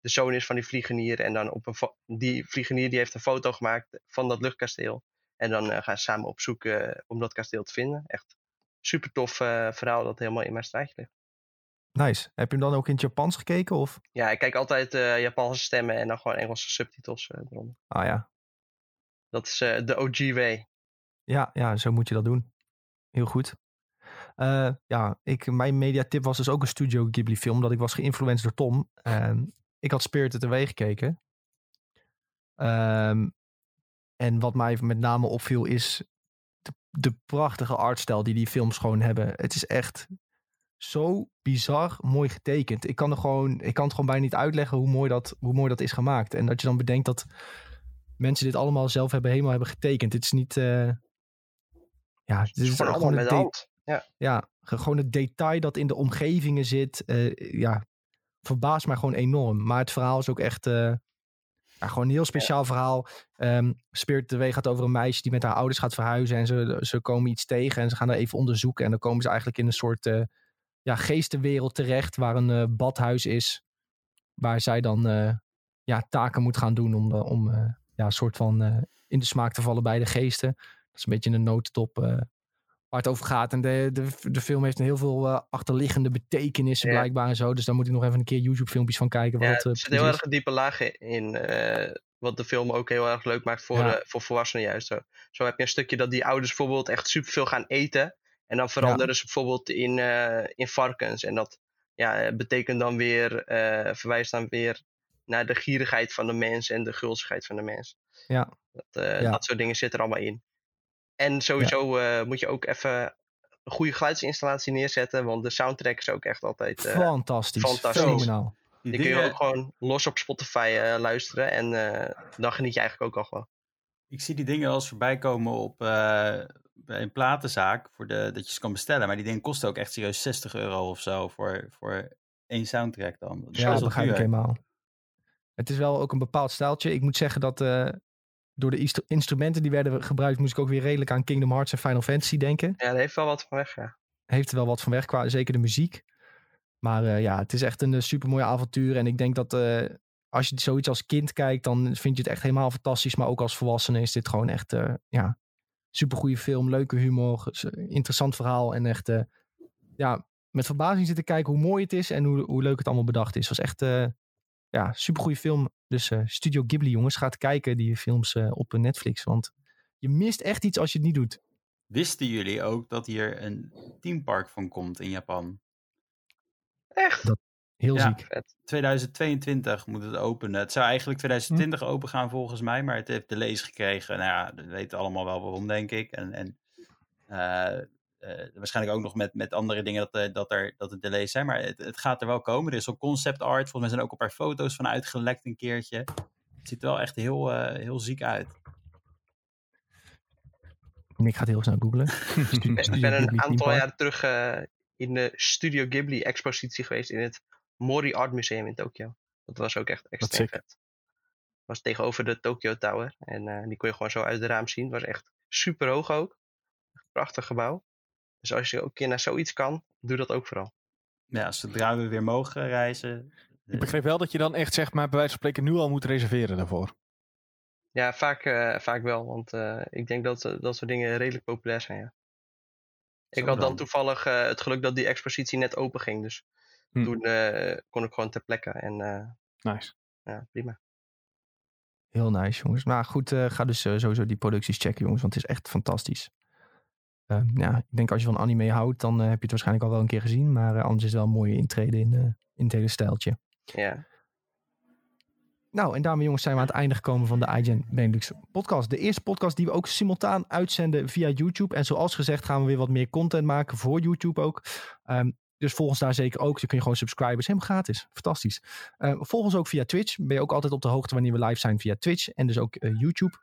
de zoon is van die vliegenier. En dan op een die vliegenier die heeft een foto gemaakt van dat luchtkasteel. En dan gaan ze samen op zoek om dat kasteel te vinden. Echt super tof verhaal dat helemaal in mijn straatje ligt. Nice. Heb je hem dan ook in het Japans gekeken? Of? Ja, ik kijk altijd eh, Japanse stemmen en dan gewoon Engelse subtitels eh, eronder. Ah ja. Dat is eh, de OG-way. Ja, ja, zo moet je dat doen. Heel goed. Ja, ik, mijn mediatip was dus ook een Studio Ghibli film. Dat ik was geïnfluenced door Tom. Ik had Spirited Away gekeken. Ehm, en wat mij met name opviel is de, de prachtige artstijl die die films gewoon hebben. Het is echt zo bizar mooi getekend. Ik kan, er gewoon, ik kan het gewoon bijna niet uitleggen hoe mooi, dat, hoe mooi dat is gemaakt. En dat je dan bedenkt dat mensen dit allemaal zelf hebben, helemaal hebben getekend. Het is niet... eh, ja, het Het is gewoon gewoon met een de de- hand. ja, ge- gewoon het detail dat in de omgevingen zit. eh, ja, verbaast mij gewoon enorm. Maar het verhaal is ook echt eh, ja, gewoon een heel speciaal verhaal. Ehm Spirit Away gaat over een meisje die met haar ouders gaat verhuizen. En ze, ze komen iets tegen en ze gaan daar even onderzoeken. En dan komen ze eigenlijk in een soort eh, ja, geestenwereld terecht. Waar een eh, badhuis is. Waar zij dan eh, ja, taken moet gaan doen om, eh, om ja, een soort van in de smaak te vallen bij de geesten. Dat is een beetje een notendop eh, waar het over gaat. En de, de, de film heeft heel veel achterliggende betekenissen Ja. blijkbaar en zo. Dus daar moet ik nog even een keer YouTube filmpjes van kijken. Wat Ja, dat, er zit heel erg een diepe laag in. wat de film ook heel erg leuk maakt voor, Ja. voor volwassenen juist. Zo. zo heb je een stukje dat die ouders bijvoorbeeld echt superveel gaan eten. En dan veranderen ze bijvoorbeeld in, eh, in varkens. En dat ja, eh, betekent dan weer, eh, verwijst dan weer naar de gierigheid van de mens en de gulzigheid van de mens. Ja. Dat, eh, Ja. dat soort dingen zitten er allemaal in. En sowieso eh, moet je ook even een goede geluidsinstallatie neerzetten. Want de soundtrack is ook echt altijd... eh, Fantastisch. fantastisch. Fenomenaal. Die kun je ook gewoon los op Spotify eh, luisteren. En eh, dan geniet je eigenlijk ook al gewoon. Ik zie die dingen wel eens voorbij komen op eh, bij een platenzaak voor de, dat je ze kan bestellen. Maar die dingen kosten ook echt serieus 60 euro of zo voor, voor één soundtrack dan. Dat Ja, dat begrijp ik helemaal. Het is wel ook een bepaald stijltje. Ik moet zeggen dat eh, door de instru- instrumenten die werden gebruikt, moest ik ook weer redelijk aan Kingdom Hearts en Final Fantasy denken. Ja, dat heeft wel wat van weg, ja. Heeft er wel wat van weg, qua zeker de muziek. Maar eh, ja, het is echt een super mooi avontuur. En ik denk dat eh, als je zoiets als kind kijkt, dan vind je het echt helemaal fantastisch. Maar ook als volwassene is dit gewoon echt eh ja, super goede film. Leuke humor, interessant verhaal. En echt eh, ja, met verbazing zitten kijken hoe mooi het is en hoe, hoe leuk het allemaal bedacht is. Het was echt eh ja, super goede film. Dus eh, Studio Ghibli, jongens, gaat kijken die films eh, op Netflix. Want je mist echt iets als je het niet doet. Wisten jullie ook dat hier een teampark van komt in Japan? Echt? Dat- Heel Ja. ziek. Vet. 2022 moet het openen. Het zou eigenlijk 2020 open gaan volgens mij, maar het heeft delays gekregen. Nou ja, we weten allemaal wel waarom, denk ik. En, en eh, eh, waarschijnlijk ook nog met, met andere dingen dat, eh, dat, er, dat er delays zijn. Maar het, het gaat er wel komen. Er is al concept art. Volgens mij zijn er ook een paar foto's van uitgelekt een keertje. Het ziet er wel echt heel, eh, heel ziek uit. Nick gaat heel snel googlen. Ik ben een aantal jaar terug in de Studio Ghibli expositie geweest in het Mori Art Museum in Tokio. Dat was ook echt extreem vet. Dat was tegenover de Tokyo Tower. En eh, die kon je gewoon zo uit het raam zien. was echt super hoog ook. Echt een prachtig gebouw. Dus als je ook een keer naar zoiets kan, doe dat ook vooral. Ja, zodra we weer mogen reizen. Ik begreep wel dat je dan echt zeg maar bij wijze van spreken nu al moet reserveren daarvoor. Ja, vaak, eh, vaak wel. Want eh, ik denk dat eh, dat soort dingen redelijk populair zijn, ja. Ik had dan dan. toevallig eh, het geluk dat die expositie net open ging. Dus Hm. toen eh, kon ik gewoon ter plekke. En eh, Nice. ja, prima. Heel nice, jongens. Maar goed, eh, ga dus sowieso die producties checken, jongens. Want het is echt fantastisch. Ehm, ja, ik denk als je van anime houdt, dan heb je het waarschijnlijk al wel een keer gezien. Maar eh, anders is het wel een mooie intrede in, eh, in het hele stijltje. Ja. Nou, en daarmee jongens zijn we aan het einde gekomen van de iGen Benelux podcast. De eerste podcast die we ook simultaan uitzenden via YouTube. En zoals gezegd gaan we weer wat meer content maken voor YouTube ook. Ehm, dus volg ons daar zeker ook. Dan kun je gewoon subscriben. is helemaal gratis. Fantastisch. Uh, volg ons ook via Twitch. Ben je ook altijd op de hoogte wanneer we live zijn via Twitch. En dus ook uh, YouTube.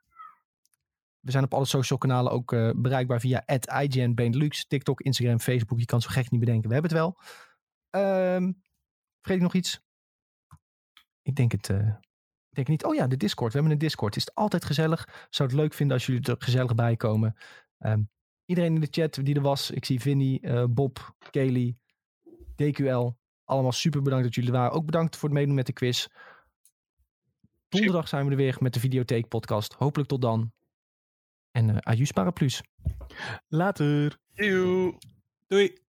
We zijn op alle social kanalen ook uh, bereikbaar via IGN. TikTok, Instagram, Facebook. Je kan zo gek niet bedenken. We hebben het wel. Um, vergeet ik nog iets? Ik denk het... uh, ik denk niet, oh ja, de Discord. We hebben een Discord. Is het altijd gezellig? Zou het leuk vinden als jullie er gezellig bij komen? Um, iedereen in de chat die er was. Ik zie Vinnie, Bob, Kelly, DQL. Allemaal super bedankt dat jullie er waren. Ook bedankt voor het meedoen met de quiz. Donderdag zijn we er weer met de Videotheek podcast. Hopelijk tot dan. En uh, Ajus Paraplu's. Later. Doei. Doei.